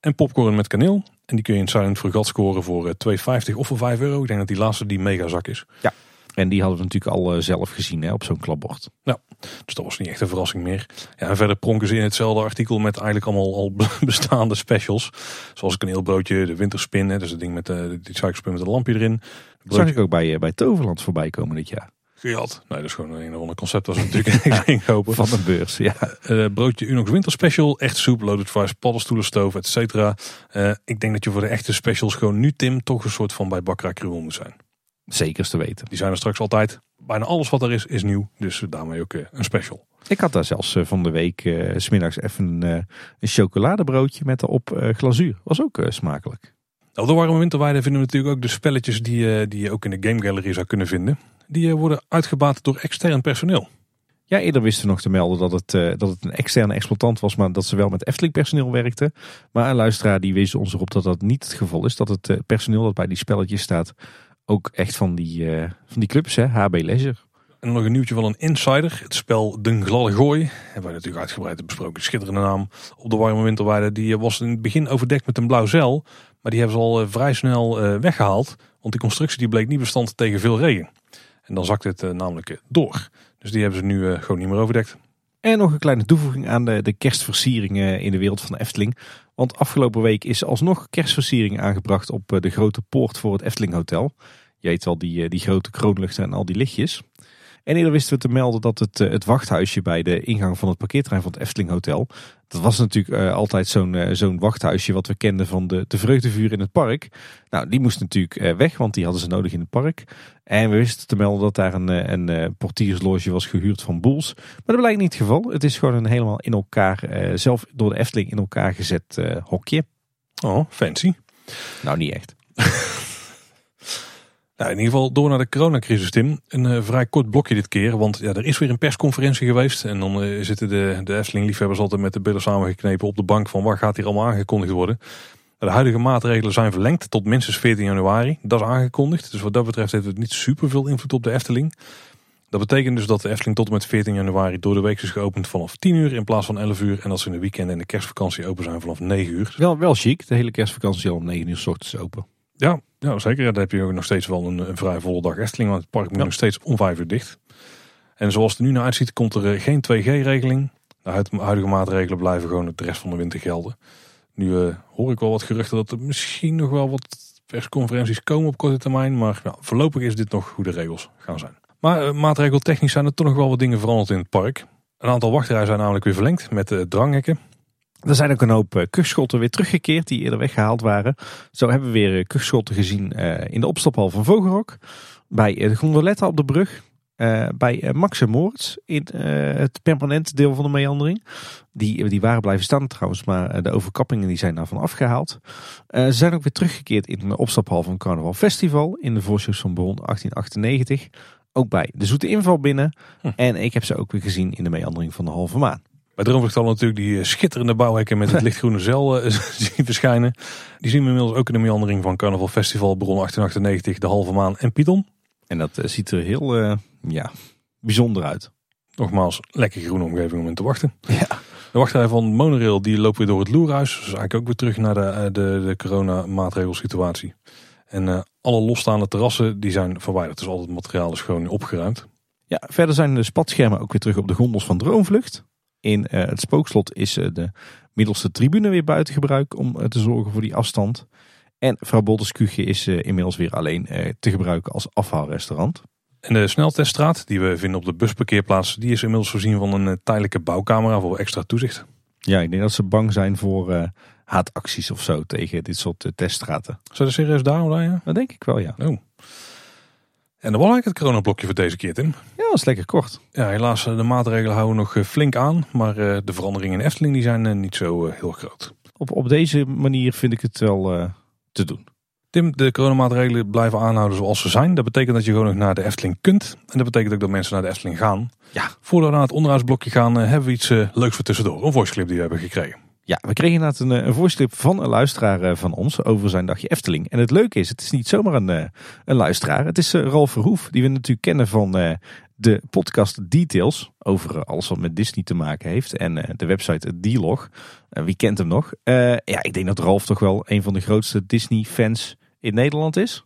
En popcorn met kaneel. En die kun je in Silent Fregat scoren voor 2,50 of voor 5 euro. Ik denk dat die laatste die mega zak is. Ja. En die hadden we natuurlijk al uh, zelf gezien hè, op zo'n klapbord. Ja, dus dat was niet echt een verrassing meer. Ja, en verder pronken ze in hetzelfde artikel met eigenlijk allemaal al bestaande specials. Zoals een kaneelbroodje, de winterspin, hè, dus het ding met de, uh, die suikerspin met een lampje erin. Dat zag ik ook bij, uh, bij Toverland voorbij komen dit jaar. Gejat. Nee, dat is gewoon een ander concept was natuurlijk ja, inkopen. Van de beurs, ja. Uh, broodje Unox winterspecial, echt soep, loaded fries, paddenstoelen, stoof, et cetera. Uh, ik denk dat je voor de echte specials gewoon nu, Tim, toch een soort van bij Bakra Cruel moet zijn. Zeker te weten. Die zijn er straks altijd. Bijna alles wat er is, is nieuw. Dus daarmee ook uh, een special. Ik had daar zelfs uh, van de week uh, smiddags even een chocoladebroodje met erop glazuur. Was ook smakelijk. Op de warme winterweide vinden we natuurlijk ook de spelletjes die, die je ook in de Game Gallery zou kunnen vinden. Die worden uitgebaat door extern personeel. Ja, eerder wisten we nog te melden dat het, uh, dat het een externe exploitant was, maar dat ze wel met Efteling personeel werkten. Maar een luisteraar die wees ons erop dat dat niet het geval is. Dat het uh, personeel dat bij die spelletjes staat ook echt van die, uh, van die clubs, hè, HB Leisure. En nog een nieuwtje van een insider. Het spel Den Gladde Gooi. Hebben wij natuurlijk uitgebreid besproken. Schitterende naam op de warme winterweide. Die was in het begin overdekt met een blauw zeil. Maar die hebben ze al vrij snel weggehaald. Want die constructie die bleek niet bestand tegen veel regen. En dan zakt het namelijk door. Dus die hebben ze nu uh, gewoon niet meer overdekt. En nog een kleine toevoeging aan de, de kerstversieringen in de wereld van de Efteling. Want afgelopen week is alsnog kerstversiering aangebracht op eh, de grote poort voor het Efteling Hotel. Je weet wel, die, eh, die grote kroonluchten en al die lichtjes. En eerder wisten we te melden dat het, het wachthuisje bij de ingang van het parkeerterrein van het Efteling Hotel dat was natuurlijk uh, altijd zo'n uh, zo'n wachthuisje wat we kenden van de, de vreugdevuur in het park. Nou, die moest natuurlijk uh, weg, want die hadden ze nodig in het park. En we wisten te melden dat daar een, een portiersloge was gehuurd van Boels. Maar dat blijkt niet het geval. Het is gewoon een helemaal in elkaar, zelf door de Efteling in elkaar gezet hokje. Oh, fancy. Nou, niet echt. Nou, in ieder geval door naar de coronacrisis, Tim. Een uh, vrij kort blokje dit keer, want ja, er is weer een persconferentie geweest. En dan uh, zitten de, de Efteling-liefhebbers altijd met de billen samengeknepen op de bank van wat gaat hier allemaal aangekondigd worden. De huidige maatregelen zijn verlengd tot minstens 14 januari. Dat is aangekondigd. Dus wat dat betreft heeft het niet super veel invloed op de Efteling. Dat betekent dus dat de Efteling tot en met 14 januari door de week is geopend vanaf 10 uur in plaats van 11 uur. En dat ze in de weekend en de kerstvakantie open zijn vanaf 9 uur. Wel, wel chic, de hele kerstvakantie al om 9 uur s ochtends open. Ja, ja zeker. Dan heb je ook nog steeds wel een, een vrij volle dag Efteling. Want het park moet nog steeds om vijf uur dicht. En zoals het er nu naar uitziet, komt er eh, geen 2G-regeling. De huidige maatregelen blijven gewoon de rest van de winter gelden. Nu uh, hoor ik wel wat geruchten dat er misschien nog wel wat persconferenties komen op korte termijn. Maar ja, voorlopig is dit nog hoe de regels gaan zijn. Maar uh, maatregeltechnisch zijn er toch nog wel wat dingen veranderd in het park. Een aantal wachtrijen zijn namelijk weer verlengd met de dranghekken. Er zijn ook een hoop eh, kuchschotten weer teruggekeerd die eerder weggehaald waren. Zo hebben we weer eh, kuchschotten gezien eh, in de opstaphal van Vogelrok. Bij de gondoletta op de brug. bij Max en Moorts in het permanente deel van de meandering. Die, die waren blijven staan trouwens, maar de overkappingen die zijn daarvan afgehaald. ze zijn ook weer teruggekeerd in de opstaphal van Carnaval Festival in de voorshows van Bron 1898. Ook bij de Zoete Inval binnen. Hm. En ik heb ze ook weer gezien in de meandering van de Halve Maan. Bij Droomvlucht natuurlijk die eh, schitterende bouwhekken met het lichtgroene zeil uh, zien verschijnen. Die zien we inmiddels ook in de meandering van Carnaval Festival, Bron 1898, De Halve Maan en Python. En dat uh, ziet er heel ja, bijzonder uit. Nogmaals, lekker groene omgeving om in te wachten. Ja. De wachtrij van Monorail die loopt weer door het Loerhuis. Dus eigenlijk ook weer terug naar de, de, de corona maatregelsituatie. En alle losstaande terrassen die zijn verwijderd. Dus al het materiaal is gewoon opgeruimd. Ja, verder zijn de spatschermen ook weer terug op de gondels van Droomvlucht. In uh, het spookslot is uh, de middelste tribune weer buiten gebruik om uh, te zorgen voor die afstand. En vrouw Bolders is inmiddels weer alleen te gebruiken als afhaalrestaurant. En de snelteststraat die we vinden op de busparkeerplaats, die is inmiddels voorzien van een tijdelijke bouwcamera voor extra toezicht. Ja, ik denk dat ze bang zijn voor haatacties of zo tegen dit soort teststraten. Zou dat serieus daarom zijn? Ja? Dat denk ik wel, ja. Oh. En dan was eigenlijk het coronablokje voor deze keer, Tim. Ja, dat is lekker kort. Ja, helaas, eh, de maatregelen houden nog eh, flink aan. Maar eh, de veranderingen in Efteling die zijn niet zo heel groot. Op, op deze manier vind ik het wel te doen. Tim, de coronamaatregelen blijven aanhouden zoals ze zijn. Dat betekent dat je gewoon nog naar de Efteling kunt. En dat betekent ook dat mensen naar de Efteling gaan. Ja. Voordat we naar het onderhoudsblokje gaan, hebben we iets leuks voor tussendoor. Een voice clip die we hebben gekregen. Ja, we kregen inderdaad een, een voiceclip van een luisteraar van ons over zijn dagje Efteling. En het leuke is, het is niet zomaar een, een luisteraar. Het is Ralf Verhoef, die we natuurlijk kennen van de podcast Details over alles wat met Disney te maken heeft. En de website D-Log. wie kent hem nog? ja, ik denk dat Ralf toch wel een van de grootste Disney fans in Nederland is.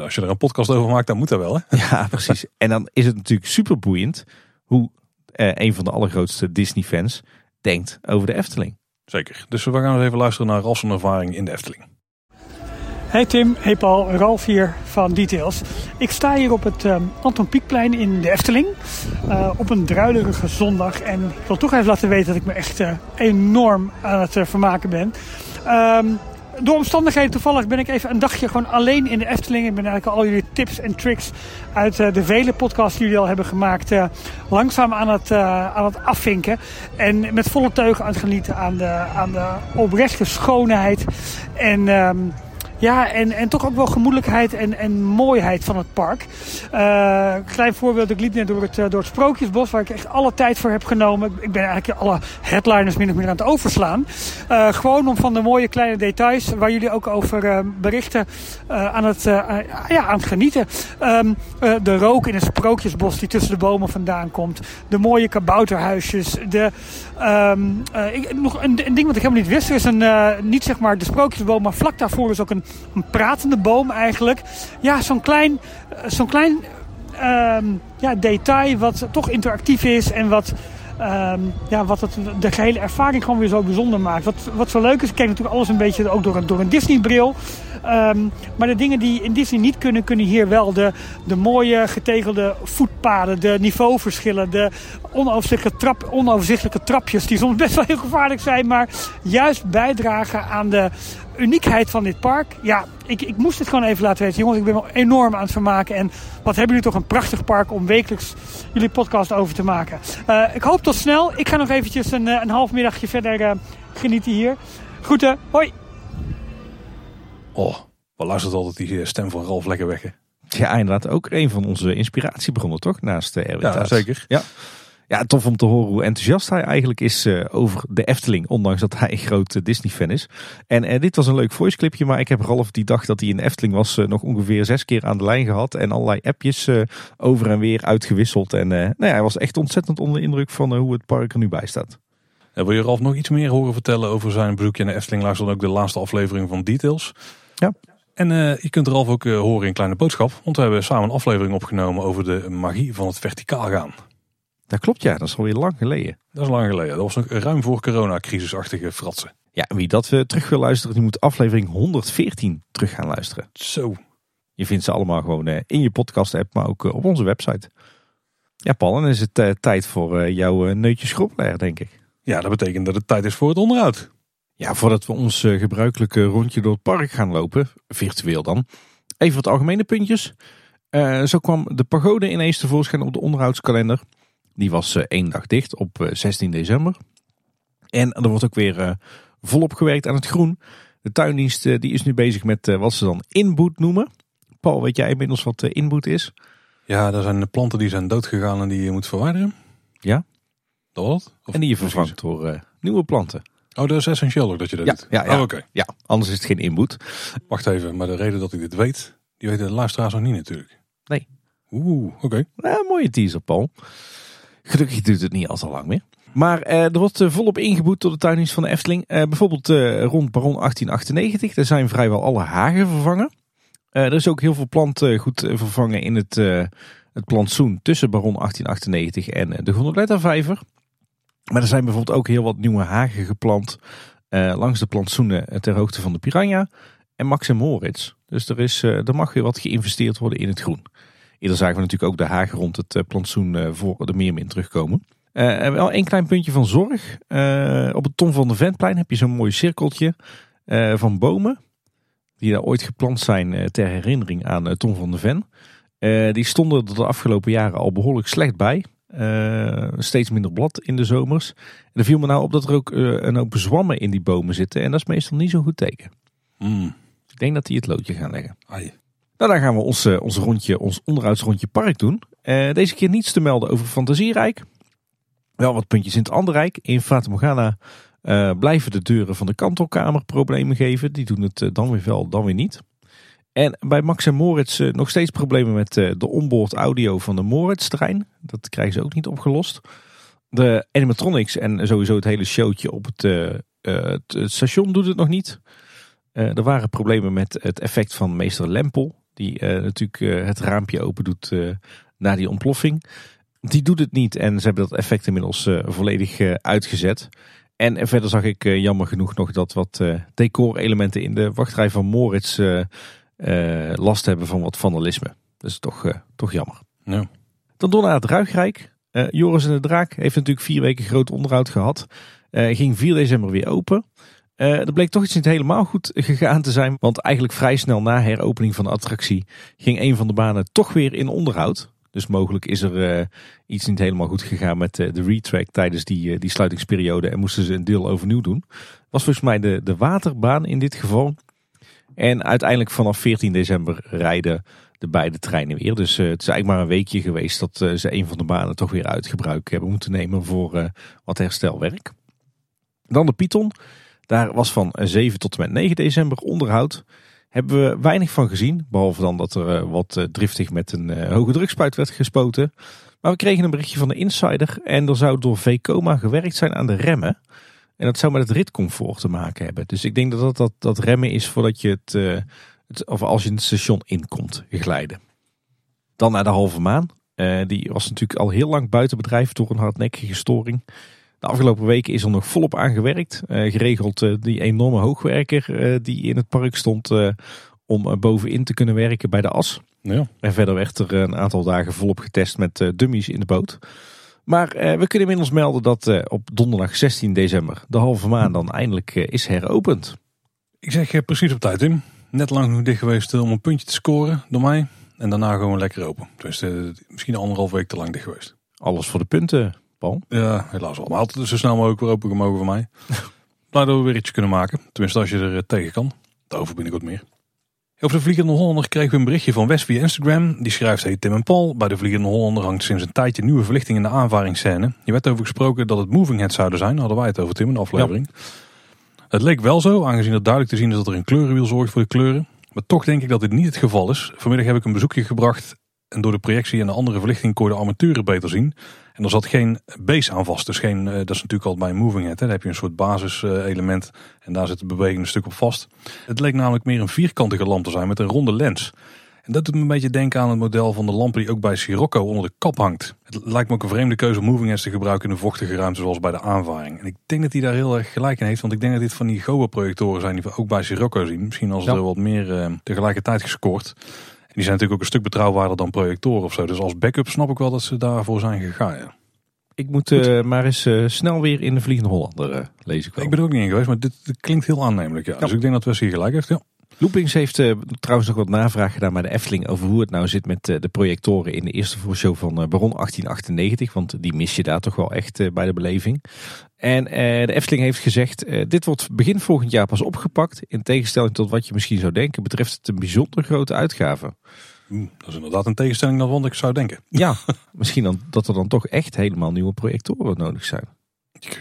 Als je er een podcast over maakt, dan moet dat wel. Hè? Ja, precies. En dan is het natuurlijk super boeiend hoe een van de allergrootste Disney fans denkt over de Efteling. Zeker. Dus we gaan eens even luisteren naar Ralf's ervaring in de Efteling. Hey Tim, hey Paul, Ralf hier van Details. Ik sta hier op het um, Anton Pieckplein in de Efteling. Uh, op een druilerige zondag. En ik wil toch even laten weten dat ik me echt uh, enorm aan het uh, vermaken ben. Um, door omstandigheden toevallig ben ik even een dagje gewoon alleen in de Efteling. Ik ben eigenlijk al jullie tips en tricks uit uh, de vele podcasts die jullie al hebben gemaakt uh, langzaam aan het, uh, aan het afvinken. En met volle teugen aan het genieten aan de, aan de oprechte schoonheid en... Um, ja, en, en toch ook wel gemoedelijkheid en, en mooiheid van het park. Uh, klein voorbeeld, ik liep net door het, door het Sprookjesbos, waar ik echt alle tijd voor heb genomen. Ik ben eigenlijk alle headliners min of meer aan het overslaan. Uh, gewoon om van de mooie kleine details, waar jullie ook over berichten, aan, het, ja, aan het genieten. Um, de rook in het Sprookjesbos die tussen de bomen vandaan komt. De mooie kabouterhuisjes. De, um, ik, nog een, een, ding wat ik helemaal niet wist. Is een, niet zeg maar de Sprookjesboom, maar vlak daarvoor is ook een een pratende boom eigenlijk. Ja, zo'n klein, zo'n klein um, ja, detail wat toch interactief is en wat, um, ja, wat het, de gehele ervaring gewoon weer zo bijzonder maakt. Wat, wat zo leuk is, ik kijk natuurlijk alles een beetje ook door een, door een Disney-bril. Um, maar de dingen die in Disney niet kunnen, kunnen hier wel. De, de mooie getegelde voetpaden, de niveauverschillen, de onoverzichtelijke, trap, onoverzichtelijke trapjes die soms best wel heel gevaarlijk zijn, maar juist bijdragen aan de uniekheid van dit park. Ja, ik, ik moest het gewoon even laten weten. Jongens, ik ben wel enorm aan het vermaken. En wat hebben jullie toch een prachtig park om wekelijks jullie podcast over te maken. Uh, ik hoop tot snel. Ik ga nog eventjes een, eh, een half middagje verder uh, genieten hier. Groeten, hoi! Oh, we luisteren altijd die stem van Ralf lekker weg. Hè? Ja, inderdaad. Ook een van onze inspiratiebronnen, toch? Naast de Erwin Ja, zeker. Ja. Ja, tof om te horen hoe enthousiast hij eigenlijk is uh, over de Efteling. Ondanks dat hij een groot Disney-fan is. En uh, dit was een leuk voice clipje. Maar ik heb Ralf die dag dat hij in de Efteling was nog ongeveer zes keer aan de lijn gehad. En allerlei appjes over en weer uitgewisseld. En nou ja, hij was echt ontzettend onder de indruk van hoe het park er nu bij staat. En wil je Ralf nog iets meer horen vertellen over zijn bezoekje aan de Efteling? Luister dan ook de laatste aflevering van Details. Ja. En je kunt Ralf ook horen in Kleine Boodschap. Want we hebben samen een aflevering opgenomen over de magie van het verticaal gaan. Dat klopt ja, dat is alweer lang geleden. Dat is lang geleden. Dat was nog ruim voor coronacrisisachtige fratsen. Ja, wie dat we terug wil luisteren, die moet aflevering 114 terug gaan luisteren. Zo. Je vindt ze allemaal gewoon eh, in je podcast app, maar ook eh, op onze website. Ja Paul, dan is het uh, tijd voor jouw neutje denk ik. Ja, dat betekent dat het tijd is voor het onderhoud. Ja, voordat we ons gebruikelijke rondje door het park gaan lopen, virtueel dan. Even wat algemene puntjes. zo kwam de pagode ineens tevoorschijn op de onderhoudskalender. Die was eh, één dag dicht op 16 eh, december. En er wordt ook weer eh, volop gewerkt aan het groen. De tuindienst die is nu bezig met wat ze dan inboet noemen. Paul, weet jij inmiddels wat inboet is? Ja, er zijn de planten die zijn doodgegaan en die je moet verwijderen. Ja. Dat wat? en die je vervangt door nieuwe planten. Oh, dat is essentieel ook dat je dat ja, doet? Ja, ja. Oh, oké. ja, anders is het geen inboet. Wacht even, maar de reden dat ik dit weet, die weten de luisteraars nog niet natuurlijk. Nee. Oeh, oké. Okay. mooie teaser, Paul. Gelukkig duurt het niet al zo lang meer. Maar uh, er wordt uh, volop ingeboet door de tuindienst van de Efteling. Uh, bijvoorbeeld rond Baron 1898. Daar zijn vrijwel alle hagen vervangen. er is ook heel veel plantgoed vervangen in het, het plantsoen tussen Baron 1898 en de Gondoletta-vijver. Maar er zijn bijvoorbeeld ook heel wat nieuwe hagen geplant langs de plantsoenen ter hoogte van de Piranha en Max en Moritz. Dus er, is, er mag weer wat geïnvesteerd worden in het groen. Eerder zagen we natuurlijk ook de hagen rond het eh, plantsoen eh, voor de Meermin terugkomen. Uh, wel een klein puntje van zorg. Uh, op het Tom van de Ventplein heb je zo'n mooi cirkeltje uh, van bomen. Die daar ooit geplant zijn ter herinnering aan Tom van de Ven. die stonden er de afgelopen jaren al behoorlijk slecht bij. steeds minder blad in de zomers. En er viel me nou op dat er ook een hoop zwammen in die bomen zitten. En dat is meestal niet zo'n goed teken. Mm. Ik denk dat die het loodje gaan leggen. Ai. Nou, dan gaan we ons, uh, ons, rondje, ons onderhoudsrondje park doen. Uh, deze keer niets te melden over Fantasierijk. Wel wat puntjes in het andere rijk. In Fata Morgana uh, blijven de deuren van de kantelkamer problemen geven. Die doen het dan weer wel, dan weer niet. En bij Max en Moritz nog steeds problemen met de onboard audio van de Moritz-trein. Dat krijgen ze ook niet opgelost. De animatronics en sowieso het hele showtje op het, het station doet het nog niet. er waren problemen met het effect van meester Lempel. Die uh, natuurlijk uh, het raampje open doet uh, na die ontploffing. Die doet het niet en ze hebben dat effect inmiddels volledig uitgezet. En verder zag ik jammer genoeg nog dat wat decorelementen in de wachtrij van Moritz last hebben van wat vandalisme. Is toch, toch jammer. Ja. Dan door naar het Ruigrijk. Joris en de Draak heeft natuurlijk vier weken groot onderhoud gehad. ging 4 december weer open. Uh, er bleek toch iets niet helemaal goed gegaan te zijn. Want eigenlijk vrij snel na heropening van de attractie ging een van de banen toch weer in onderhoud. Dus mogelijk is er uh, iets niet helemaal goed gegaan met uh, de retrack tijdens die, die sluitingsperiode. En moesten ze een deel overnieuw doen. Was volgens mij de, de waterbaan in dit geval. En uiteindelijk vanaf 14 december rijden de beide treinen weer. Dus het is eigenlijk maar een weekje geweest dat ze een van de banen toch weer uit gebruik hebben moeten nemen voor wat herstelwerk. Dan de Python. Daar was van 7 tot en met 9 december onderhoud. Hebben we weinig van gezien. Behalve dan dat er wat driftig met een hoge drukspuit werd gespoten. Maar we kregen een berichtje van de insider. En er zou door VCOMA gewerkt zijn aan de remmen. En dat zou met het ritcomfort te maken hebben. Dus ik denk dat dat, dat, dat remmen is voordat je het, of als je in het station inkomt, glijden. Dan naar de halve maan. Die was natuurlijk al heel lang buiten bedrijf door een hardnekkige storing. De afgelopen weken is er nog volop aan gewerkt. Uh, geregeld die enorme hoogwerker die in het park stond om bovenin te kunnen werken bij de as. Ja. En verder werd er een aantal dagen volop getest met dummies in de boot. Maar we kunnen inmiddels melden dat op donderdag 16 december de halve maan dan eindelijk is heropend. Ik zeg precies op tijd Tim. Net lang genoeg dicht geweest om een puntje te scoren door mij. En daarna gewoon lekker open. Dus misschien anderhalf week te lang dicht geweest. Alles voor de punten, Paul. Ja, helaas wel. Maar altijd zo snel mogelijk weer open gemogen voor mij. Blij dat we weer iets kunnen maken. Tenminste als je er tegen kan. Daarover binnenkort meer. Over de Vliegende Hollander kregen we een berichtje van West via Instagram. Die schrijft, hey Tim en Paul, bij de Vliegende Hollander hangt sinds een tijdje nieuwe verlichting in de aanvaringsscène. Je werd over gesproken dat het moving head zouden zijn. Hadden wij het over Tim in de aflevering. Het leek wel zo, aangezien het duidelijk te zien is dat er een kleurenwiel zorgt voor de kleuren. Maar toch denk ik dat dit niet het geval is. Vanmiddag heb ik een bezoekje gebracht en door de projectie en de andere verlichting kon je de armaturen beter zien. En er zat geen base aan vast. Dus geen, eh, dat is natuurlijk al bij een moving head. Hè. Dan heb je een soort basiselement en daar zit de beweging een stuk op vast. Het leek namelijk meer een vierkantige lamp te zijn met een ronde lens. En dat doet me een beetje denken aan het model van de lampen die ook bij Sirocco onder de kap hangt. Het lijkt me ook een vreemde keuze om moving heads te gebruiken in een vochtige ruimte zoals bij de aanvaring. En ik denk dat hij daar heel erg gelijk in heeft, want ik denk dat dit van die Goa projectoren zijn die we ook bij Sirocco zien. Misschien als er wat meer uh, tegelijkertijd gescoord. Die zijn natuurlijk ook een stuk betrouwbaarder dan projectoren of zo. Dus als backup snap ik wel dat ze daarvoor zijn gegaan. Ja. Ik moet uh, maar eens uh, snel weer in de Vliegende Hollander uh, lees ik. Ik ben er ook niet in geweest, maar dit, dit klinkt heel aannemelijk. Ja. ja. Dus ik denk dat Wes hier gelijk heeft. Ja. Loopings heeft trouwens nog wat navraag gedaan bij de Efteling over hoe het nou zit met de projectoren in de eerste voorshow van Baron 1898. Want die mis je daar toch wel echt bij de beleving. En de Efteling heeft gezegd, dit wordt begin volgend jaar pas opgepakt. In tegenstelling tot wat je misschien zou denken, betreft het een bijzonder grote uitgave. Dat is inderdaad een tegenstelling dan wat ik zou denken. Ja, misschien dan, dat er dan toch echt helemaal nieuwe projectoren nodig zijn.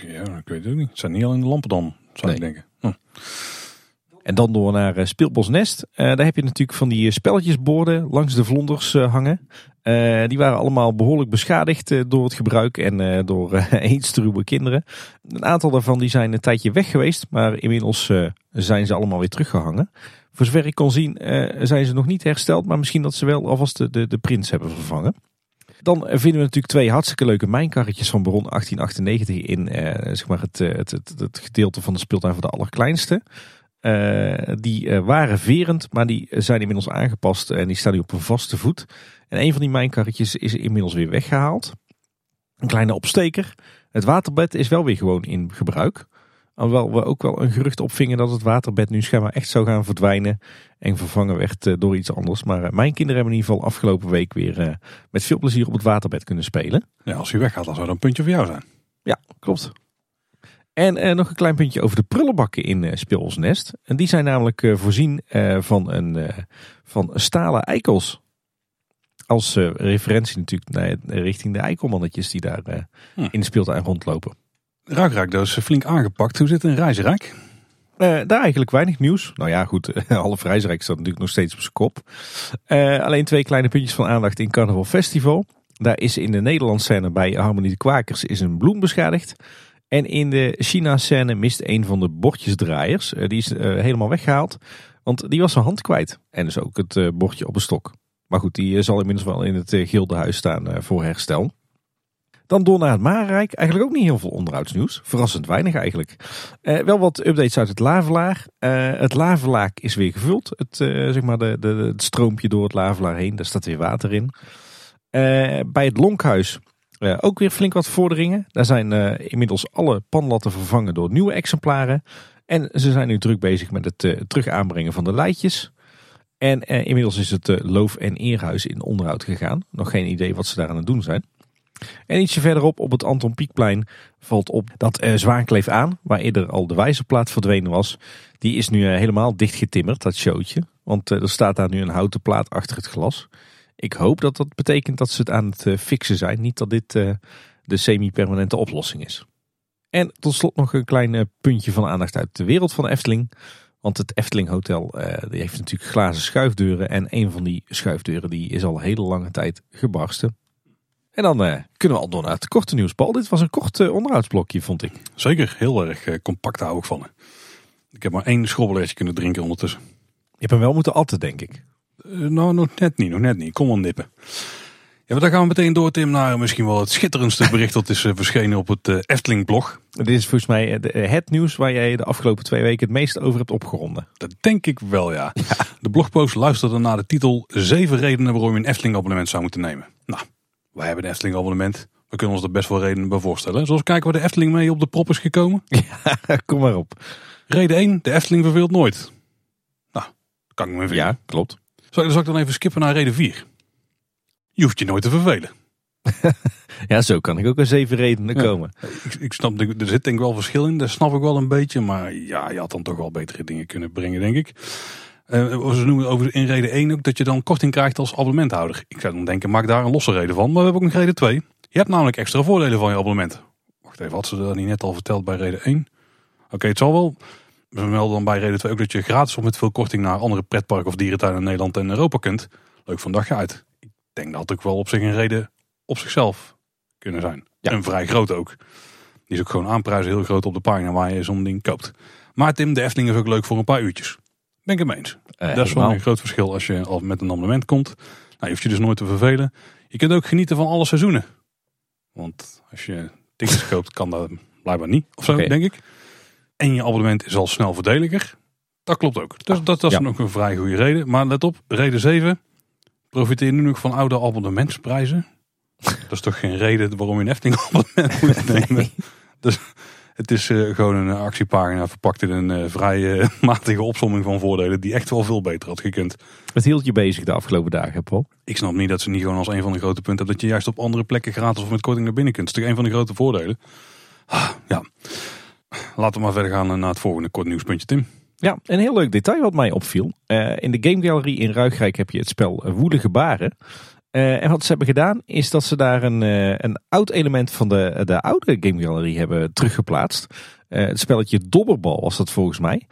Ja, ik weet het ook niet. Het zijn niet alleen de lampen dan, zou ik denken. Hm. En dan door naar uh, Speelbos Nest. Uh, daar heb je natuurlijk van die eh, spelletjesborden langs de vlonders uh, hangen. die waren allemaal behoorlijk beschadigd door het gebruik en door eetstruwe kinderen. Een aantal daarvan die zijn een tijdje weg geweest, maar inmiddels zijn ze allemaal weer teruggehangen. Voor zover ik kon zien zijn ze nog niet hersteld, maar misschien dat ze wel alvast de, de, de prins hebben vervangen. Dan vinden we natuurlijk twee hartstikke leuke mijnkarretjes van Baron 1898 in zeg maar het, het, het, gedeelte van de speeltuin voor de allerkleinste. Uh, die uh, waren verend, maar die zijn inmiddels aangepast en die staan nu op een vaste voet. En een van die mijnkarretjes is inmiddels weer weggehaald. Een kleine opsteker. Het waterbed is wel weer gewoon in gebruik. Alhoewel we ook wel een gerucht opvingen dat het waterbed nu schijnbaar echt zou gaan verdwijnen. En vervangen werd uh, door iets anders. Maar mijn kinderen hebben in ieder geval afgelopen week weer met veel plezier op het waterbed kunnen spelen. Ja, als u weggaat, dan zou dat een puntje voor jou zijn. Ja, klopt. En uh, nog een klein puntje over de prullenbakken in uh. En die zijn namelijk uh, voorzien van, een, van stalen eikels. Als referentie natuurlijk naar, richting de eikelmannetjes die daar hm. in de speeltuin rondlopen. Raakraakdoos flink aangepakt. Hoe zit het in Reizenrijk? daar eigenlijk weinig nieuws. Nou ja, goed, half Reizenrijk staat natuurlijk nog steeds op zijn kop. alleen twee kleine puntjes van aandacht in Carnaval Festival. Daar is in de Nederlandse scène bij Harmonie de Kwakers is een bloem beschadigd. En in de China-scène mist een van de bordjesdraaiers. Uh, die is uh, helemaal weggehaald. Want die was zijn hand kwijt. En dus ook het uh, bordje op een stok. Maar goed, die zal inmiddels wel in het Gildenhuis staan voor herstel. Dan door naar het Marenrijk. Eigenlijk ook niet heel veel onderhoudsnieuws. Verrassend weinig eigenlijk. wel wat updates uit het Lavelaar. het Lavelaak is weer gevuld. Het, zeg maar de, de, stroompje door het Lavelaar heen. Daar staat weer water in. bij het Lonkhuis ook weer flink wat vorderingen. Daar zijn uh, inmiddels alle panlatten vervangen door nieuwe exemplaren. En ze zijn nu druk bezig met het uh, terug aanbrengen van de leidjes. En inmiddels is het loof- en eerhuis in onderhoud gegaan. Nog geen idee wat ze daar aan het doen zijn. En ietsje verderop op het Anton Pieckplein valt op dat Zwaankleef aan, waar eerder al de wijzerplaat verdwenen was, die is nu helemaal dichtgetimmerd, dat showtje. Want er staat daar nu een houten plaat achter het glas. Ik hoop dat dat betekent dat ze het aan het fixen zijn, niet dat dit de semi-permanente oplossing is. En tot slot nog een klein puntje van aandacht uit de wereld van de Efteling. Want het Efteling Hotel die heeft natuurlijk glazen schuifdeuren. En een van die schuifdeuren die is al hele lange tijd gebarsten. En dan uh, kunnen we al door naar het korte nieuws. Paul, dit was een kort uh, onderhoudsblokje, vond ik. Zeker, heel erg uh, compact hou ik van. Ik heb maar één schrobbeletje kunnen drinken ondertussen. Je hebt hem wel moeten atten, denk ik. Nou, nog net niet, nog net niet. Kom wel nippen. Ja, maar dan gaan we meteen door, Tim, naar misschien wel het schitterendste bericht dat is verschenen op het Efteling-blog. Dit is volgens mij het nieuws waar jij de afgelopen twee weken het meest over hebt opgeronden. Dat denk ik wel, ja. ja. De blogpost luisterde naar de titel Zeven redenen waarom je een Efteling-abonnement zou moeten nemen. Nou, wij hebben een Efteling abonnement. We kunnen ons er best wel redenen bij voorstellen. Zoals kijken waar de Efteling mee op de prop is gekomen. Ja, kom maar op. Reden 1, de Efteling verveelt nooit. Nou, kan ik me even. Ja, klopt. Zal, zal ik dan even skippen naar reden 4? Je hoeft je nooit te vervelen. ja, zo kan ik ook aan zeven redenen komen. Ik, ik, snap, er zit denk ik wel verschil in, dat snap ik wel een beetje. Maar ja, je had dan toch wel betere dingen kunnen brengen, denk ik. Uh, ze noemen over in reden 1 ook dat je dan korting krijgt als abonnementhouder. Ik zou dan denken, maak daar een losse reden van. Maar we hebben ook nog reden 2. Je hebt namelijk extra voordelen van je abonnement. Wacht even, had ze dat niet net al verteld bij reden 1? Oké, het zal wel. We melden dan bij reden 2 ook dat je gratis of met veel korting naar andere pretparken of dierentuinen in Nederland en Europa kunt. Leuk van dagje uit. Ik denk dat het ook wel op zich een reden op zichzelf kunnen zijn. Ja. En vrij groot ook. Die is ook gewoon aanprijzen heel groot op de pagina waar je zo'n ding koopt. Maar Tim, de Efteling is ook leuk voor een paar uurtjes. Ben ik het mee eens. Uh, dat is wel een groot verschil als je al met een abonnement komt. Nou, je hoeft je dus nooit te vervelen. Je kunt ook genieten van alle seizoenen. Want als je tickets koopt, kan dat blijkbaar niet. Of zo, denk ik. En je abonnement is al snel verdeliger. Dat klopt ook. Dus dat, dat is nog een vrij goede reden. Maar let op, reden 7. Profiteer nu nog van oude abonnementsprijzen. dat is toch geen reden waarom je een Efteling abonnement moet nemen. Dus het is uh, gewoon een actiepagina verpakt in een uh, vrij uh, matige opsomming van voordelen die echt wel veel beter had gekund. Wat hield je bezig de afgelopen dagen, Paul? Ik snap niet dat ze niet gewoon als een van de grote punten hebben dat je juist op andere plekken gratis of met korting naar binnen kunt. Dat is toch een van de grote voordelen. Ah, ja, laten we maar verder gaan naar het volgende kort nieuwspuntje, Tim. Ja, een heel leuk detail wat mij opviel. in de Game Gallery in Ruigrijk heb je het spel Woelige Baren. Uh, en wat ze hebben gedaan is dat ze daar een, een oud element van de, de oude Game Gallery hebben teruggeplaatst. Het spelletje Dobberbal was dat volgens mij.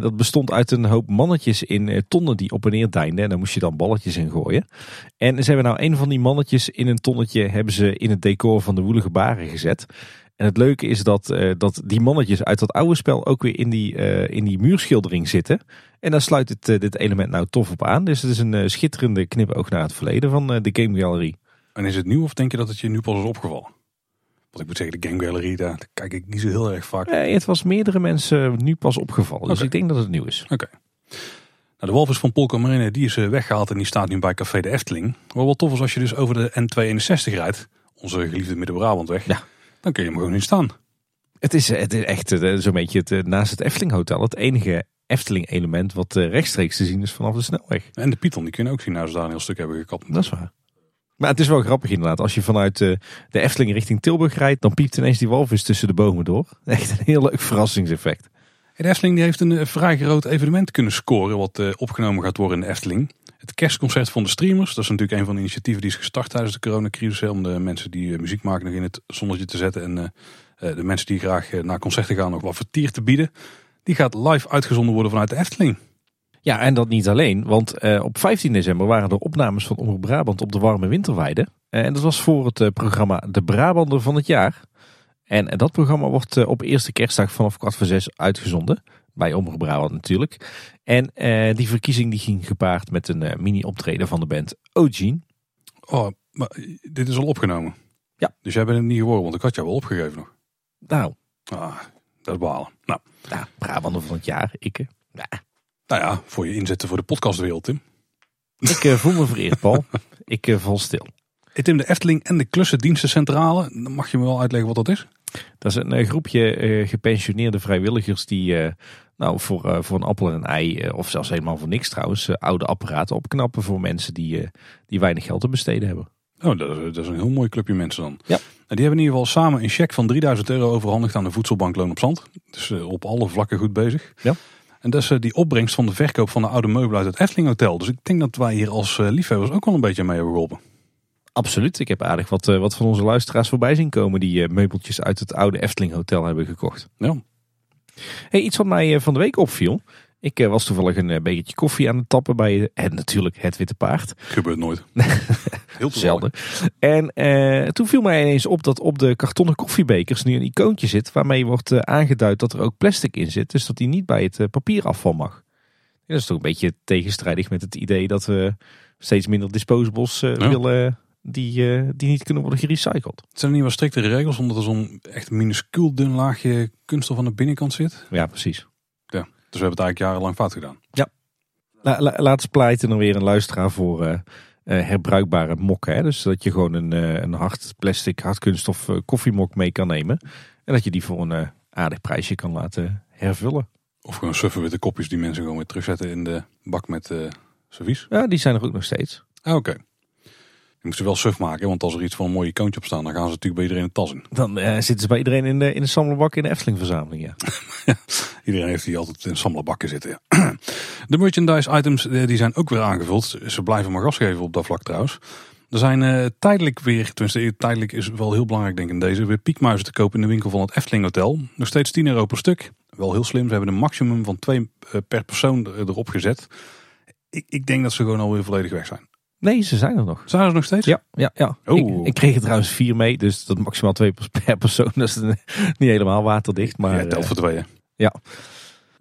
dat bestond uit een hoop mannetjes in tonnen die op en neer deinden. En daar moest je dan balletjes in gooien. En ze hebben nou een van die mannetjes in een tonnetje hebben ze in het decor van de woelige baren gezet. En het leuke is dat, uh, dat die mannetjes uit dat oude spel ook weer in die, uh, in die muurschildering zitten. En daar sluit het, uh, dit element nou tof op aan. Dus het is een schitterende knipoog naar het verleden van de Game Gallery. En is het nieuw of denk je dat het je nu pas is opgevallen? Want ik moet zeggen, de Game Gallery, daar kijk ik niet zo heel erg vaak. Nee, het was meerdere mensen nu pas opgevallen. Dus ik denk dat het nieuw is. Oké. Nou, de walvis van Polka Marine die is weggehaald en die staat nu bij Café de Efteling. Wat wel tof is als je dus over de N261 rijdt. Onze geliefde Midden-Brabantweg. Ja dan kun je hem gewoon in staan. Het is, het is echt eh, zo'n beetje het, eh, naast het Efteling Hotel het enige Efteling element wat eh, rechtstreeks te zien is vanaf de snelweg. En de Python die kun je ook zien als ze daar een heel stuk hebben gekapt. Dat is waar. Maar het is wel grappig inderdaad. Als je vanuit de Efteling richting Tilburg rijdt, dan piept ineens die walvis tussen de bomen door. Echt een heel leuk verrassingseffect. De Efteling die heeft een vrij groot evenement kunnen scoren wat opgenomen gaat worden in de Efteling. Het kerstconcert van de streamers. Dat is natuurlijk een van de initiatieven die is gestart tijdens de coronacrisis. Om de mensen die eh, muziek maken nog in het zonnetje te zetten. En uh, de mensen die graag naar concerten gaan nog wat vertier te bieden. Die gaat live uitgezonden worden vanuit de Efteling. Ja, en dat niet alleen. Want op 15 december waren er opnames van Omroep Brabant op de warme winterweide. en dat was voor het programma De Brabander van het jaar. En dat programma wordt op eerste kerstdag vanaf kwart voor zes uitgezonden. Bij Omroep Brabant natuurlijk. En uh, die verkiezing die ging gepaard met een uh, mini-optreden van de band Ogene. Oh, maar dit is al opgenomen? Ja. Dus jij bent het niet geworden, want ik had jou wel opgegeven nog. Nou. Ah, dat is balen. Nou. Ja, Brabander van het jaar, ik. Ja. Nou ja, voor je inzetten voor de podcastwereld, Tim. Ik uh, voel me vereerd, Paul. ik val stil. Hey Tim, de Efteling en de Klussendienstencentrale. Dan mag je me wel uitleggen wat dat is? Dat is een groepje gepensioneerde vrijwilligers die nou, voor, voor een appel en een ei, of zelfs helemaal voor niks trouwens, oude apparaten opknappen voor mensen die, die weinig geld te besteden hebben. Oh, dat is, een heel mooi clubje mensen dan. Ja. Nou, die hebben in ieder geval samen een cheque van 3000 euro overhandigd aan de voedselbank Loon op Zand. Dus eh, op alle vlakken goed bezig. Ja. En dat is eh, die opbrengst van de verkoop van de oude meubelen uit het Efteling Hotel. Dus ik denk dat wij hier als eh, liefhebbers ook wel een beetje mee hebben geholpen. Absoluut. Ik heb aardig wat, eh, wat van onze luisteraars voorbij zien komen die eh, meubeltjes uit het oude Efteling Hotel hebben gekocht. Ja. Hey, iets wat mij eh, van de week opviel. Ik was toevallig een bekertje koffie aan het tappen bij het, natuurlijk het Witte Paard. Gebeurt nooit. Heel. Zelden. En eh, toen viel mij ineens op dat op de kartonnen koffiebekers nu een icoontje zit waarmee wordt eh, aangeduid dat er ook plastic in zit. Dus dat die niet bij het eh, papierafval mag. Dat is toch een beetje tegenstrijdig met het idee dat we steeds minder disposables Ja. willen die, eh, die niet kunnen worden gerecycled. Het zijn niet wat striktere regels, omdat er zo'n echt minuscuul dun laagje kunststof aan de binnenkant zit. Ja, precies. Dus we hebben het eigenlijk jarenlang fout gedaan. La, la, laatst pleiten er weer een luisteraar voor eh, eh, herbruikbare mokken. Hè? Dus dat je gewoon een, een hard plastic, hard kunststof koffiemok mee kan nemen. En dat je die voor een aardig prijsje kan laten hervullen. Of gewoon suffe witte kopjes die mensen gewoon weer terugzetten in de bak met eh servies. Ja, die zijn er ook nog steeds. Ah, oké. Je moet ze wel suf maken, want als er iets van een mooi icoontje op staat, dan gaan ze natuurlijk bij iedereen een tas in. Dan eh, zitten ze bij iedereen in de, in de sammelbak in de Efteling verzameling. Ja. Iedereen heeft die altijd in sammelbakken zitten. Ja. De merchandise items eh, die zijn ook weer aangevuld. Ze blijven maar gas geven op dat vlak trouwens. Er zijn eh, tijdelijk weer, tenminste tijdelijk is wel heel belangrijk denk ik in deze, weer piekmuizen te kopen in de winkel van het Efteling Hotel. Nog steeds 10 euro per stuk. Wel heel slim, ze hebben een maximum van twee per persoon er- erop gezet. Ik, ik denk dat ze gewoon alweer volledig weg zijn. Nee, ze zijn er nog. Zijn ze nog steeds? Ja, ja, ja. Oh. Ik, ik kreeg er trouwens vier mee, dus dat maximaal twee per persoon. Dat is niet helemaal waterdicht. Maar ja, telt eh, voor tweeën.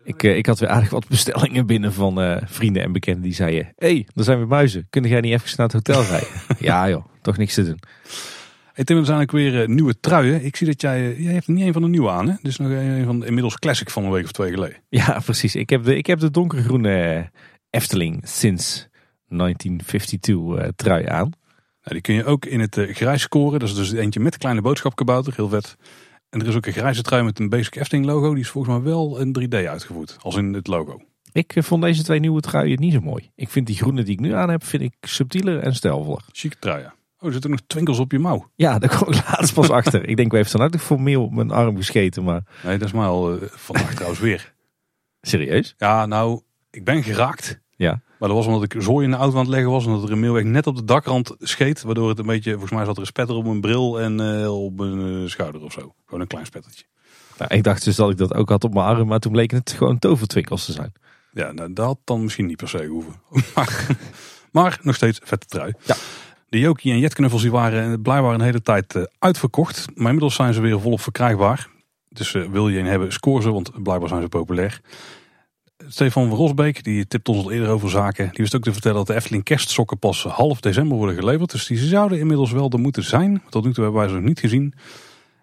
ik, eh, ik had weer aardig wat bestellingen binnen van eh, vrienden en bekenden die zeiden... Hé, hey, er zijn weer muizen. Kun jij niet even naar het hotel rijden? ja joh, toch niks te doen. Hey Tim, er zijn ook weer nieuwe truien. Ik zie dat jij, eh, jij hebt er niet een van de nieuwe aan hè? Is nog een van de inmiddels classic van een week of twee geleden. Ja, precies. Ik heb de, ik heb de donkergroene Efteling sinds 1952 eh, trui aan. Nou, die kun je ook in het eh, grijs scoren. Dat is dus eentje met kleine boodschapkabouter, heel vet. En er is ook een grijze trui met een basic Efteling logo. Die is volgens mij wel in 3D uitgevoerd, als in het logo. Ik eh, vond deze twee nieuwe truien niet zo mooi. Ik vind die groene die ik nu aan heb, vind ik subtieler en stijlvoller. Chique trui, ja. Oh, er zitten nog twinkels op je mouw. Ja, daar kom ik laatst pas achter. Ik denk, we heeft dan ook formeel op mijn arm gescheten, maar Nee, dat is mij al eh, vandaag trouwens weer. serieus? Ja, nou, ik ben geraakt. Maar dat was omdat ik zooi in de auto aan het leggen was. En dat er een mailweg net op de dakrand scheet. Waardoor het een beetje, volgens mij zat er een spetter op mijn bril en eh, op mijn eh, schouder of zo. Gewoon een klein spettertje. Nou, ik dacht dus dat ik dat ook had op mijn arm, maar toen bleek het gewoon tovertwinkels te zijn. Ja, nou, dat had dan misschien niet per se hoeven. maar, maar nog steeds vette trui. Ja. De Jokie en Jetknuffels die waren blijkbaar een hele tijd eh, uitverkocht. Maar inmiddels zijn ze weer volop verkrijgbaar. Dus eh, wil je een hebben, score ze, want blijkbaar zijn ze populair. Stefan Rosbeek, die tipt ons al eerder over zaken. Die wist ook te vertellen dat de Efteling kerstsokken pas half december worden geleverd. Dus die zouden inmiddels wel er moeten zijn. Tot nu toe hebben wij ze nog niet gezien.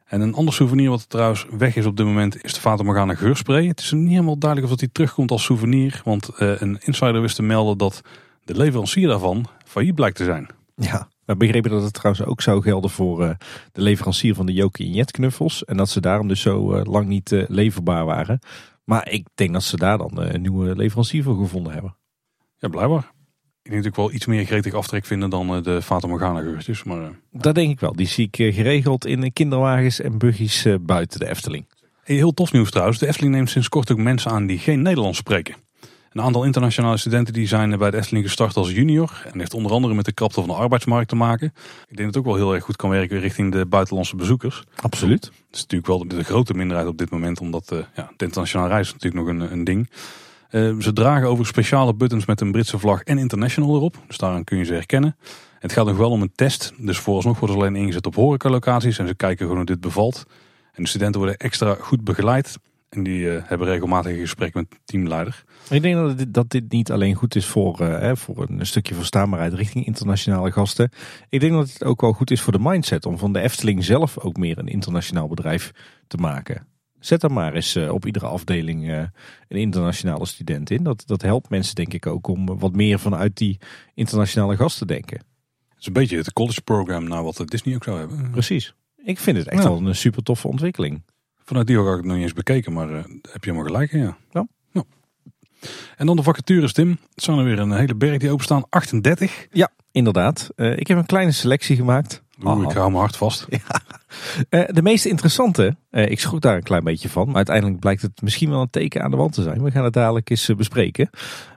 En een ander souvenir wat trouwens weg is op dit moment is de Fata Morgana geurspray. Het is niet helemaal duidelijk of dat die terugkomt als souvenir. Want eh, een insider wist te melden dat de leverancier daarvan failliet blijkt te zijn. Ja. We begrepen dat het trouwens ook zou gelden voor eh, de leverancier van de Jokie en Jet-knuffels. En dat ze daarom dus zo eh, lang niet leverbaar waren. Maar ik denk dat ze daar dan eh, een nieuwe leverancier voor gevonden hebben. Ja, blijkbaar. Ik denk natuurlijk wel iets meer gretig aftrek vinden dan eh, de Fata Morgana geurtjes. Maar eh, Dat denk ik wel. Die zie ik geregeld in kinderwagens en buggies buiten de Efteling. Heel tof nieuws trouwens. De Efteling neemt sinds kort ook mensen aan die geen Nederlands spreken. Een aantal internationale studenten die zijn bij de Efteling gestart als junior. En heeft onder andere met de krapte van de arbeidsmarkt te maken. Ik denk dat het ook wel heel erg goed kan werken richting de buitenlandse bezoekers. Absoluut. Het is natuurlijk wel de, de grote minderheid op dit moment. Omdat eh, ja, de internationale reis is natuurlijk nog een, een ding. Eh, ze dragen over speciale buttons met een Britse vlag en international erop. Dus daaraan kun je ze herkennen. Het gaat nog wel om een test. Dus vooralsnog worden ze alleen ingezet op horecalocaties. En ze kijken gewoon hoe dit bevalt. En de studenten worden extra goed begeleid. En die eh, hebben regelmatig gesprekken met de teamleider. Ik denk dat dit, dat dit niet alleen goed is voor, eh, hè, voor een stukje verstaanbaarheid richting internationale gasten. Ik denk dat het ook wel goed is voor de mindset om van de Efteling zelf ook meer een internationaal bedrijf te maken. Zet er maar eens eh, op iedere afdeling een internationale student in. Dat, dat helpt mensen denk ik ook om wat meer vanuit die internationale gasten te denken. Het is een beetje het college program naar wat Disney ook zou hebben. Precies. Ik vind het echt Ja. wel een super toffe ontwikkeling. Vanuit die ook had ik het nog niet eens bekeken. Maar eh, heb je helemaal gelijk in, ja. Ja. Ja. En dan de vacatures, Tim. Het zijn er weer een hele berg die openstaan. 38. Ja, inderdaad. Uh, ik heb een kleine selectie gemaakt. Oeh, ik hou me hard vast. Ja. Uh, de meest interessante, ik schrok daar een klein beetje van. Maar uiteindelijk blijkt het misschien wel een teken aan de wand te zijn. We gaan het dadelijk eens bespreken.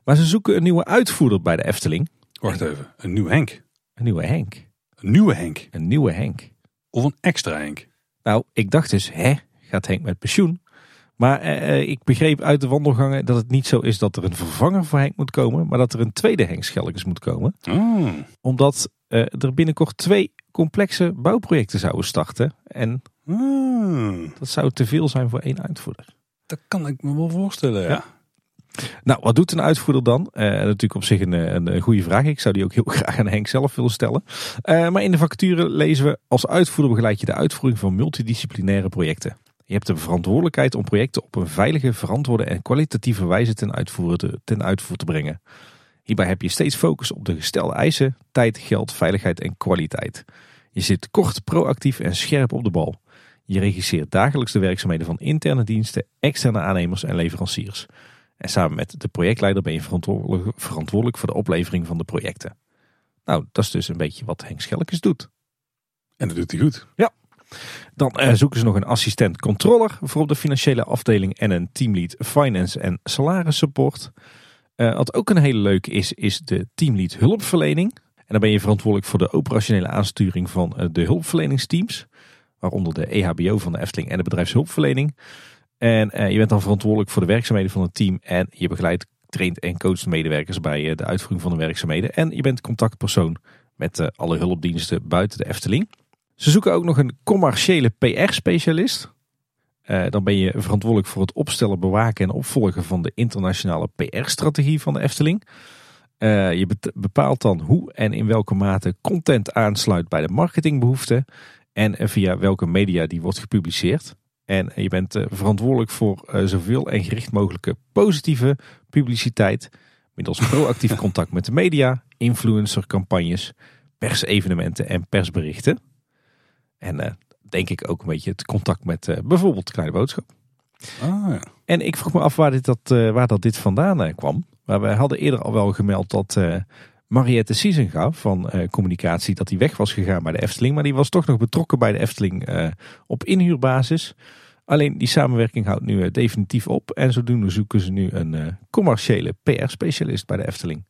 Maar ze zoeken een nieuwe uitvoerder bij de Efteling. Wacht even, een nieuwe Henk? Een nieuwe Henk. Een nieuwe Henk? Een nieuwe Henk. Of een extra Henk? Nou, ik dacht dus, hè, gaat Henk met pensioen? Maar eh, ik begreep uit de wandelgangen dat het niet zo is dat er een vervanger voor Henk moet komen, maar dat er een tweede Henk Schelkes moet komen. Oh. Omdat uh, er binnenkort twee complexe bouwprojecten zouden starten. En oh. dat zou te veel zijn voor één uitvoerder. Dat kan ik me wel voorstellen, ja. ja. Nou, wat doet een uitvoerder dan? Uh, natuurlijk op zich een, een, een, goede vraag. Ik zou die ook heel graag aan Henk zelf willen stellen. Uh, maar in de vacature lezen we als uitvoerder begeleid je de uitvoering van multidisciplinaire projecten. Je hebt de verantwoordelijkheid om projecten op een veilige, verantwoorde en kwalitatieve wijze ten uitvoer te, ten uitvoer te brengen. Hierbij heb je steeds focus op de gestelde eisen, tijd, geld, veiligheid en kwaliteit. Je zit kort, proactief en scherp op de bal. Je regisseert dagelijks de werkzaamheden van interne diensten, externe aannemers en leveranciers. En samen met de projectleider ben je verantwoordelijk, verantwoordelijk voor de oplevering van de projecten. Nou, dat is dus een beetje wat Henk Schelkes doet. En dat doet hij goed. Ja. Dan uh, zoeken ze nog een assistent controller voor op de financiële afdeling en een teamlead finance en salaris support. Uh, wat ook een hele leuke is, is de teamlead hulpverlening. En dan ben je verantwoordelijk voor de operationele aansturing van uh, de hulpverleningsteams. Waaronder de EHBO van de Efteling en de bedrijfshulpverlening. En je bent dan verantwoordelijk voor de werkzaamheden van het team. En je begeleidt, traint en coacht medewerkers bij de uitvoering van de werkzaamheden. En je bent contactpersoon met alle hulpdiensten buiten de Efteling. Ze zoeken ook nog een commerciële PR-specialist. Uh, dan ben je verantwoordelijk voor het opstellen, bewaken en opvolgen van de internationale PR-strategie van de Efteling. Uh, je bepaalt dan hoe en in welke mate content aansluit bij de marketingbehoeften en via welke media die wordt gepubliceerd. En je bent uh, verantwoordelijk voor zoveel en gericht mogelijke positieve publiciteit middels proactief contact met de media, influencercampagnes, persevenementen en persberichten. En uh, denk ik ook een beetje het contact met uh, bijvoorbeeld Kleine Boodschap. Ah, ja. En ik vroeg me af waar, dit dat, uh, waar dat dit vandaan kwam. Maar we hadden eerder al wel gemeld dat Mariette Siesenga van communicatie dat hij weg was gegaan bij de Efteling. Maar die was toch nog betrokken bij de Efteling op inhuurbasis. Alleen die samenwerking houdt nu definitief op. En zodoende zoeken ze nu een commerciële PR-specialist bij de Efteling.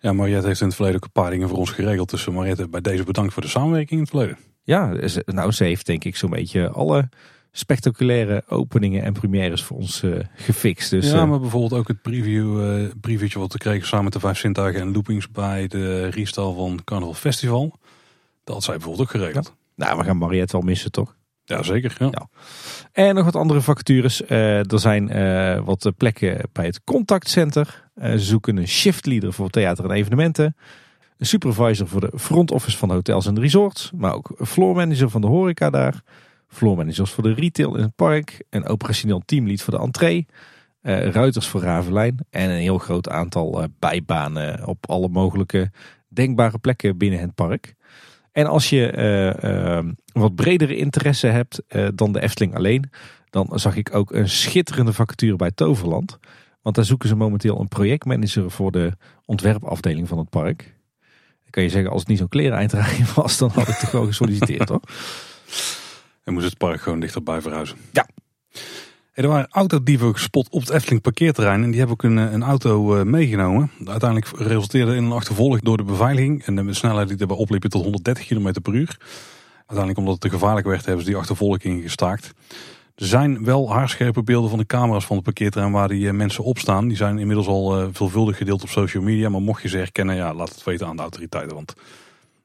Ja, Mariette heeft in het verleden ook een paar dingen voor ons geregeld. Dus Mariette, bij deze bedankt voor de samenwerking in het verleden. Ja, nou ze heeft denk ik zo'n beetje alle spectaculaire openingen en premières voor ons uh, gefixt. Dus, ja, maar bijvoorbeeld ook het preview, uh, previewtje wat we kregen samen met de Vijf Zintuigen en Loopings bij de restal van Carnival Festival. Dat had zij bijvoorbeeld ook geregeld. Ja. Nou, we gaan Mariette wel missen toch? Ja, zeker. Ja. ja. En nog wat andere vacatures. Uh, er zijn wat plekken bij het contactcenter. ze zoeken een shiftleader voor theater en evenementen. Een supervisor voor de front office van hotels en resorts. Maar ook floor manager van de horeca daar. Floor managers voor de retail in het park. Een operationeel teamlead voor de entree. Uh, ruiters voor Ravelijn. En een heel groot aantal uh, bijbanen op alle mogelijke denkbare plekken binnen het park. En als je uh, wat bredere interesse hebt dan de Efteling alleen. Dan zag ik ook een schitterende vacature bij Toverland. Want daar zoeken ze momenteel een projectmanager voor de ontwerpafdeling van het park kan je zeggen, als het niet zo'n klereneinddrager was, dan had ik toch wel gesolliciteerd hoor. En moest het park gewoon dichterbij verhuizen. Ja. Hey, er waren autodieven gespot op het Efteling parkeerterrein. En die hebben ook een, een auto uh, meegenomen. Uiteindelijk resulteerde in een achtervolging door de beveiliging. En de snelheid die daarbij opliepen tot 130 km per uur. Uiteindelijk omdat het te gevaarlijk werd, hebben ze die achtervolging gestaakt. Er zijn wel haarscherpe beelden van de camera's van het parkeerterrein waar die mensen op staan. Die zijn inmiddels al uh, veelvuldig gedeeld op social media. Maar mocht je ze herkennen, ja, laat het weten aan de autoriteiten. Want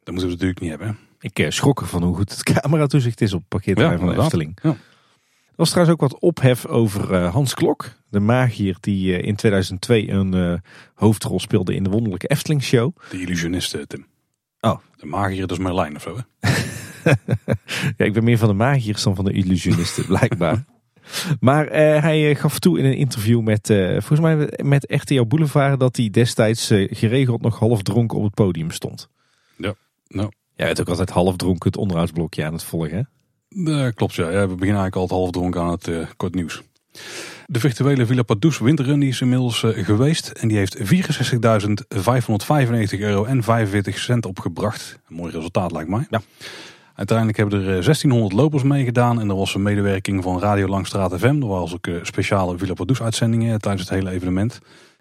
dat moeten we natuurlijk niet hebben. Ik uh, schrok van hoe goed het cameratoezicht is op het parkeerterrein ja, van de Efteling. Ja. Er was trouwens ook wat ophef over Hans Klok. De magier die in 2002 een hoofdrol speelde in de wonderlijke Efteling show. De illusioniste, Tim. Oh. De magier, dat is Merlijn of zo hè? ja, ik ben meer van de magiërs dan van de illusionisten, blijkbaar. Maar uh, hij gaf toe in een interview met, uh, volgens mij met RTL Boulevard, dat hij destijds geregeld nog half dronken op het podium stond. Ja, nou. Jij bent ook altijd half dronken het onderhoudsblokje aan het volgen, hè? klopt, ja. ja. We beginnen eigenlijk altijd half dronken aan het kort nieuws. De virtuele Villa Padus winterrun die is inmiddels geweest. En die heeft 64.595 euro en 45 cent opgebracht. Een mooi resultaat lijkt mij. Ja. Uiteindelijk hebben er 1600 lopers meegedaan. En er was een medewerking van Radio Langstraat FM. Er was ook speciale Villa Padus uitzendingen tijdens het hele evenement.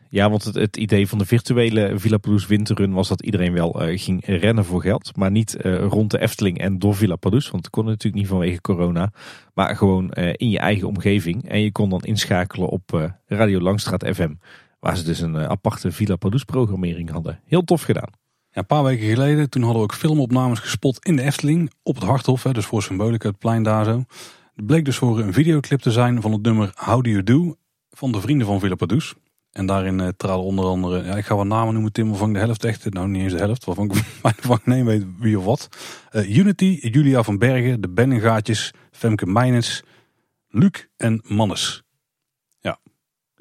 Ja, want het, het, idee van de virtuele Villa Padus winterrun was dat iedereen wel ging rennen voor geld. Maar niet rond de Efteling en door Villa Padus. Want dat kon natuurlijk niet vanwege corona. Maar gewoon in je eigen omgeving. En je kon dan inschakelen op Radio Langstraat FM. Waar ze dus een aparte Villa Padus programmering hadden. Heel tof gedaan. Ja, een paar weken geleden, toen hadden we ook filmopnames gespot in de Efteling. Op het Harthof, dus voor Symbolica, het plein daar zo. Het bleek dus voor een videoclip te zijn van het nummer How Do You Do van de vrienden van Villa Padus. En daarin uh, traden onder andere, ja, ik ga wat namen noemen, Tim, ik de helft echt, nou niet eens de helft, waarvan ik van nee weet wie of wat. Uh, Unity, Julia van Bergen, de Bennengaatjes, Femke Meijnens, Luc en Mannes.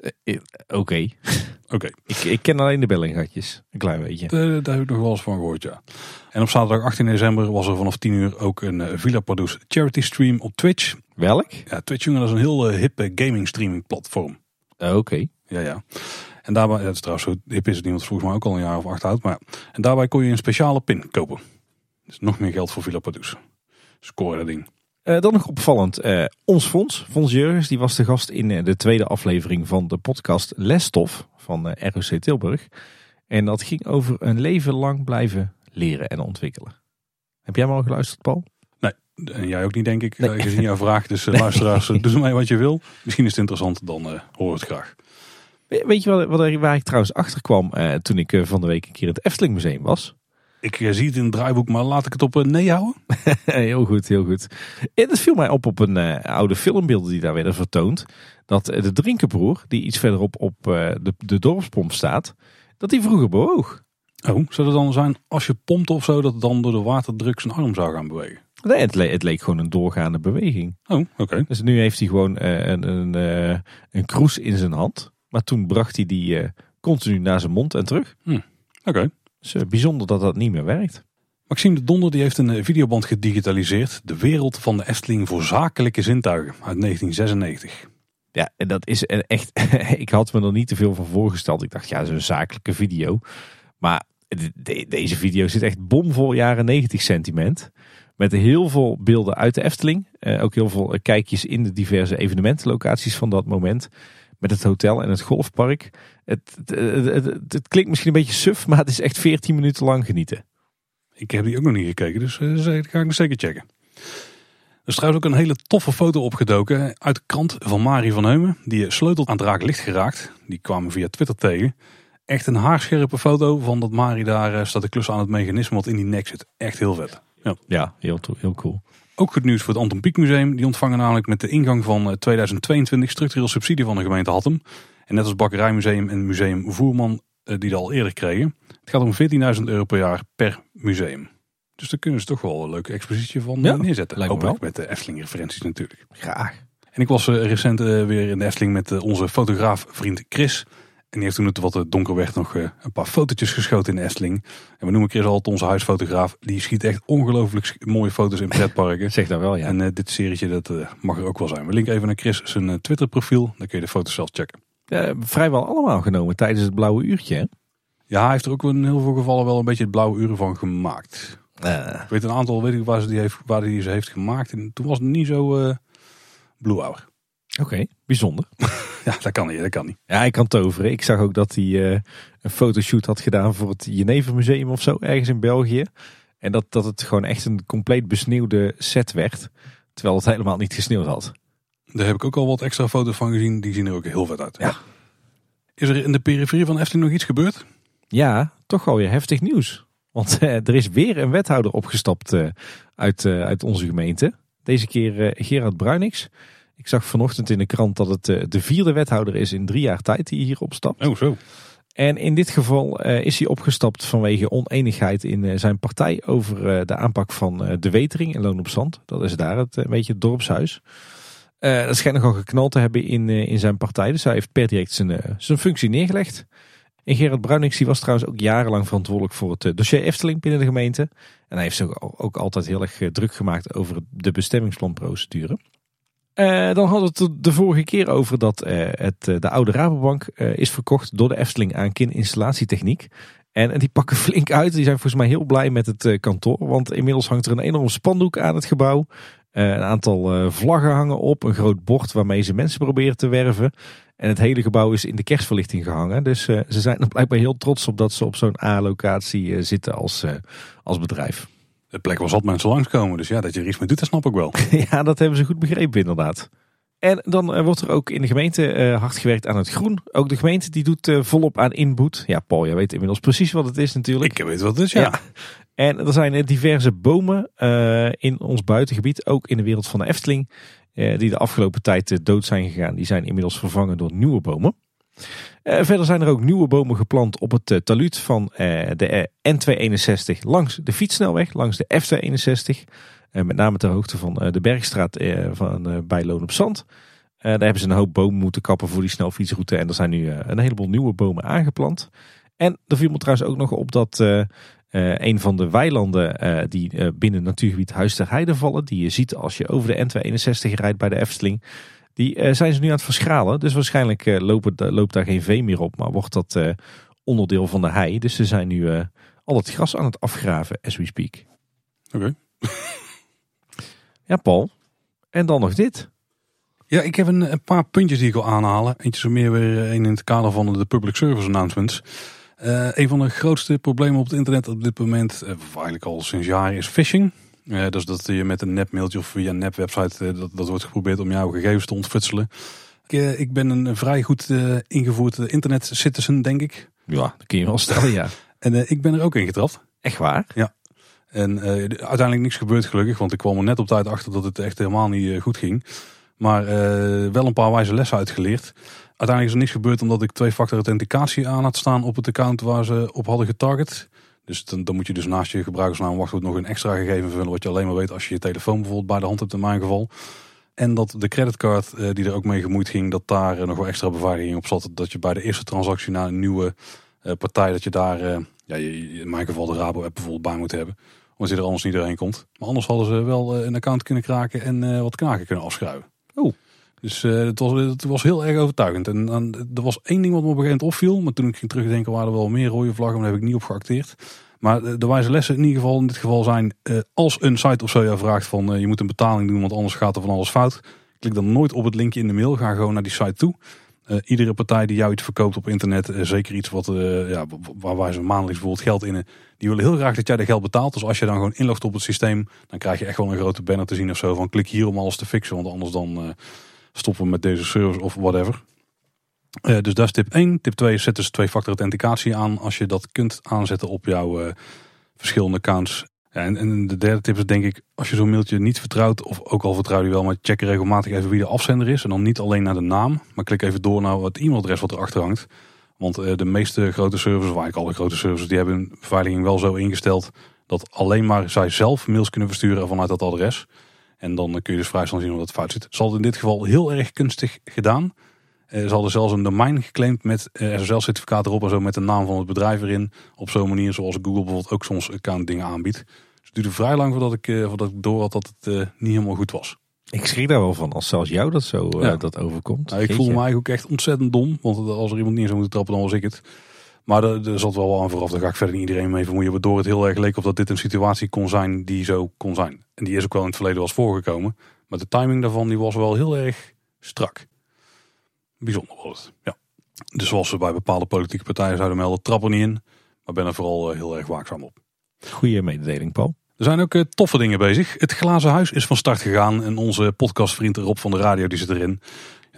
Ja. Uh, Oké. Oké. Ik, ik, ken alleen de Bellingatjes, een klein beetje. De, daar heb ik nog wel eens van gehoord, ja. En op zaterdag 18 december was er vanaf 10 uur ook een Villa Produce charity stream op Twitch. Welk? Ja, Twitch, jongen, dat is een heel hippe gaming streaming platform. Oké. Ja, ja. En daarbij, dat is trouwens zo hip is het niet, want volgens mij ook al een jaar of acht oud. Maar, en daarbij kon je een speciale pin kopen. Dus nog meer geld voor Villa Padus. Score dat ding. Uh, dan nog opvallend, uh, ons Fons, Fons Jurgens, die was de gast in uh, de tweede aflevering van de podcast Lesstof van ROC Tilburg. En dat ging over een leven lang blijven leren en ontwikkelen. Heb jij maar al geluisterd, Paul? Nee, en jij ook niet, denk ik, nee. gezien jouw vraag. Dus luisteraars, doe mij wat je wil. Misschien is het interessant, dan hoor het graag. Weet je wat, wat, waar ik trouwens achter kwam toen ik van de week een keer in het Efteling Museum was? Ik uh, zie het in het draaiboek, maar laat ik het op nee houden. heel goed, heel goed. En het viel mij op op een oude filmbeelden die daar werden vertoond. Dat de drinkenbroer, die iets verderop op de, de dorpspomp staat, dat die vroeger bewoog. Oh, zou het dan zijn als je pompt of zo, dat dan door de waterdruk zijn arm zou gaan bewegen? Nee, het, le het leek gewoon een doorgaande beweging. Oh, oké. Okay. Dus nu heeft hij gewoon een, een, een, een kroes in zijn hand. Maar toen bracht hij die continu naar zijn mond en terug. Hm. Oké. Okay. Dus uh, bijzonder dat dat niet meer werkt. Maxime de Donder die heeft een eh, videoband gedigitaliseerd. De wereld van de Efteling voor zakelijke zintuigen uit 1996. Ja, en dat is echt... ik had me er niet te veel van voorgesteld. Ik dacht, ja, zo'n zakelijke video. Maar de, deze video zit echt bomvol jaren 90 sentiment. Met heel veel beelden uit de Efteling. Uh, ook heel veel kijkjes in de diverse evenementenlocaties van dat moment met het hotel en het golfpark. Het, het, het, klinkt misschien een beetje suf, maar het is echt 14 minuten lang genieten. Ik heb die ook nog niet gekeken, dus dat ga ik zeker checken. Er is trouwens ook een hele toffe foto opgedoken uit de krant van Marie van Heumen. Die sleutelt aan het licht geraakt. Die kwamen via Twitter tegen. Echt een haarscherpe foto van dat Marie daar uh, staat te klussen aan het mechanisme wat in die nek zit. Echt heel vet. Ja, ja heel, heel cool. Ook goed nieuws voor het Anton Pieck Museum. Die ontvangen namelijk met de ingang van 2022 eh, structureel subsidie van de gemeente Hattem. En net als Bakkerijmuseum en Museum Voerman eh, die dat al eerder kregen. Het gaat om 14.000 euro per jaar per museum. Dus daar kunnen ze toch wel een leuke expositie van ja, neerzetten. Lijkt wel. met de Efteling referenties natuurlijk. Graag. En ik was recent weer in de Efteling met onze fotograaf vriend Chris. En die heeft toen het wat donker werd nog eh, een paar fotootjes geschoten in de Efteling. En we noemen Chris altijd onze huisfotograaf. Die schiet echt ongelooflijk mooie foto's in pretparken. zeg dat wel, ja. En uh, dit serietje, dat uh, mag er ook wel zijn. We linken even naar Chris zijn Twitter profiel. Dan kun je de foto's zelf checken. vrijwel allemaal genomen tijdens het blauwe uurtje, hè? Ja, hij heeft er ook in heel veel gevallen wel een beetje het blauwe uur van gemaakt. Ik weet een aantal, weet ik waar, ze die heeft, waar hij ze heeft gemaakt. En toen was het niet zo uh, blue hour. Oké, bijzonder. ja, dat kan niet, dat kan niet. Ja, hij kan toveren. Ik zag ook dat hij uh, een fotoshoot had gedaan voor het Genever Museum of zo, ergens in België. En dat, dat het gewoon echt een compleet besneeuwde set werd. Terwijl het helemaal niet gesneeuwd had. Daar heb ik ook al wat extra foto's van gezien. Die zien er ook heel vet uit. Ja. Is er in de periferie van Efteling nog iets gebeurd? Ja, toch wel weer heftig nieuws. Want uh, er is weer een wethouder opgestapt uh, uit, uit onze gemeente. Deze keer Gerard Bruinix. Ik zag vanochtend in de krant dat het eh, de vierde wethouder is in drie jaar tijd die hier opstapt. Oh, zo. En in dit geval uh, is hij opgestapt vanwege oneenigheid in uh, zijn partij over uh, de aanpak van de wetering in Loon op Zand. Dat is daar het een beetje het dorpshuis. dat schijnt nogal geknald te hebben in, in zijn partij. Dus hij heeft per direct zijn, zijn functie neergelegd. En Gerard Bruinings was trouwens ook jarenlang verantwoordelijk voor het dossier Efteling binnen de gemeente. En hij heeft zich ook, ook altijd heel erg druk gemaakt over de bestemmingsplanprocedure. Dan hadden we het de vorige keer over dat het, de oude Rabobank is verkocht door de Efteling aan Kin Installatietechniek. En, die pakken flink uit. Die zijn volgens mij heel blij met het kantoor. Want inmiddels hangt er een enorm spandoek aan het gebouw. een aantal vlaggen hangen op. Een groot bord waarmee ze mensen proberen te werven. En het hele gebouw is in de kerstverlichting gehangen. Dus ze zijn er blijkbaar heel trots op dat ze op zo'n A-locatie zitten als, als bedrijf. De plek was altijd mensen langskomen. Dus ja, dat je er iets mee doet, dat snap ik wel. ja, dat hebben ze goed begrepen inderdaad. En dan uh, wordt er ook in de gemeente uh, hard gewerkt aan het groen. Ook de gemeente die doet uh, volop aan inboet. Ja, Paul, jij weet inmiddels precies wat het is natuurlijk. Ik weet wat het is, ja. ja. En er zijn diverse bomen in ons buitengebied, ook in de wereld van de Efteling, die de afgelopen tijd dood zijn gegaan. Die zijn inmiddels vervangen door nieuwe bomen. Uh, verder zijn er ook nieuwe bomen geplant op het uh, taluut van uh, de N261 langs de fietssnelweg, langs de F261. met name ter hoogte van de Bergstraat van, bij Loon op Zand. daar hebben ze een hoop bomen moeten kappen voor die snelfietsroute. En er zijn nu een heleboel nieuwe bomen aangeplant. En er viel me trouwens ook nog op dat een van de weilanden die binnen natuurgebied Huis Heide vallen, die je ziet als je over de N261 rijdt bij de Efteling, die uh, zijn ze nu aan het verschalen. Dus waarschijnlijk uh, loopt daar geen vee meer op. Maar wordt dat uh, onderdeel van de hei. Dus ze zijn nu al het gras aan het afgraven as we speak. Oké. ja, Paul. En dan nog dit. Ja, ik heb een, een, paar puntjes die ik wil aanhalen. Eentje zo meer weer een in het kader van de public service announcements. een van de grootste problemen op het internet op dit moment, eigenlijk al sinds jaren, is phishing. Uh, dus dat je met een nepmailtje of via een nepwebsite uh, dat, dat wordt geprobeerd om jouw gegevens te ontfutselen. Ik, uh, ik ben een vrij goed ingevoerd internet citizen, denk ik. Ja, dat kun je wel stellen, ja. en ik ben er ook in getrapt. Echt waar? Ja. En uiteindelijk niks gebeurd gelukkig, want ik kwam er net op tijd achter dat het echt helemaal niet goed ging. Maar wel een paar wijze lessen uitgeleerd. Uiteindelijk is er niks gebeurd omdat ik twee-factor authenticatie aan had staan op het account waar ze op hadden getarget. Dus dan, moet je dus naast je gebruikersnaam wachtwoord nog een extra gegeven vullen. Wat je alleen maar weet als je je telefoon bijvoorbeeld bij de hand hebt in mijn geval. En dat de creditcard eh, die er ook mee gemoeid ging, dat daar eh, nog wel extra beveiliging op zat. Dat je bij de eerste transactie naar een nieuwe uh, partij, dat je daar, ja, in mijn geval de Rabo-app bijvoorbeeld bij moet hebben. Omdat je er anders niet doorheen komt. Maar anders hadden ze wel een account kunnen kraken en wat knaken kunnen afschuiven. Oeh. Dus het, was, het was heel erg overtuigend. En, en, er was één ding wat me op een gegeven moment opviel. Maar toen ik ging terugdenken waren er wel meer rode vlaggen. Maar daar heb ik niet op geacteerd. Maar de wijze lessen in ieder geval in dit geval zijn, uh, als een site of zo jou vraagt van je moet een betaling doen, want anders gaat er van alles fout. Klik dan nooit op het linkje in de mail, ga gewoon naar die site toe. Iedere partij die jou iets verkoopt op internet, zeker iets wat, ja, waar wij ze maandelijks bijvoorbeeld geld in, die willen heel graag dat jij de geld betaalt. Dus als je dan gewoon inlogt op het systeem, dan krijg je echt wel een grote banner te zien of zo van klik hier om alles te fixen, want anders dan stoppen met deze service of whatever. Uh, dus dat is tip 1. Tip 2 is zet dus twee-factor authenticatie aan als je dat kunt aanzetten op jouw uh, verschillende accounts. Ja, en, en, de derde tip is denk ik, als je zo'n mailtje niet vertrouwt, of ook al vertrouw je wel, maar check regelmatig even wie de afzender is. En dan niet alleen naar de naam, maar klik even door naar het e-mailadres wat erachter hangt. Want uh, de meeste grote servers, of eigenlijk alle grote servers, die hebben hun beveiliging wel zo ingesteld dat alleen maar zij zelf mails kunnen versturen vanuit dat adres. En dan kun je dus vrij snel zien of dat fout zit. Zal het in dit geval heel erg kunstig gedaan. Eh, ze hadden zelfs een domein geclaimd met eh, SSL-certificaat erop en zo met de naam van het bedrijf erin. Op zo'n manier zoals Google bijvoorbeeld ook soms account dingen aanbiedt. Dus het duurde vrij lang voordat ik, uh, voordat ik door had dat het niet helemaal goed was. Ik schrik daar wel van als zelfs jou dat zo dat overkomt. Nou, ik voel me eigenlijk ook echt ontzettend dom. Want als er iemand niet zou moeten trappen, dan was ik het. Maar er, er zat wel aan vooraf. Daar ga ik verder niet iedereen mee vermoeien. Waardoor het heel erg leek of dat dit een situatie kon zijn die zo kon zijn. En die is ook wel in het verleden was voorgekomen. Maar de timing daarvan die was wel heel erg strak bijzonder wordt Ja. Dus zoals we bij bepaalde politieke partijen zouden melden, trap er niet in. Maar ben er vooral eh, heel erg waakzaam op. Goeie mededeling, Paul. Er zijn ook eh, toffe dingen bezig. Het Glazen Huis is van start gegaan en onze podcastvriend Rob van de Radio die zit erin.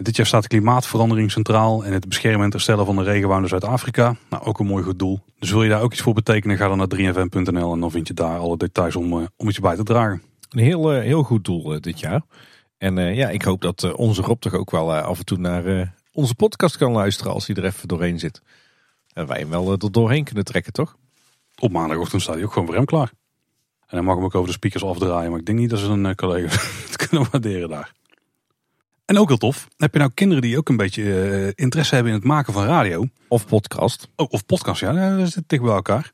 Dit jaar staat de klimaatverandering centraal en het beschermen en herstellen van de regenwouden Zuid-Afrika. Nou, ook een mooi goed doel. Dus wil je daar ook iets voor betekenen, ga dan naar 3fm.nl en dan vind je daar alle details om, uh, om iets bij te dragen. Een heel, heel goed doel dit jaar. En ja, ik hoop dat onze Rob toch ook wel af en toe naar onze podcast kan luisteren als hij er even doorheen zit. En wij hem wel er doorheen kunnen trekken, toch? Op maandagochtend staat hij ook gewoon voor hem klaar. En hij mag hem ook over de speakers afdraaien. Maar ik denk niet dat ze een collega het kunnen waarderen daar. En ook heel tof. Heb je nou kinderen die ook een beetje uh, interesse hebben in het maken van radio? Of podcast. Oh, of podcast, ja. Dat zit dicht bij elkaar.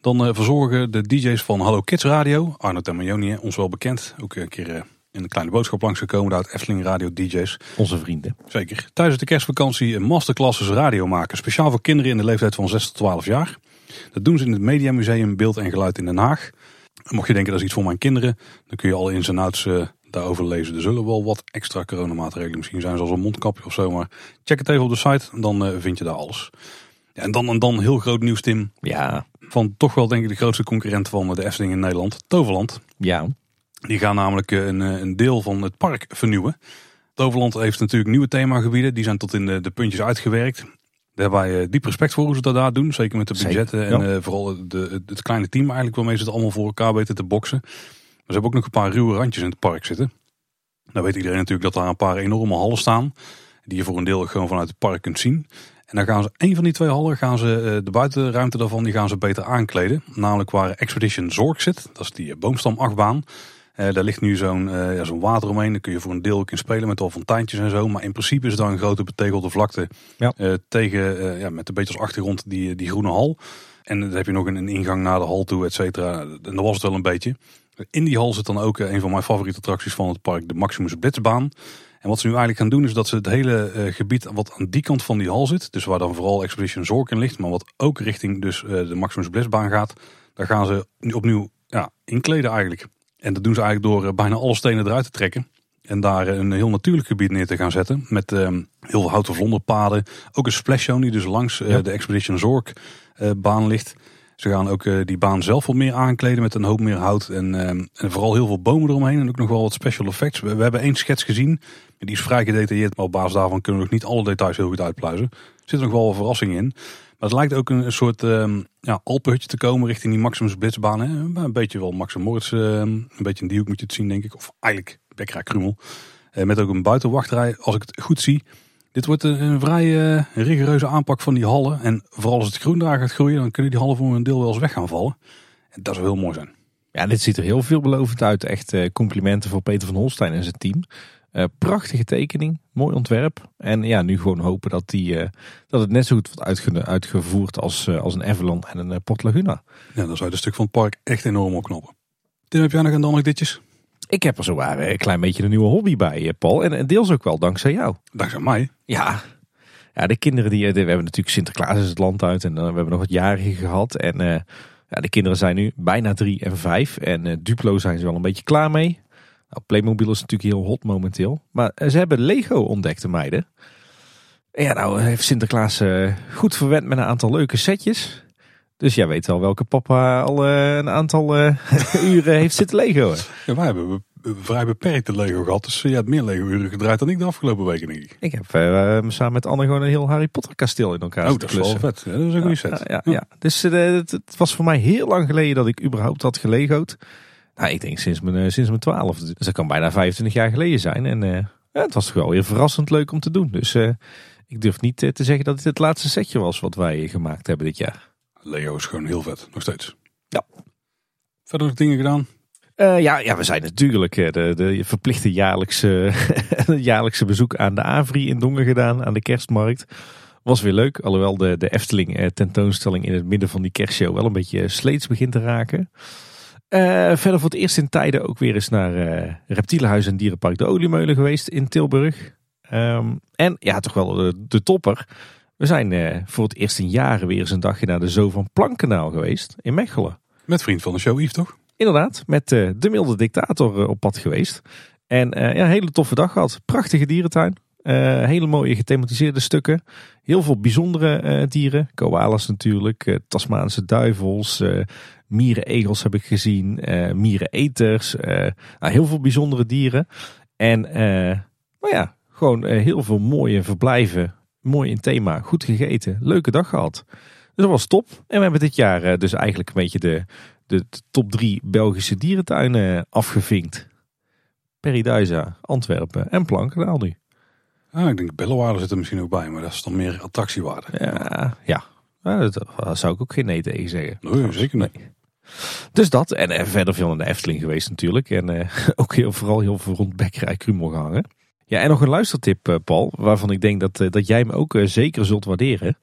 Dan uh, verzorgen de DJ's van Hallo Kids Radio, Arno Tamagnoni, ons wel bekend. Ook een keer een kleine boodschap langs gekomen daar uit Efteling Radio DJ's. Onze vrienden. Zeker. Tijdens de kerstvakantie een masterclasses radio maken. Speciaal voor kinderen in de leeftijd van 6 tot 12 jaar. Dat doen ze in het Mediamuseum Beeld en Geluid in Den Haag. Mocht je denken dat is iets voor mijn kinderen, dan kun je al in zijn ouds daarover lezen. Er zullen wel wat extra coronamaatregelen misschien zijn, zoals een mondkapje of zo. Maar check het even op de site, dan uh, vind je daar alles. Ja, en dan, en dan heel groot nieuws, Tim. Ja. Van toch wel denk ik de grootste concurrent van de Efteling in Nederland, Toverland. Ja. Die gaan namelijk een, een deel van het park vernieuwen. Toverland heeft natuurlijk nieuwe themagebieden. Die zijn tot in de, de puntjes uitgewerkt. Daar hebben wij diep respect voor hoe ze dat daar doen. Zeker met de budgetten en vooral de, het kleine team eigenlijk waarmee ze het allemaal voor elkaar weten te boksen. Maar ze hebben ook nog een paar ruwe randjes in het park zitten. Nou weet iedereen natuurlijk dat daar een paar enorme hallen staan. Die je voor een deel gewoon vanuit het park kunt zien. En dan gaan ze, een van die twee hallen, gaan ze de buitenruimte daarvan, die gaan ze beter aankleden. Namelijk waar Expedition Zorg zit. Dat is die boomstamachtbaan. Uh, daar ligt nu zo'n uh, ja, zo'n water omheen. Daar kun je voor een deel ook in spelen met al fonteintjes en zo. Maar in principe is daar een grote betegelde vlakte ja. uh, tegen, ja, met een beetje als achtergrond die, die groene hal. En dan heb je nog een, een ingang naar de hal toe, et cetera. En dat was het wel een beetje. In die hal zit dan ook een van mijn favoriete attracties van het park, de Maximus Blitzbaan. En wat ze nu eigenlijk gaan doen is dat ze het hele gebied wat aan die kant van die hal zit, dus waar dan vooral Expedition Zorg in ligt, maar wat ook richting dus de Maximus Blitzbaan gaat, daar gaan ze opnieuw ja, inkleden eigenlijk. En dat doen ze eigenlijk door bijna alle stenen eruit te trekken. En daar een heel natuurlijk gebied neer te gaan zetten. Met uh, heel veel houten vlonderpaden. Ook een splashzone die dus langs de Expedition Zorg uh, baan ligt. Ze gaan ook die baan zelf wat meer aankleden met een hoop meer hout. En, en, vooral heel veel bomen eromheen. En ook nog wel wat special effects. We, hebben één schets gezien. Die is vrij gedetailleerd. Maar op basis daarvan kunnen we nog niet alle details heel goed uitpluizen. Er zitten nog wel wat verrassingen in. Maar het lijkt ook een, een soort um, ja, Alpenhutje te komen richting die Maximus Blitzbaan. Hè? Een beetje wel Maximus Moritz, uh, een beetje in die hoek moet je het zien denk ik. Of eigenlijk Krumel. Uh, met ook een buitenwachtrij, als ik het goed zie. Dit wordt een, een vrij uh, rigoureuze aanpak van die hallen. En vooral als het groen daar gaat groeien, dan kunnen die hallen voor een deel wel eens weg gaan vallen. En dat zou heel mooi zijn. Ja, dit ziet er heel veelbelovend uit. Echt complimenten voor Peter van Holstein en zijn team. Uh, prachtige tekening, mooi ontwerp. En ja, nu gewoon hopen dat, die, uh, dat het net zo goed wordt uitge uitgevoerd als, uh, als een Avalon en een Port Laguna. Ja, dan zou je het stuk van het park echt enorm opknappen. Tim, heb jij nog een ditjes? Ik heb er zo waar een klein beetje een nieuwe hobby bij, Paul. En, deels ook wel dankzij jou. Dankzij mij? Ja. Ja, de kinderen die, we hebben natuurlijk Sinterklaas is het land uit en we hebben nog wat jarigen gehad. En ja, de kinderen zijn nu bijna drie en vijf. En Duplo zijn ze wel een beetje klaar mee. Nou, Playmobil is natuurlijk heel hot momenteel. Maar ze hebben Lego ontdekt, de meiden. En ja, nou heeft Sinterklaas uh, goed verwend met een aantal leuke setjes. Dus jij weet wel welke papa al uh, een aantal uh, uren heeft zitten Lego. Ja, wij hebben vrij beperkte Lego gehad. Dus je hebt meer Lego uren gedraaid dan ik de afgelopen weken, denk ik. Ik heb samen met Anne gewoon een heel Harry Potter kasteel in elkaar Oh, dat is wel vet. Ja, dat is een goede set. Ja, ja, ja. Dus het, het was voor mij heel lang geleden dat ik überhaupt had gelego'd. Nou, ik denk sinds mijn, sinds mijn twaalf. Dus dat kan bijna 25 jaar geleden zijn. En uh, het was toch wel weer verrassend leuk om te doen. Dus uh, ik durf niet uh, te zeggen dat het het laatste setje was wat wij gemaakt hebben dit jaar. Lego is gewoon heel vet, nog steeds. Ja. Verder nog dingen gedaan? ja, ja, we zijn natuurlijk de, de verplichte jaarlijkse, jaarlijkse bezoek aan de Avri in Dongen gedaan. Aan de kerstmarkt. Was weer leuk. Alhoewel de, de Efteling tentoonstelling in het midden van die kerstshow wel een beetje sleets begint te raken. Uh, verder voor het eerst in tijden ook weer eens naar uh, Reptielenhuis en Dierenpark de Oliemeulen geweest in Tilburg. Um, en ja, toch wel de, de topper. We zijn uh, voor het eerst in jaren weer eens een dagje naar de Zoo van Plankenaal geweest in Mechelen. Met vriend van de show Yves toch? Inderdaad, met de milde dictator op pad geweest. En ja, een hele toffe dag gehad. Prachtige dierentuin. hele mooie gethematiseerde stukken. Heel veel bijzondere dieren. Koalas natuurlijk, Tasmaanse duivels, mierenegels heb ik gezien, miereneters, nou, heel veel bijzondere dieren. En nou ja, gewoon heel veel mooie verblijven, mooi in thema, goed gegeten, leuke dag gehad. Dus dat was top. En we hebben dit jaar dus eigenlijk een beetje de, de, top drie Belgische dierentuinen afgevinkt. Periduiza, Antwerpen en Plankendaal nu. Ah, ik denk Bellewaarde zit er misschien ook bij, maar dat is dan meer attractiewaarde. Ja, ja. Nou, daar zou ik ook geen nee tegen zeggen. Nee, zeker niet. Nee. Dus dat. En, en verder veel naar de Efteling geweest natuurlijk. En uh, ook heel, vooral heel veel rond Bekkerij Krumel gehangen. Ja, en nog een luistertip, uh, Paul. Waarvan ik denk dat, uh, dat jij hem ook zeker zult waarderen.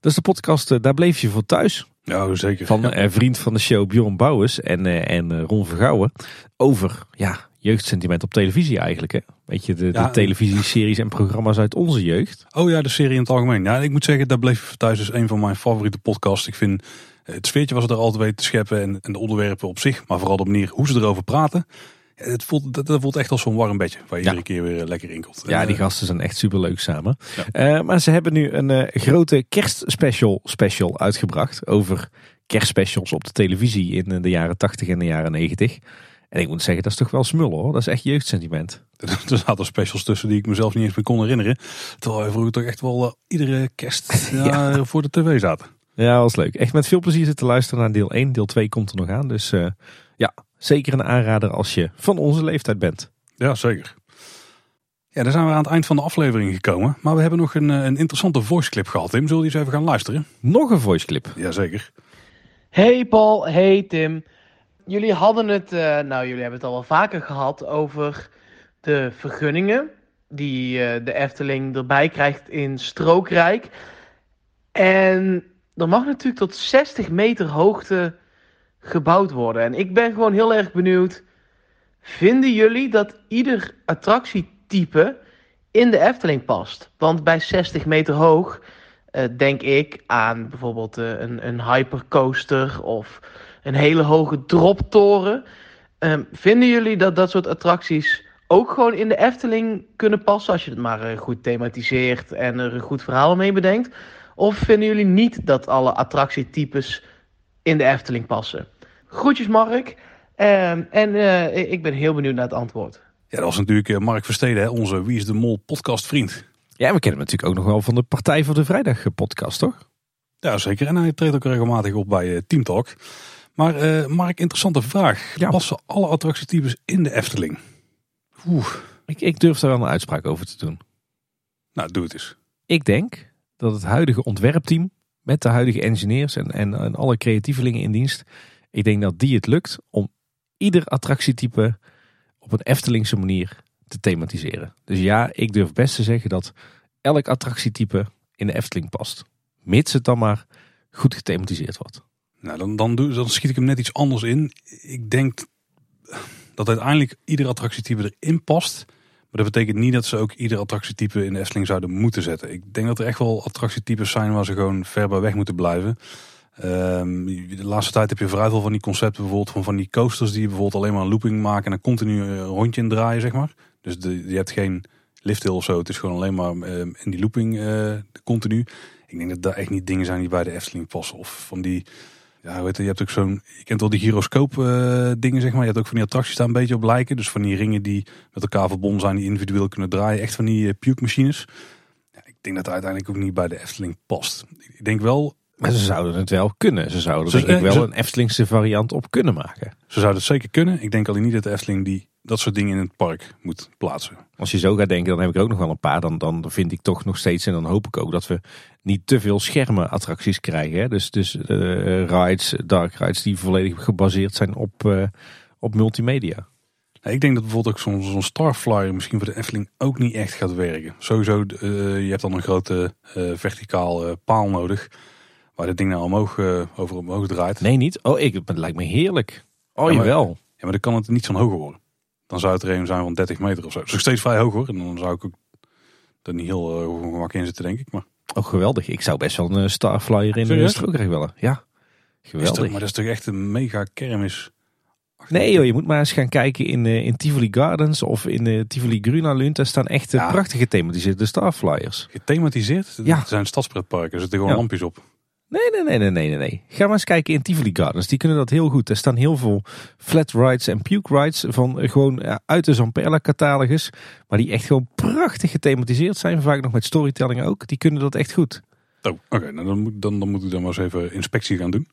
Dat is de podcast Daar bleef je voor thuis. Ja, zeker. Van ja. vriend van de show Bjorn Bouwers en, en Ron Vergouwen. Over ja, jeugdsentiment op televisie eigenlijk. Hè? Weet je, de, de televisieseries en programma's uit onze jeugd. Oh ja, de serie in het algemeen. Ja, ik moet zeggen, daar bleef thuis dus een van mijn favoriete podcasts. Ik vind het sfeertje was er altijd weten te scheppen en, en de onderwerpen op zich. Maar vooral de manier hoe ze erover praten. Het voelt, dat, dat voelt echt als zo'n warm bedje waar je iedere keer weer eh, lekker in komt. Ja, die eh, gasten zijn echt super leuk samen. Uh, maar ze hebben nu een uh, grote kerstspecial special uitgebracht over kerstspecials op de televisie in de jaren 80 en de jaren 90. En ik moet zeggen, dat is toch wel smullen hoor. Dat is echt jeugdsentiment. Er zaten specials tussen die ik mezelf niet eens meer kon herinneren. Terwijl we vroeger toch echt wel iedere kerst ja, voor de tv zaten. Ja, was leuk. Echt met veel plezier zitten luisteren naar deel 1. Deel 2 komt er nog aan. Dus ja, zeker een aanrader als je van onze leeftijd bent. Ja, zeker. Ja, dan zijn we aan het eind van de aflevering gekomen. Maar we hebben nog een, een interessante voiceclip gehad, Tim. Zullen we eens even gaan luisteren? Nog een voiceclip? Jazeker. Hey Paul, hey Tim. Jullie hadden het, uh, nou jullie hebben het al wel vaker gehad over de vergunningen die uh, de Efteling erbij krijgt in Strookrijk. En er mag natuurlijk tot 60 meter hoogte gebouwd worden. En ik ben gewoon heel erg benieuwd. Vinden jullie dat ieder attractietype in de Efteling past? Want bij 60 meter hoog uh, denk ik aan bijvoorbeeld uh, een, een hypercoaster of een hele hoge droptoren. Um, vinden jullie dat dat soort attracties ook gewoon in de Efteling kunnen passen als je het maar uh, goed thematiseert en er een goed verhaal mee bedenkt? Of vinden jullie niet dat alle attractietypes in de Efteling passen? Groetjes Mark. Ehm, en uh, ik ben heel benieuwd naar het antwoord. Ja, dat was natuurlijk eh, Mark Versteden, hè, onze Wie is de Mol podcast vriend. Ja, we kennen hem natuurlijk ook nog wel van de Partij voor de Vrijdag podcast, toch? Ja, zeker. En hij treedt ook regelmatig op bij Team Talk. Maar uh, Mark, interessante vraag. Ja. Passen alle attractietypes in de Efteling? Oeh. Ik, ik durf daar wel een uitspraak over te doen. Nou, doe het eens. Ik denk dat het huidige ontwerpteam met de huidige engineers en, en, en alle creatievelingen in dienst ik denk dat die het lukt om ieder attractietype op een Eftelingse manier te thematiseren. Dus ja, ik durf best te zeggen dat elk attractietype in de Efteling past. Mits het dan maar goed gethematiseerd wordt. Nou, dan, dan, doe, dan schiet ik hem net iets anders in. Ik denk dat uiteindelijk ieder attractietype erin past. Maar dat betekent niet dat ze ook ieder attractietype in de Efteling zouden moeten zetten. Ik denk dat er echt wel attractietypes zijn waar ze gewoon ver bij weg moeten blijven. Um, de laatste tijd heb je vooruit wel van die concepten bijvoorbeeld van, van die coasters die bijvoorbeeld alleen maar een looping maken en een continu een rondje in draaien, zeg maar. Dus je hebt geen lifthill of zo. Het is gewoon alleen maar uh, in die looping uh, continu. Ik denk dat daar echt niet dingen zijn die bij de Efteling passen. Of van die, ja, weet je, je hebt ook zo'n, kent wel die gyroscoop uh, dingen, zeg maar. Je hebt ook van die attracties daar een beetje op lijken. Dus van die ringen die met elkaar verbonden zijn, die individueel kunnen draaien. Echt van die puke machines. Ja, ik denk dat het uiteindelijk ook niet bij de Efteling past. Ik denk wel, maar ze zouden het wel kunnen. Ze zouden er denk ik wel een Eftelingse variant op kunnen maken. Ze zouden het zeker kunnen. Ik denk alleen niet dat de Efteling die dat soort dingen in het park moet plaatsen. Als je zo gaat denken, dan heb ik ook nog wel een paar. Dan, dan vind ik toch nog steeds, en dan hoop ik ook dat we niet te veel schermen attracties krijgen. Hè? Dus, dus uh, rides, dark rides die volledig gebaseerd zijn op, uh, op multimedia. Ik denk dat bijvoorbeeld ook zo'n zo'n Starflyer misschien voor de Efteling ook niet echt gaat werken. Sowieso, uh, je hebt dan een grote verticaal paal nodig Waar dit ding nou omhoog, uh, over omhoog draait. Nee, niet? Oh, ik, het lijkt me heerlijk. Oh, ja, jawel. Ja, maar dan kan het niet zo'n hoger worden. Dan zou het er een zijn van 30 meter of zo. Dus steeds vrij hoog hoor. En dan zou ik ook er niet heel uh, gemak in zitten, denk ik. Maar... Oh, geweldig. Ik zou best wel een Starflyer in de strookrecht willen. Ja, geweldig. maar dat is toch echt een mega kermis. Nee joh, je moet maar eens gaan kijken in, uh, in Tivoli Gardens of in uh, Tivoli Gruna Lund. Daar staan echt ja. prachtige gethematiseerde Starflyers. Gethematiseerd? Ja. Het zijn stadspretparken, er zitten gewoon ja. lampjes op. Nee, nee, nee, nee, nee, nee. Ga maar eens kijken in Tivoli Gardens. Die kunnen dat heel goed. Er staan heel veel flat rides en puke rides van eh, gewoon ja, uit de Zamperla catalogus. Maar die echt gewoon prachtig gethematiseerd zijn. Vaak nog met storytelling ook. Die kunnen dat echt goed. Oh, oké. nou dan, moet, dan, dan moet ik dan maar eens even inspectie gaan doen.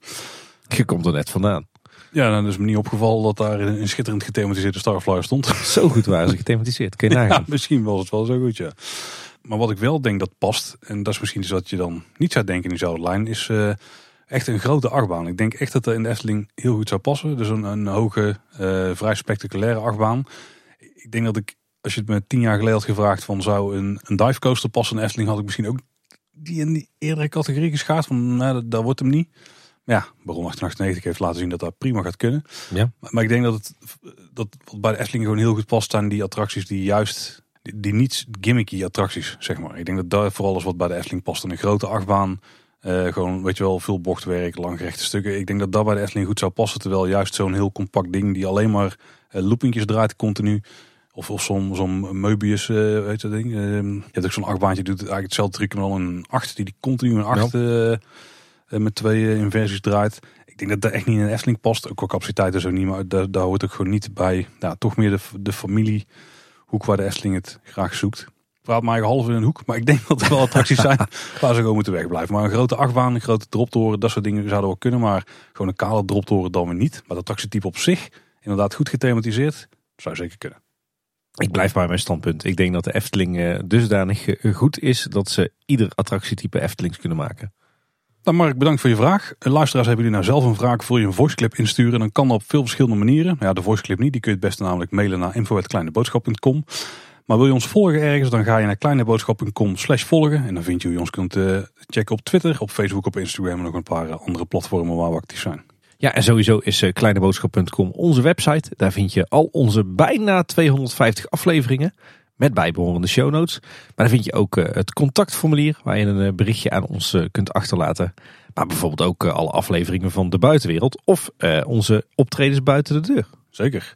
Je komt er net vandaan. Ja, dan is me niet opgevallen dat daar een schitterend gethematiseerde Starflyer stond. Zo goed waren ze gethematiseerd. Kun je nagaan. Ja, misschien was het wel zo goed, ja. Maar wat ik wel denk dat past, en dat is misschien iets wat je dan niet zou denken in diezelfde lijn, is uh, echt een grote achtbaan. Ik denk echt dat er in de Efteling heel goed zou passen. Dus een, een hoge, uh, vrij spectaculaire achtbaan. Ik denk dat ik, als je het me tien jaar geleden had gevraagd van zou een, een dive coaster passen in de Efteling, had ik misschien ook die in die eerdere categorie geschaard. Van nou, dat, dat wordt hem niet. ja, Baron 1898 heeft laten zien dat dat prima gaat kunnen. Ja. Maar, maar ik denk dat het dat wat bij de Efteling gewoon heel goed past zijn die attracties die juist, die, die niet gimmicky attracties, zeg maar. Ik denk dat daar vooral is wat bij de Efteling past. Een grote achtbaan, eh, gewoon, weet je wel, veel bochtwerk, langgerechte stukken. Ik denk dat dat bij de Efteling goed zou passen. Terwijl juist zo'n heel compact ding die alleen maar uh, loopingjes draait continu. Of, of zo'n zo'n Möbius, uh, weet je dat ding. je hebt ook zo'n achtbaantje, doet eigenlijk hetzelfde trucje, maar dan een acht die, die continu een acht met twee inversies draait. Ik denk dat dat echt niet in een Efteling past. Ook qua capaciteit is ook niet, maar daar, daar hoort ook gewoon niet bij. Ja, toch meer de, de familiehoek waar de Efteling het graag zoekt praat mij half in een hoek. Maar ik denk dat er wel attracties zijn waar ze gewoon moeten wegblijven. Maar een grote achtbaan, een grote droptoren, dat soort dingen zouden wel kunnen. Maar gewoon een kale droptoren dan weer niet. Maar dat attractietype op zich, inderdaad goed gethematiseerd, zou zeker kunnen. Ik blijf bij mijn standpunt. Ik denk dat de Efteling eh, dusdanig eh, goed is dat ze ieder attractietype Eftelings kunnen maken. Nou Mark, bedankt voor je vraag. Eh, luisteraars, hebben jullie nou zelf een vraag voor je een voiceclip insturen? Dan kan dat op veel verschillende manieren. Ja, de voiceclip niet, die kun je het beste namelijk mailen naar info.kleineboodschap.com. Maar wil je ons volgen ergens, dan ga je naar kleineboodschap.com slash volgen. En dan vind je hoe je ons kunt uh, checken op Twitter, op Facebook, op Instagram en nog een paar andere platformen waar we actief zijn. Ja, en sowieso is kleineboodschap.com onze website. Daar vind je al onze bijna 250 afleveringen met bijbehorende show notes. Maar daar vind je ook uh, het contactformulier waar je een berichtje aan ons kunt achterlaten. Maar bijvoorbeeld ook alle afleveringen van de buitenwereld of onze optredens buiten de deur. Zeker.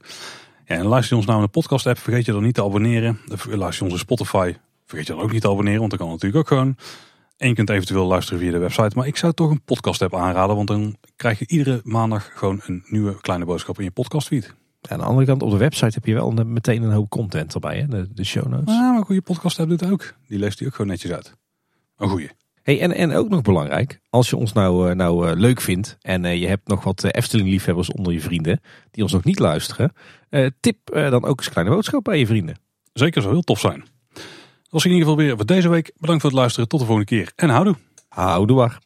Ja, en luister je ons nou in de podcast app, vergeet je dan niet te abonneren. Luister je onze Spotify, vergeet je dan ook niet te abonneren, want dat kan natuurlijk ook gewoon. En je kunt eventueel luisteren via de website. Maar ik zou toch een podcast app aanraden, want dan krijg je iedere maandag gewoon een nieuwe kleine boodschap in je podcastfeed. Aan de andere kant, op de website heb je wel meteen een hoop content erbij, hè? De, de show notes. Ja, maar een goede podcast app doet ook. Die leest die ook gewoon netjes uit. Een goede. Hey, en, en ook nog belangrijk, als je ons nou, eh, nou uh, leuk vindt en uh, je hebt nog wat Efteling-liefhebbers onder je vrienden die ons nog niet luisteren, tip dan ook eens een kleine boodschap bij je vrienden. Zeker, zou heel tof zijn. Dat was in ieder geval weer voor deze week. Bedankt voor het luisteren. Tot de volgende keer en houdoe. Houdoe waar.